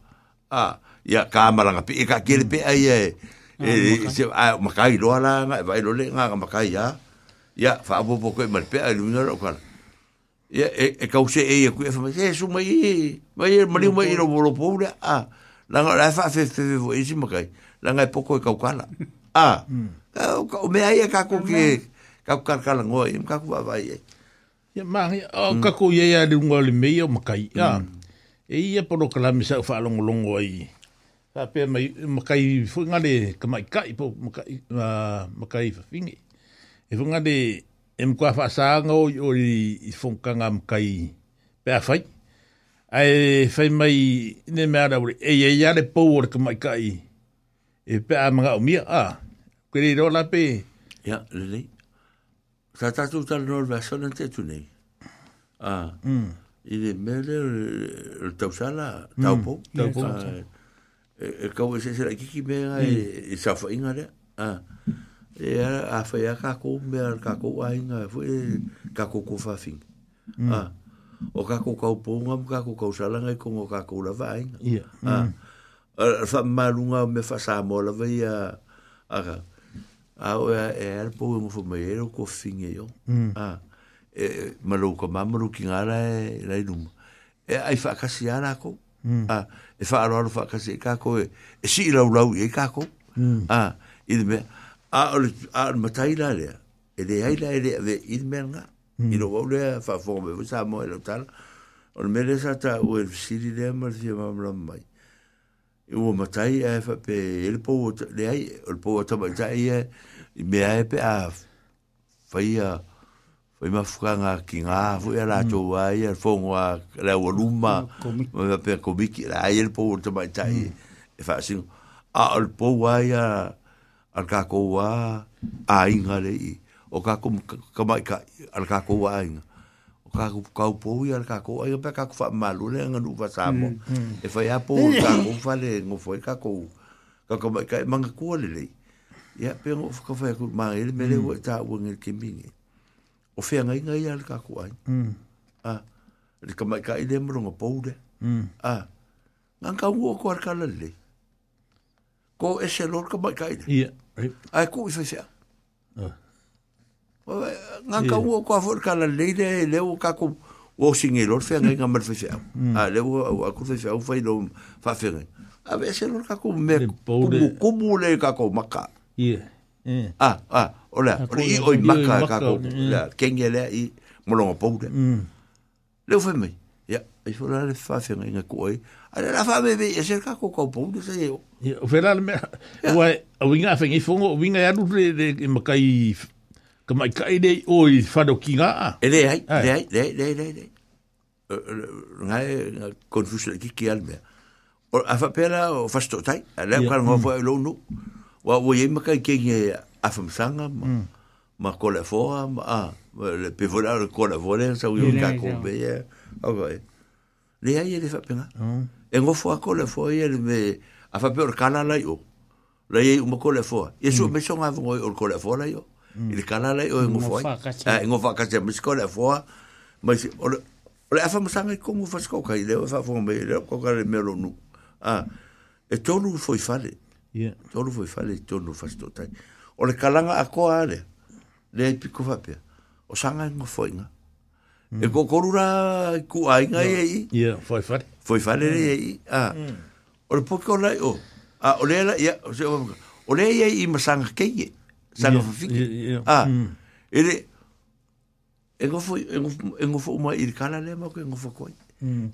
ah ya ka malanga pe ka kele pe ai e e se a makailo ala nga vai lo le nga makai ya ya fa bo poko e mal pe ai lumina lo kala ya e e kause e e ku e fa se su mai mai mai mai lo bolo poule ah langa la fa fe fe vo e si makai langa poko e kaukala ah mm. o mm. me mm. e ai ka ko ke ka ka ka la ngoi ka ku va vai ya ma o ka ku ye ya lu ngoli me yo ma kai ya e ia polo kala mi sa fa long long ngoi ka pe mai ma kai fu nga le ka mai kai po ma kai ma kai fa fingi e fu nga le em kwa fa sa ngo yo i fu ka nga ma kai pe fa ai fai mai ne mera e ye ya e, le po ka mai kai e pe a ma ngo mi a Kwe li rola pe? Ya, le le. Sa tatu tal nor vasona te tu nei. A. Mm. I de mele le tau sala, tau mm. po. Tau po. E kau e, e se kiki mea e, mm. e sa fa inga le. A. E a fa ya kako mea al kako a inga e fu e kako ko fa fin. A. O kako kau po unga mu kako kau sala ngai e kongo kako la va inga. Ia. A. Fa malunga me fa sa mola vai a. A. A. Ah, oia, e, e ara pou e mufo mai, era o cofinha, yo. Mm. Ah, e, e malou, ka mamma, lu, é, ara, e, la, e, numa. E, ai, fa, kasi, ara, ako. Mm. Ah, e, fa, aro, aro, fa, kasi, e, kako, e, e, si, i, lau, lau, e, kako. Mm. Ah, idem, a, ole, a, ole, matai, la, lea. E, le, ai, la, e, le, ve, idem, er, nga. Mm. I, lo, au, lea, fa, fo, me, vo, sa, e, O, Matai me, le, sa, ta, u, e, si, li, lea, ma, si, ma, ma, ma, ma, i me ai e pe a fai a fai ma fukanga ki ngā fu e la tō wai e fōngua le ua luma ma mm, me pe a komiki la ai e pōu tō mai tai mm. e fai singo a al pōu wai a al kāko wā a inga le o kāko kamai ka al kāko wā inga o kāko kau pōu i al kāko wā inga pe a kāko fai malu le anga nupa sāmo mm, e fai a pōu kāko fai le ngofoi kāko kāko mai ka e manga kua le le ia pe ngo fa fa ku ma ele mele o mm. ta o ngel ke mingi o fe ngai ngai al ka ku ai mm. a le ka mai ka ile mro ngo poude mm. a ngan ka u ko ar ka le ko ese lor ka mai ka ile ia ai ku i fa se ngan ka u ko for ka le le le o ka ku o singe lor fe ngai ngai fa se a le o a ku fa se au fa ilo fa fe ngai a veces lor ka ku me ku ku le ka ku maka Ah, ah, ora, ora i oi maka ka ko. Ya, kenge le i molo mo pou de. Le fo mai. Ya, i fo la le fa fe ngai ngai koi. Ala la fa me ve, e ser ka ko ko pou de se yo. Ya, o fera le me. Wa, o winga fe ngai fo, o winga ya lu de maka i ka mai ka i de oi fa do kinga. E le ai, le ai, le le le le. Ngai konfusion ki ki al me. O afa pela o fasto tai, ala ka ngofo mm. lo no wa wo ye ma kai ke ye afam mm. sanga ma ma ko le foa ma a le pe vola le mm. e ko le vola sa wi ka ko be ye o ba mm. le ye le fa pe na e ngo eh, foa ko le foa ye le a fa pe or kana la yo la ye ma ko le foa ye so me so nga vo or ko le foa la yo il kana la yo e ngo foa a ngo fa ka se me ko le foa ma si o le o le afam sanga ko ngo fa ko kai le fa fo me le ko ka le melo nu a ah, e tonu foi fale mm tolu foi fale tolu faz total o le kalanga a ko ale le piko fa pe o sanga ngo foi nga e mm. ko korura ku ai nga ye i ye foi fale foi fale ye i a mm. Mm. o le poko lai o a o le ya o se o le ye i masanga ke ye sanga fa fiki a ele e ngo foi e ngo e foi uma ir kala e e le mo ke ngo foi koi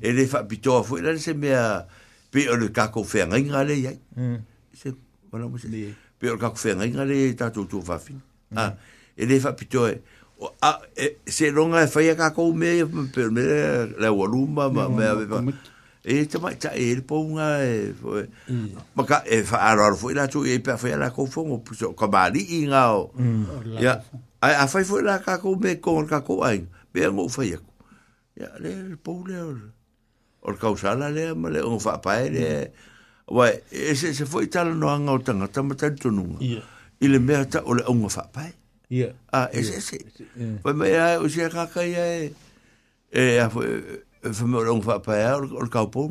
ele fa pitoa foi la se me a pe o le kako fe nga ngale ye mm. se wala mo se pe o ka ku fenga inga le ta tu tu eh, eh. Eh, fa fin a ele fa pito e a se longa e faia ka ko me pe me la waluma ma me ave e te mai ta e po unha e ma ka e fa ara foi la tu e pe fa la ko fo mo so ka bali inga o ya a a fai foi la ka ko me ko ka ko ai pe mo faia ya le po le o ka usala le ma le o fa pa ele mm. wa e se se foi tal no anga o tanga tama tal tonu ya yeah. ile ole o nga fa pa ya ah e se se pa me ya o se ka ka ya e e a foi fa me o nga fa pa ya o ka o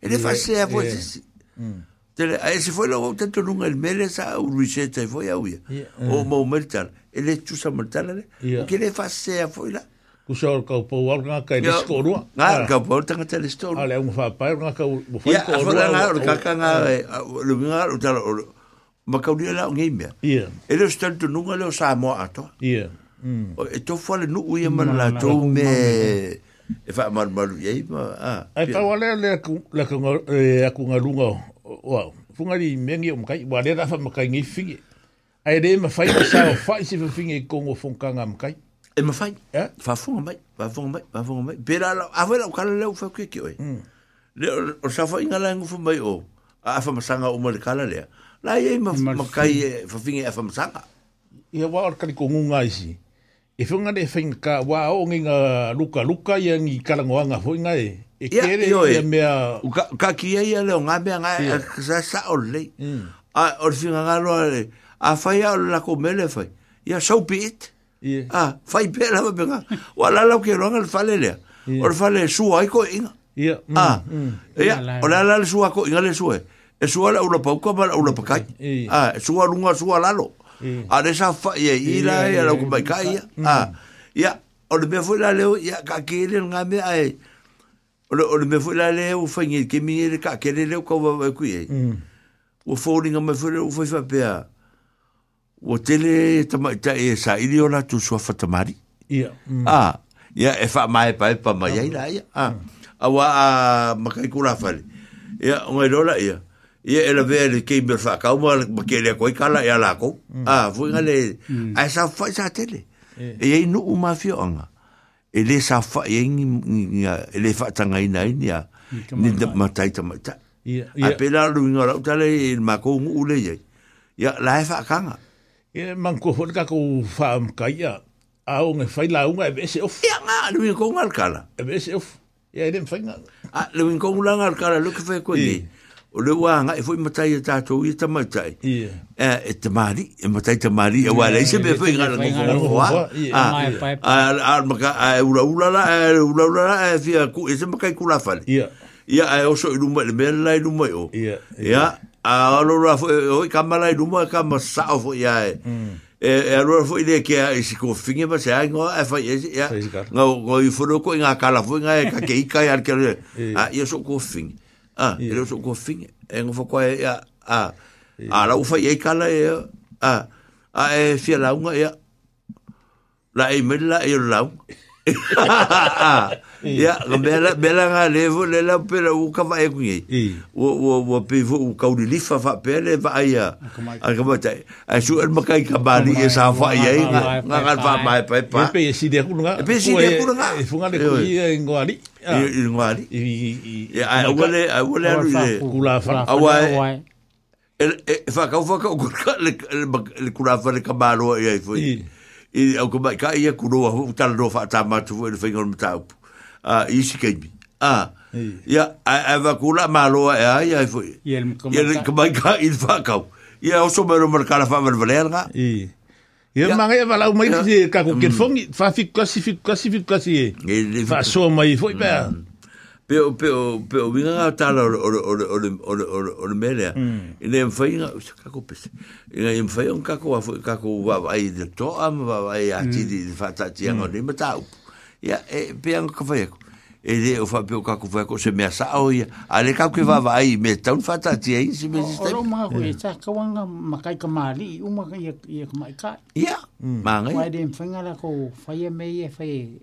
e le fa se a foi se mm Tere, a ese foi logo tanto nun el mele sa u riseta mm. e foi a uia. Yeah. O mo mertal, ele chusa mertal, ele. O que le fa se a foi la? ku ah. ah. eh, e sa o ka po wal nga ka dis ko rua nga ka po ta nga tele sto ale un fa pa nga ka mo fa ko rua ya nga o ka ka nga lu nga o ta o ma ka ni la nge me ya e lo sto tu nga lo sa mo ato ya mm e to fa le nu u ye man la to me e fa mar mar ye ma a e fa wale le ku le ku e ku nga lu nga wa funga di mengi o mkai wale da fa mkai nge fi ai de ma fa i sa o fa i si fa fi nge ko ngo funga nga mkai E ma fai. Fa fonga mai. Fa fonga mai. Fa fonga mai. Pera la. A fai la. Kala leo fa kue ki oe. Le o sa fai inga la ingo fa mai o. A fa masanga o mole kala lea. La ye ma kai e fa fingi a fa e masanga. Ia wa or kari kongu ngai si. E fonga ne fai ka wa o ngi nga luka luka ia ngi kala ngoanga fo inga e. E kere ia mea. Ka kia ia leo ngai mea ngai. Sa sa o lei. Hmm. A or fi nga ngaro a le. A fai a o lako mele fai. Ia sau pi iti. Yeah. Ah, fai pe la benga. Wa la la ke ronga le fale le. Yeah. Or fale e su ai ko inga. Yeah. Ah. Ya. Mm. Yeah. Yeah. la la su ko inga le su. E, e su la u lo pau ko ba u lo pakai. Ah, su a lunga su a lalo. Ah, de sa fa ye i la e la ku mai kai. Ah. Ya. Or be fu la le ya ka ke le nga me ai. Or or be fu la le u fa ngi ke mi le ka ke le le ko va ku ye. Mm. U fo ringa me fu le u fa pe. Ah wo tele tama ta e sa ili ona tu so fatamari ya a ya e fa mai pa pa mai ah. ai ai ah. a a wa makai kula fali ya o mai lola ya ya ele vele ke me fa ka mo ma ke le koi kala ya la ko mm. a ah, fu ngale mm. a sa fa sa tele e ye nu uma fi onga e le sa fa ye e le fa tanga ina ni ya ni de matai tama ta ya ya pelalu ngora tale ma ko ngule ye ya la fa e kanga e manko ho ka ko fa ka ya a un e fai la un e se of ya nga lu in ko ngal kala e be se of ya den fai nga a lu in ko ngal ngal kala lu ke fai ko ni o le wa nga e foi mata ya e ta to i ta mata e e e te mari e mata te mari e wa le se be fai nga ko ngal ko a a a ma ka a e u la u la e u la u la e fi a ku e se ma ka ku la fa ya ya e o so i lu ma le me la i lu ma o ya ya a lo ra fo eh, o ka mala i numa ka ma sa fo ya e. Mm. e e lo fo ide ke a isi ko finge ba se a ngo e fa yes ya ngo ngo i fo ko nga kala fo nga e ka ke ika ya ke e. a i so ko fing a e. i so ko fing e ngo fo ko ya a a la ufa ye kala e a a e fi la unga ya la e mela e lo la Ya, la bela bela nga levo le la pela u ka vai e ku ngi. O o o pe vo u ka u li fa fa pele va ia. A ka mata. A su el makai ka ba ni e sa fa ia nga nga ka va mai pa pa. Pe si de kuna. Pe si de kuna. E fu nga le ku i ngo ali. I ngo ali. I i. Ya, e, wale wale ru. Ku la fra. A wai. El e fa e, ka fa ka ku le le ku la fa le ka ba ro ia i fo e au kama ka ia ku roa u tala roa whaata matu fu ele whaingon ma taupu a isi kei mi a ia a eva kula ma roa e ai ai fu ia le kama ka i le whakau ia oso mai roa marakala wha mara valea langa ia mangai mm. e valau mai ki se kako kerfongi wha fiku kasi fiku kasi fiku kasi e wha soa mai fu i pēr mm pe o pe o pe o vinga ta la o o o o o o o o mele e nem foi nga o ka ko pe e nga em foi un ka ko foi ka ko va vai de to am va vai a ti di fa ta ti ango nem ta u ya e pe an ka foi ko e de o fa pe o ka ko foi ko se me sa o ya ale ka ko va vai me ta un fa ta ti ai se me sta o ma ko e ta ka wan ga ma kai ka mali u ma ka ye ka mai hmm. e e e, ka ya ma nga ya ma de em foi nga la ko fa ye me ye fa e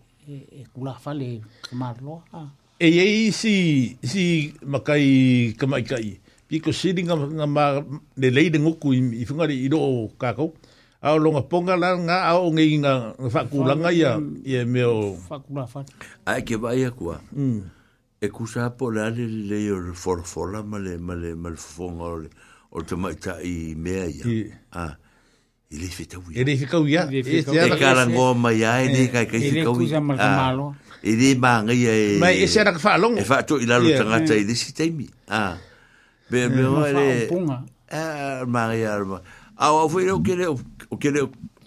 kula fa le ka mar lo ha e e si si makai kamai kai piko sidi nga nga ma le le de ngoku i fungari i ka kako a longa ponga la nga a o nge nga fa ku la nga ya ye meo fa ku la fa ai ke vai a kwa mm. e ku sa po la le le o for for la ma le ma fonga o le o te mai ta i mea ya a i le fita wia e i le fika wia e te ara kwa se e kala ngoma ya e le kai kai fika wia e le kuja e de ma ngai e mai e sera fa long e fa to ila lo tanga tai de sitemi a be me ma le a ma ngai a ma a o foi o kere o kere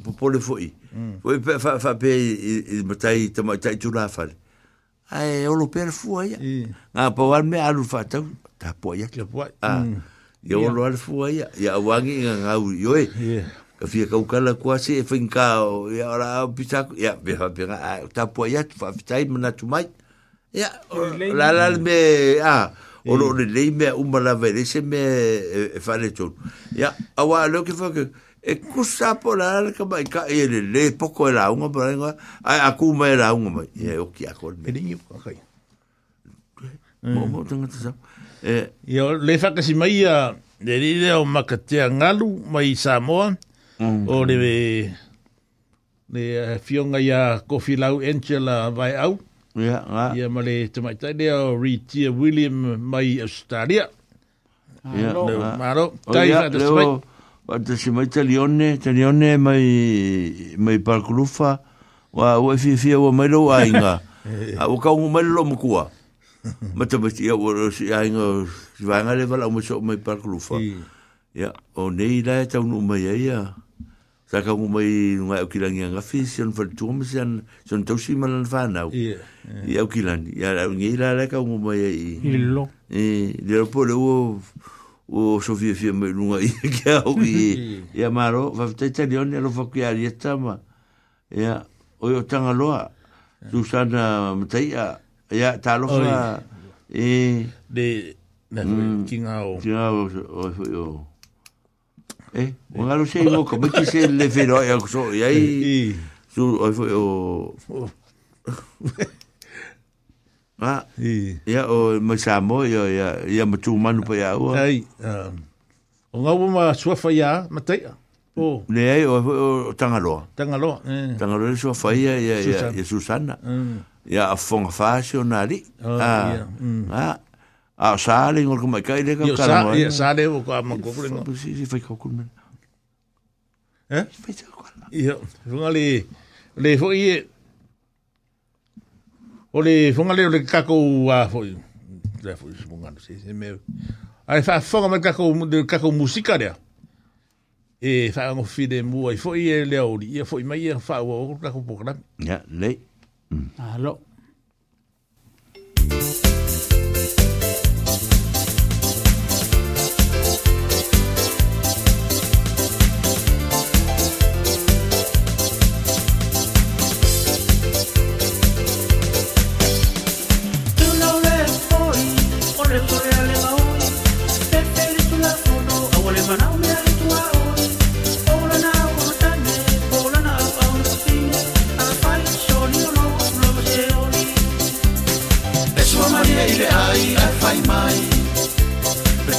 po po le foi mm. foi pe fa fa pe i ma tai to ma tai tu la fa ai o lo per fu ai na po va me a lu fa ta ta po ia ke po a Ya Allah, ya wangi ngau yo eh a fia kau kala kua se e whainka o e ora au pitaku, ia, me hape ngā, tā pua iatu, whawhitai mana tu mai, ia, la la le me, a, o lo le lei mea umala vai, le se me e, e whare tonu, ia, a wā leo ke whake, e kusa po la la ka mai, ka e le le poko e la unga pa rengua, a a kū mai e la unga mai, ia, e o ki a kore me. E ringi, a kai. Mō mm. mō tangata sa. E- ia, le whakasi mai a, le rire o makatea ngalu mai Samoa, Mm. o le me le fionga ya Kofi Lau enchela vai au. ya ya Ia ma le te mai tai o Ritia William mai Australia. Ia, ngā. Maro, tai ia, te smai. Ia, leo, te smai te lione, te lione mai, mai parkurufa. Wa ua e fi fia ua mai lau ainga. A ua kaungu mai lau makua. Ma te mai tia ua rosi ainga, si vanga le vala mai parkurufa ya o nei la ta un mai ya sa ka un mai un ai ki lan ya fision fer tu mi san son tau si mal fa na ya mm. ki lan ya nei la la ka un mai ya i lo e de lo pole o o sofi fi mai un ai ki ya o ki ya maro va te te lion ya lo fa ki ari ta ma ya o yo tanga loa tu san ma tai ya ya ta lo fa e de Nah, mm. kingau. Kingau, oh, oh, oh. Eh, un ngalo sei mo ko mi se le vero e so e ai su o ah, o ma ya o mo sa mo yo ya ya me tu manu pa ya o ai um, o ngau ma sua fa ya ma te o le ai o tangalo tangalo eh tangalo e. sua fa ya ya ya susana ya a fonga mm. se oh, ah mm. ah a sa le ngor ko mai kai le ka ka no sa le o ka ma ko le ngor si si fai ko ko men eh fai ta ko ma io funga le le fo i o le funga le le ka ko a fo le fo si funga no si si me ai fa fonga me ka ko de ka ko musika le e fa ngo fi de mu ai fo i le o i fo i mai fa o ka ko program ya le alo Thank you.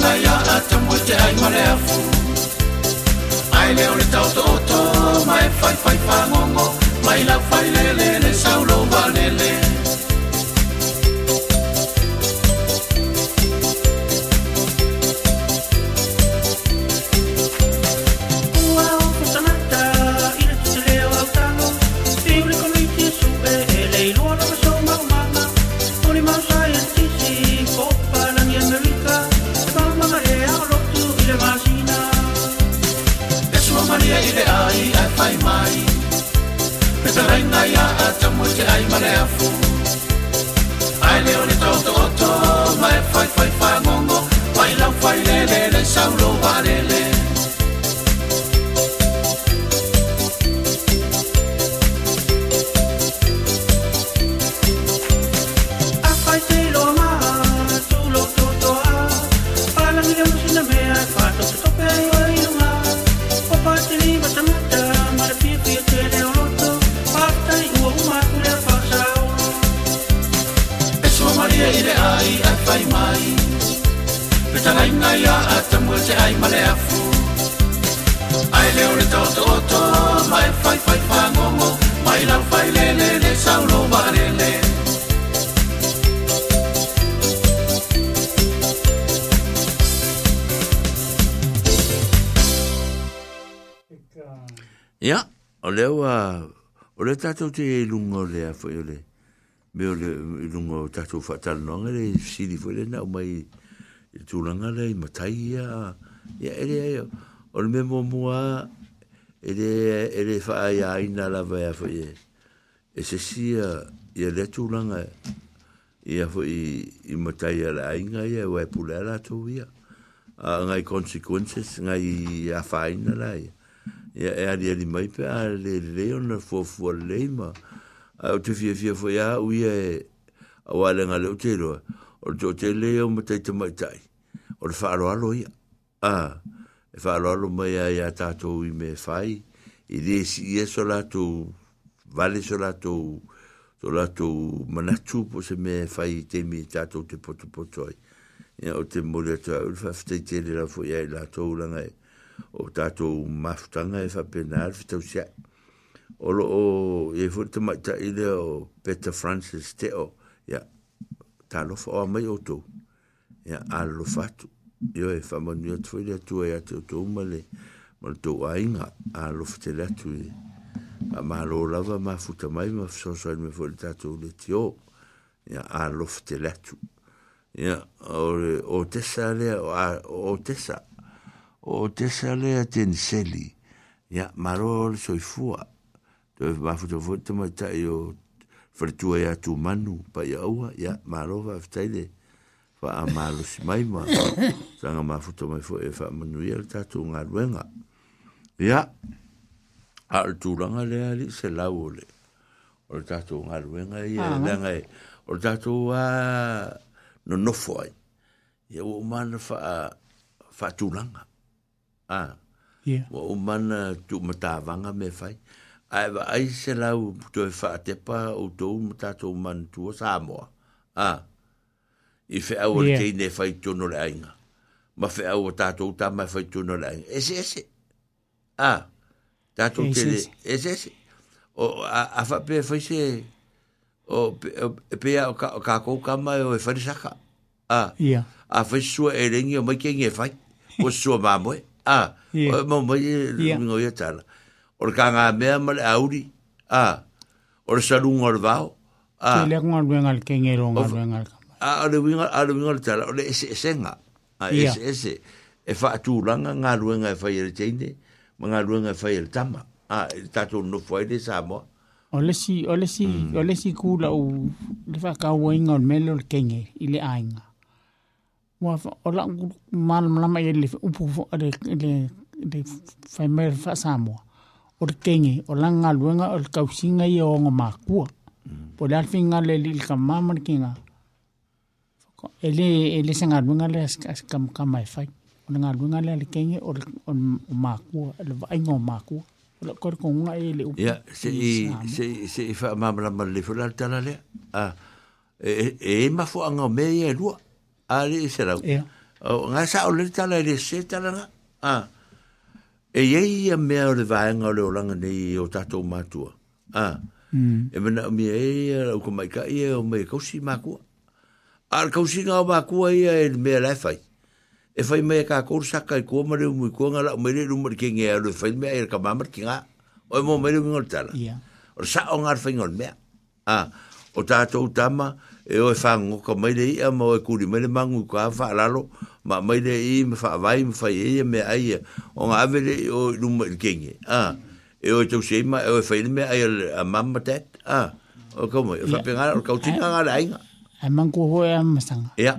na ya atambuite ai marefu ai leo le tautoto mai faifai fagogo mai lele saulou valele Fai, fai, fai, mongo, fai, lau, le, le, le, sauro. saulo barele Ia, o leo a, o leo tātou te lungo lea fwoi o le, me o le lungo tātou whatalonga le siri fwoi le nau mai tūlanga le matai ia, ia ere ai, o le me mua mua, ere, ere whaai aina lawa ea fwoi e. e se sia ia le tu langa ia fo i i matai ala inga ia wai pula ala tu ia ngai consequences ngai a faina la ia ia e ali ali mai pe a le leo na fo fo leima a o te fia fia fo ia uia e a wale ngale o te loa o te o te leo matai te maitai o le faro alo ia a e faro alo mai a ia tatou i me fai i desi ia so la tu vale so lato so lato manatu po se me fai te mi tato te poto poto ai ya o te mole to au fa te te le la fo ya la to la ngai e, o tato maftanga e fa penal fa tau sia o lo o e fo te mai ta ile o peter francis te o ya ta lo fo a mai o to ya a lo fa tu yo e fa manu to ile e to ya te to mole mo to ainga a lo fo te la a malo lava ma futa mai ma so so me volta tato le tio ya a lofte tu ya or o tessa le o tessa o tessa le ten seli ya malo so i fua to ma futa futa ma ta yo fol tu ya tu manu pa ya ua ya malo va ftai le fa a malo si mai ma sa sanga ma futa mai fo e fa manu ya tato nga ya a le tūranga le ali se lau o le. O le tātou ngā ruenga i ah. e le ngai. O le tātou a no nofo ai. I a umana wha tūranga. A. Yeah. O umana tū matāwanga me fai. A e wa ai se lau puto e wha tepa o tū matātou man tū o Samoa. A. I fe au yeah. le keine e whai tūno le ainga. Ma fe au o tātou tā mai e whai tūno le ainga. Ese, ese. A. A. Tātou tere. E se se. O, a, a wha pē whai se o, pēa o, ka, o kākou kama e o e wharisaka. A. Ia. A whai sua e rengi o mai kia nge whai. O sua māmoe. A. O e mau mai e ngoi e tāna. O le kā ngā mea male auri. A. O le sarunga o le vāo. A. Te lea ngā ruenga le kenge ronga ruenga le kama. A le winga, a le winga le tāna. O le ese esenga. A ese ese. E wha atūranga ngā ruenga e whai e re teine. mga luenga fai el tama a ah, tatou nofo ai le samoa o lesi o lesi mm. o lesi kulaʻu le faakauaiga o le mea hmm. le o le kege i le aiga ua o laʻu malamalama ia e le upu le le fai mai le faasamoa o le kege o lagaluega o le kausiga ia o oga makua hmm. po le alafega le lii le kamamā ma le kega e le e le sagaluega le asikamae fai ona galuega le alekege o makua le vaaiga o makua o le kolekoguga e le upa ia seʻi seʻi seʻi faamamalama lelei foi laletala lea a e e, e mafoaga o mea ia e lua a leʻi e serau ga sa o lele tala e le se talaga a e iai ia mea o le vaega o le olaga nei o tatou matua a hmm. e mana o mia e lauka maikaʻi e o mai kausi makua a le kausiga o makua ia e le mea lae fai e fai mai ka ko saka i ko mare mu ko nga la mere lu mer ke nge lu fai e mai ka ma mer ki nga o e mo mere ngol tala o sa o ngar fai ngol me a o ta to tama e o fa ngo ka mai le ia mo e ku li mele mangu ka fa lalo ma mai le i me fa vai me fai e me ai o nga ave le o lu mer ke nge a e o to se ma e o fai me ai a mamma tet a o komo e fa penga o ka utinga nga la inga ai mangu ho e masanga ya yeah.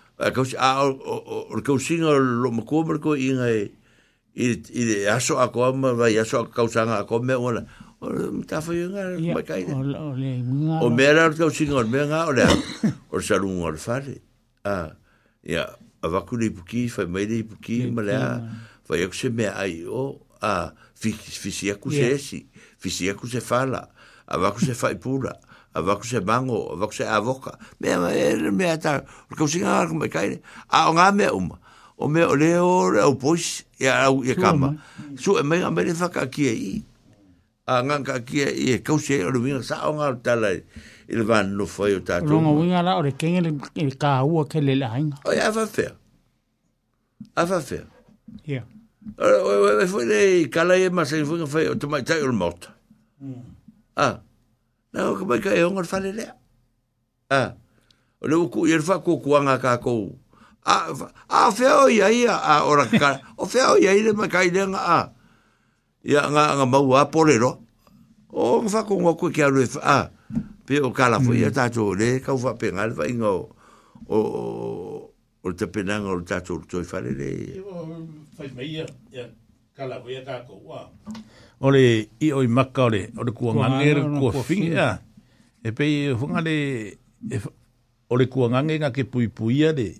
a eh, ka a o ka singa lo ma ko mer ko i nga i i de aso a ko ma va i aso ka usanga a ko me ona o ta fo yo nga ma ka i o me ra ka singa o me nga o le o sa lu ngor fa le a ya a va ku li puki fa me li puki ma le va yo se me ai o a fi fi si ku se si fi si ku se fa la a va ku se fa i pura a vaku se bango, a vaku se avoka. Mea ma e mea ta, o kau singa ngā me kaire. A o me mea uma. O me o leo o au pois e au e kama. Su e mea mea whaka kia i. A ngā ka kia i e kau se o luinga sa o ngā tala i. I le vānu no whai o tātou. Longa winga la o re kenga le kā ua ke le Oi, O e awha whea. Awha whea. Yeah. O e foi le kala e masai funga o tumai tai o le mota. Ah. Na o kama ka e hongar fale lea. Ha. O le uku i rfa kua kuanga ka kou. A fea o ia ia a ora ka. O fea o ia ia ma ka nga a. Ia nga nga mau a pole ro. O nga fa kua ngwa kua kia lue fa a. Pe o kala fo ia mm. tato le ka ufa pe ngale fa inga o. O o te penanga o tato o toi fale le. Fai meia ia kala fo ia ka Ore i oi maka ore, le o kua ngange kua whinga e pei e whunga le e o le kua ngange nga ke pui pui a e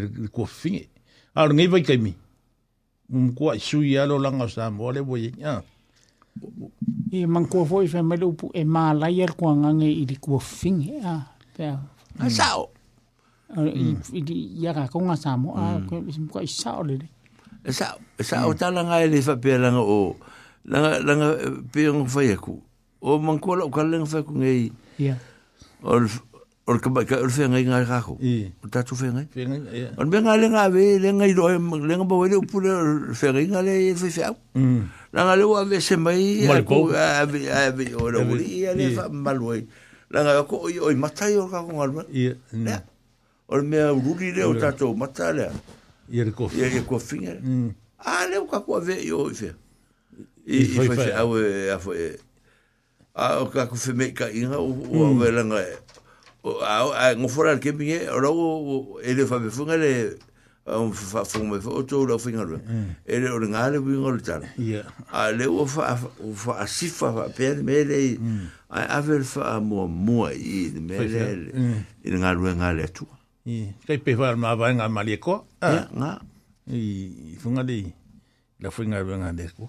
le kua whinga a ngei vai kai mi mum kua i sui a lo langa o samu o voi e nga e man kua voi fe me lupu e ma lai e kua ngange i le kua whinga a pia mm. sao i di mm. yaka konga samu a mm. kua i sao le le Esa, esa mm. o talanga ele fa pelanga o langa langa eh, pēngu whai aku. O mangkua lau ka langa whai aku ngai. Yeah. Or, or ka mai ka ur whengai ngai kako. Yeah. Or tatu whengai. Whengai, yeah. Or mea ngā ave, le ngai roi, le ngā bawele upura whengai ngā le e whai whiau. Mm. Langa leo ave se mai. Malikou. Ave, ave, o ra uri, ia le wha maluai. Langa ako, oi, oi, matai o kako ngā rua. Ia, nea. Mm. Or mea ururi leo tatu, matai lea. Ia le kofi. Ia le kofi. Ah, leo kako ave, yo, i whai i fai au e a fai e, a o ka ku fe meka inga o o mm. vela nga o a o a ngo fora ke mi e o ro e le fa me funga le o fa fa fu me fo to lo finga lo e le o nga le bingo le tala a le o fa o fa a si fa fa pe me le hmm. a a ver fa a mo mo i de me hmm. ah. le i nga lo nga le tu i kai pe fa ma va nga mali ko nga i funga le la funga le nga le ko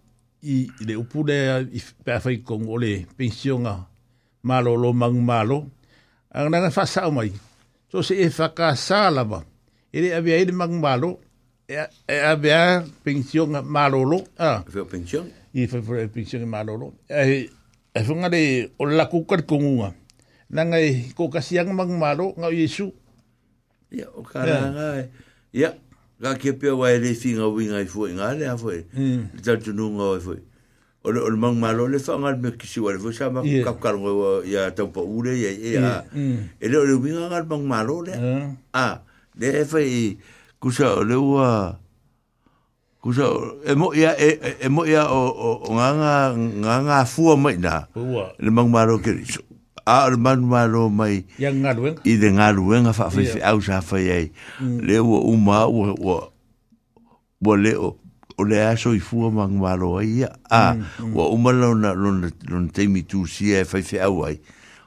i le upu le i pafai kong o le pensionga malo lo mang malo ang nanga fasa mai so se e faka sala ba ele avea ele mang malo e, e avea pensionga malo lo a fe pension i fe fe pension malo lo e e funga le o la kukar kongunga nanga e ko kasiang mang malo nga yesu ya o kara nga e. Ga ke pe wa ele finga winga i foi nga le foi. Ta tu nu nga foi. O o mang malo le fa ngal me kisi wa foi sa ma kap kar ngo ya ta po ule ya ya. Ele o winga ngal mang malo le. Ah, le foi kusa le wa kusa e, à. e mo ya e, e, e mo ya o o nga nga nga fua mai na. Le mang malo ke riso. a le manua lo mai i le galuega faafaifeau sa fai ai mm. le ua uma wo wo le o le a soifua magamalo ai ia a mm, mm. ua uma lona lona taimi tusia e faifeau ai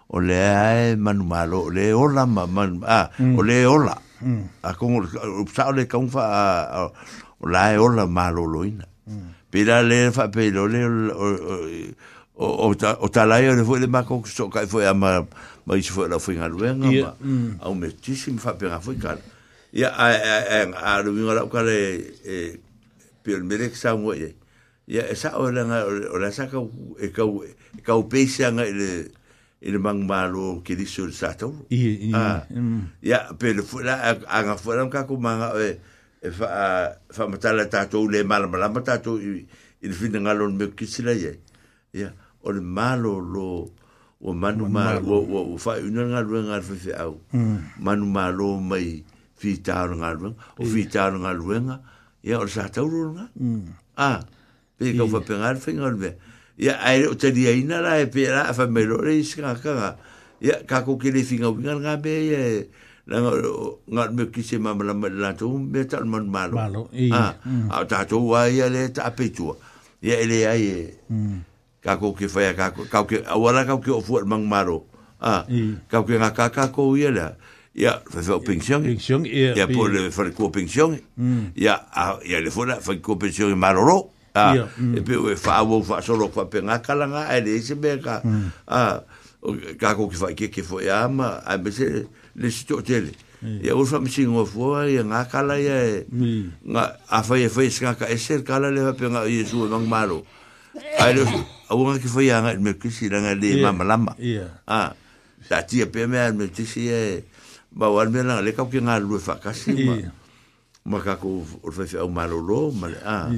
o le a e manumalo o le e ola ma manua o le e ola a kogo saʻo le kaufa a o la e ola maloloina pela le faapeilole o o ta o ta lai o le ma ko so kai e foi ama mai se foi la foi ngalo en ama mm. au me ti sim fa pera foi kal ya a a a lu ngala ka le e pel me le sa mo ye ya sa o la nga o la sa ka e ka e ka o pe sa nga le ele mang malo ke di sur sa to ya pel fo la a nga fo la ka ku ma e fa fa mata la ta to le mal mala mata to il fin ngalo me kisila ye ya o le malo lo o manu malo o o fa una nga lu nga fa fa au mm. manu malo mai fitar nga lu o fitar nga lu nga ya o sa ta lu nga mm. a pe ko fa pe nga fa nga lu ya ai o te dia ina la e pe la fa me lo re ska ka ya ka ko ke le finga nga nga be ya na nga me ki se ma la la tu me ta manu malo a ta mm. to wa ya le ta pe tu ya ele ai e. ka ko ke whaia ka ko ka ke awara ka ke maro ah ka ke nga ka ka ko ia la ia fa pension pension ia po le fa ko pension ia ia mm. le fora fa ko pension ah mm. e pe mm. ah, o fa o fa solo ko pe nga nga ele se be ka ah ka ko ke fa ke ke fo ia ma a be se le sto tele ia o fa misi ngo fo ia nga kala ia nga a fa ia fa ska ka eser kala le pe nga ia su mang maro Ai lo, au nga ki foi anga me ki si ranga le mama lama. Ya. Ah. Ta ti pe me al me ti e, e ba wal me ranga le ka ki nga lu fa ka ma. Ma ka ko o fa fa ma lo ma le ah.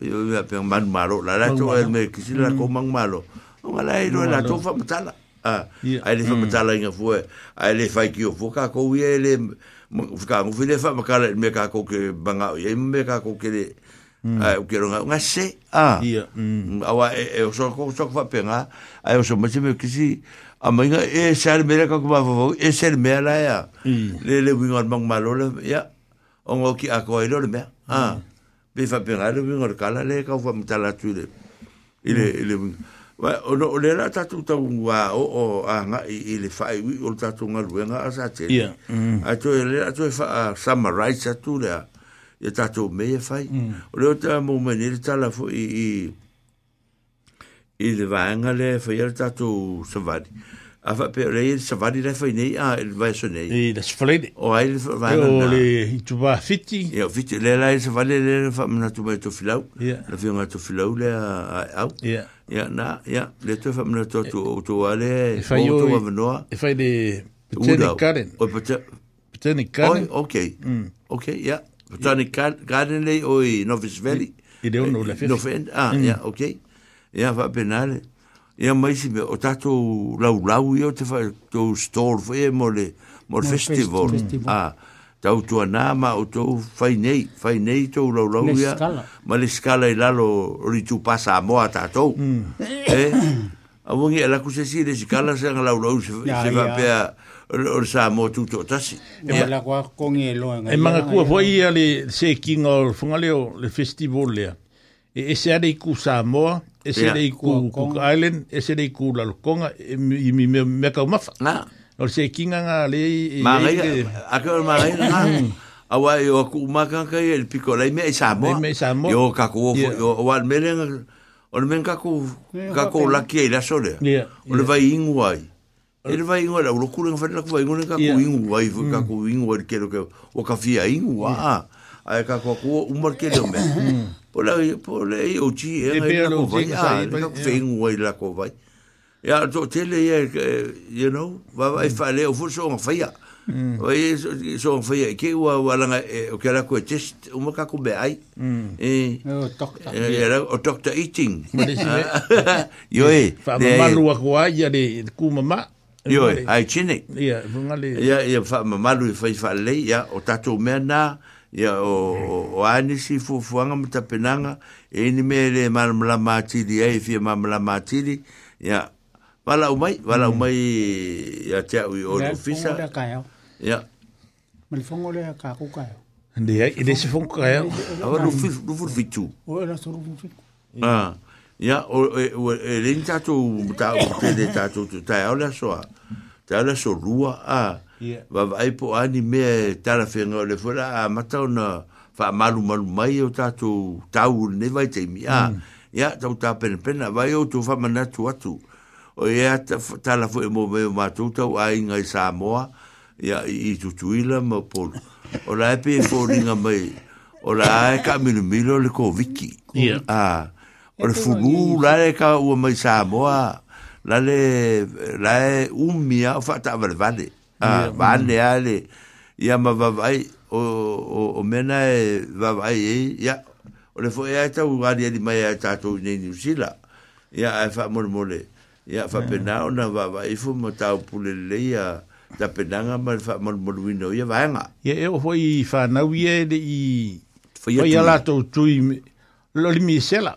Eu ia pe man ma lo la la to el me ki si la ko mm. man ma lo. nga lai lo e la to fa ma Ah. Ai le fa mm. ma tala nga fo. Ai le fa ki o fo ka ko wi ele Fika ngufile fa makala me ka ko ke banga. Ye me ka ko le. Mm. ai o quero nga se ah ia mm. Mm, awa e o e, so ko so fa pena ai o so mas me que si a mãe é ser mera ko ba vo é e ser mera ya le le wing on bang malola ya on o ki a ko ai lor me ah be fa pena le wing on kala le ka fa mta la tule ile ile wa o o le la ta tuta wa o o a nga ile fa i o ta tu nga lu e nga a sa che ya a to le a to fa summarize tu le ah ya tato me ya fai mm. ole ta mo me ni ta la fo i i i le va angale fo ya tato savadi a fa pe re savadi le fo ni a il va so ni i le sfleti o ai le va angale o le tu va fiti ya fiti le la il savadi le fa na tu va to filau la fi ma to filau le a a ya ya na ya le to fa na to to to ale o to va no e fa de Tenikaren. Tenikaren. Oh, okay. Mm. Okay, yeah. Botanic Garden eh, ah, uhum. né? o i Novesveli. I reo no le fesi. Ah, ia, ok. Ia whapenare. Ia maisi me, o tatou Lau i o te wha, tō store whae é mo mole, mo festival. Ah, tau tua nā ma o tō whai nei, whai nei Lau, laulau ia. Ma le skala i lalo ritu pasa moa tatou. Mm. Eh, a wongi e laku se si le skala se Lau Lau, se wapea. Yeah, o le sa mo tu to tasi. E ma la kwa kongi e loa. E ma nga kua fwa ia le se kinga o funga leo le festival lea. E ese ade i ku Samoa, ese ade i ku Cook Island, ese ade i ku Lalukonga, e i mi me kau mafa. Nga. O se kinga nga le... Ma nga ia, a kia ma nga ia, a wai o ku maka nga ia, le piko lai me i Samoa. Me i Samoa. Yo kako wofo, o wan mele nga... O le men kako, kako laki e la sole. O le vai ingu ai. Ele eh. vai ngora, o loucura que vai lá que vai ngora, ka ku vai, ka ku ingu vai mm. que o café aí, uá. Aí ka ku ku um marquete do mesmo. Mm. Por aí, por aí o chi é aí na ku vai, aí ka vem o aí ah, lá ku vai. E a to tele é, e you know, vai vai mm. falar o fuso um feia. Vai isso, isso um feia, que o ala eh, o que era ku test, um ka ku be aí. E o doctor. Eh, era o doctor eating. Yo, fama malu a ku aí, de ku mamãe. Yo, ai chine. Ya, vungali. Ya, ya fa mamalu fa fa le, ya o tatu mena, ya o o ani si fu fuanga mta penanga, e ni mele mamla mati di ai fi mamla mati di. Ya. Wala umai, wala umai mm. ya cha u o ofisa. Ya. Mal fongo le ka ku ka. Ndi ai, ide si fongo ka ya. Awu fu fu fu fitu. O e la so fu fitu. Ah ya o e rinta to ta te de ta to ta ola so ta ola so rua a va vai po ani me ta la fenga le fora a mata ona fa malu malu mai o ta to ta u ne vai te mi a ya ta ta pen pen vai o tu fa mana to atu o ya ta la fo e mo me ma to to ai ngai sa mo ya i tu tu ila mo po o la pe fo ninga mai o la ka milo milo le ko viki ya a O le fugu, la le ka ua mai Samoa, la le, la umia, o fata avale vale. Mm. Vale ale, ia ma vavai, o, o, mena e vavai e, ia, o le fo e aeta u gari ali mai aeta atou nei New Zila, ia e fa mole mole, ia fa pena o na vavai, fu ma tau pule leia, ta penanga ma fa mole mole wina, ia vaenga. Ia e o hoi fa nau ia ele i, Foi ia lá tu tu mi sela.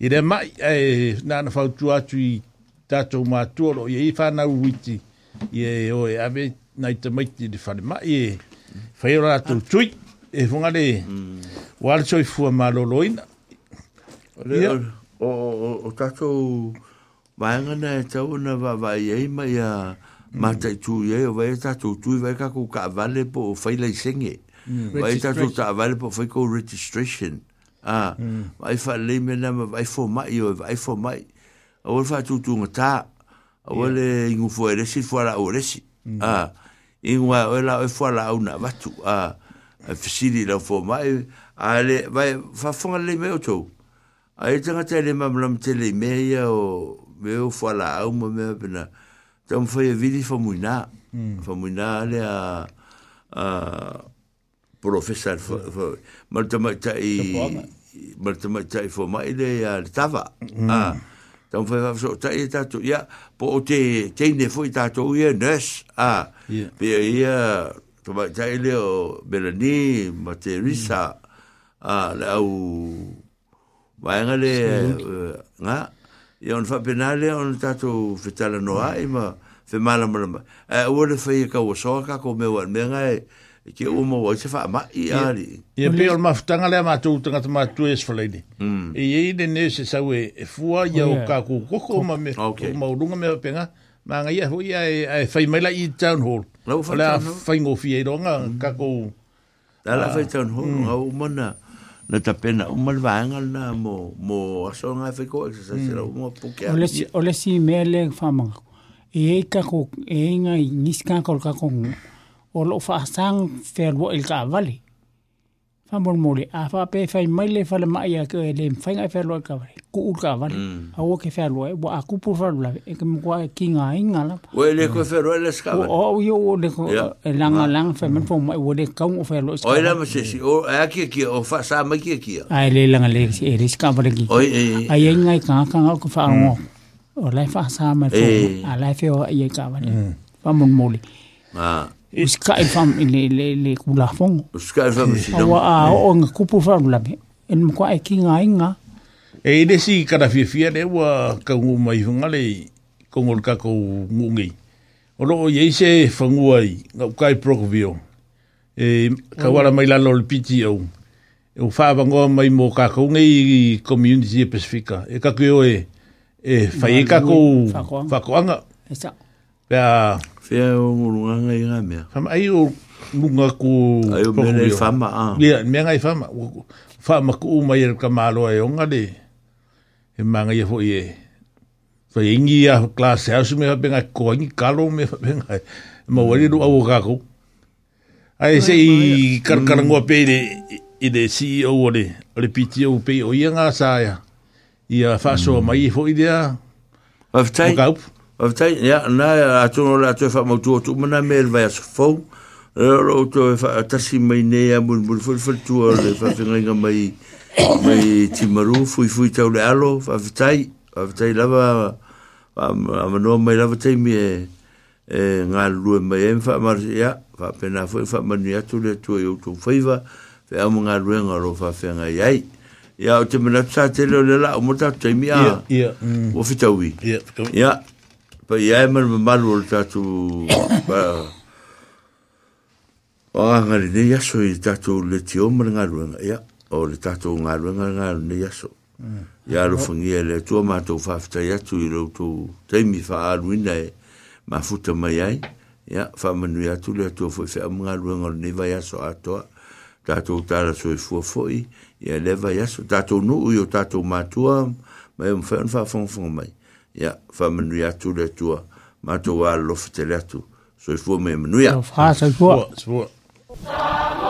i re mai e nana fautu atu i tātou mātua ro i e whānau witi i e oe ave nei te maiti i whare mai e whaira atu ah. tui e whungare mm. wāre tōi fua mā loloina o tātou Vaingana e tau na vavai ei mai a mm. mātai tū iei o vai e tātou tū i kako ka avale po o whaila i senge. Vai mm. e tātou ta avale po o whaiko registration. Mm ah mm. ai fa le me na mai yo ai mai o fa tu tu nga o le ingu si fo e la mm. ah ingu a o la fo ah a fisili la mai ale vai fa fo le me o to e tanga te e mam lam te le me ya o me o fo la au mo me bena tam fo a professor mm. maltama i maltama i fo mai le a le tava mm. a ah, tau fai fai fai tai e tato ia po o te teine fo i tato ia nes a ah, pe ia tama i tai le o Melani ma te Risa mm. a ah, le au maenga le eh, nga ia on fai pena le on tato fitala noa ima fai malamalama e eh, ua le fai e ka ua soa ka ko mewa mea ngai i ke uma wai se wha ma i ari. Ia pe o mafutanga lea mātou tanga te mātou es whalaini. Mm. E iei ne ne se sau e fua oh, ia o kā kūkoko o maurunga mea penga, mā ngai aho ia e whai maila i town hall. Lau whai town hall? Whai ngofi e ronga mm. kā kou. Ala ah, whai town hall, ngau mm. mana na tapena uma lvanga na mo mo aso nga fe ko exercise la mo puke ole ole si mele fama e ka ko e nga niska ko ka ko o loo faasang fealua i le kaavali famolemole a faape fai mai le falemaʻi ake le mafaiga mm. e fealua e e i e le kaavali kuʻu le kaavali aua ke fealua e ua akupu falulave e kemakua e kigaiga lava ua le koe fealua le skavali o ia ua le e lagalaga faimana faumaʻi ua le kauga o fealua oe lava sesi o e a kiakia mm. o faasā mai kiakia ae le laga le e le skavali ki aiai gai kagakaga o ke faaaogoko o lae faasā mai fo a lae feoaʻi ai kaavali mm. famolemole Eh, Uska e fam le le le kula fong. Uska e fam eh, si. Awa a eh. o nga kupu fam la me. En mo e ki nga inga. E ile si kada fia fia le wa ka ngu mai funga le kongol ka ko ngungi. O lo ye se fangua i nga kai prokvio. E ka mm. wala mai la lol piti au. E o fa bango mai mo ka ko ngi community e pacifica. E ka ko e e fai e ka ko fa ko anga. Esa. Ya fea o ngurunganga i ngā mea. Whama ai o lunga ko... Ai o mea nei whama a. Ia, mea ngai whama. Whama ko umai e ka mālo e onga le. He mānga i fo i e. e. Wha ingi a klase hausu me whapenga ko ingi kalo me whapenga. Ma wari hmm. ru au kako. Ai se i karkarangoa hmm. pere i le CEO o le, o le PTO pe o ia ngā sāia. Ia whaso hmm. mai e i fo i dea. Waftai? Mokaupu. Ava tai, ya, nā, atu nō rātu e whakamau tu otu, mana me elvai asa fau, rāro o tu e whakatasi mai nei a mūn mūn fulu fulu tua, le whakawhinga mai, mai timaru, fu fui tau le alo, ava tai, ava tai lava, ava noa mai lava tai me e, e ngā lue mai e mwhakamaru, ya, whakapena fui whakamanu atu le tua i utu whaiva, e fe amu ngā lue ngā ro whakawhinga i ai, Ya, o te mena tsa te leo le o mo tatu te mi a, mm. o fitaui. Ya, pa ia e man mamalu o le tatou pa o angari ne iaso i tatou le tio ma le galuega ia o le tatou galuega le galu ne iaso ia alofagia le atua matou faafetai atu i loutou taimi faaaluina e mafuta mai ai ia faamanui atu le atua foʻi feʻamagaluega o lenei vaiaso atoa tatou tala soifua foʻi ia le vaiaso tatou nuu i o tatou matua ma e mafai ona faafogafoga mai ia whamanui atu le tua mātou wā lofte le atu so i fua me manuia. Fua, fua. Fua, fua.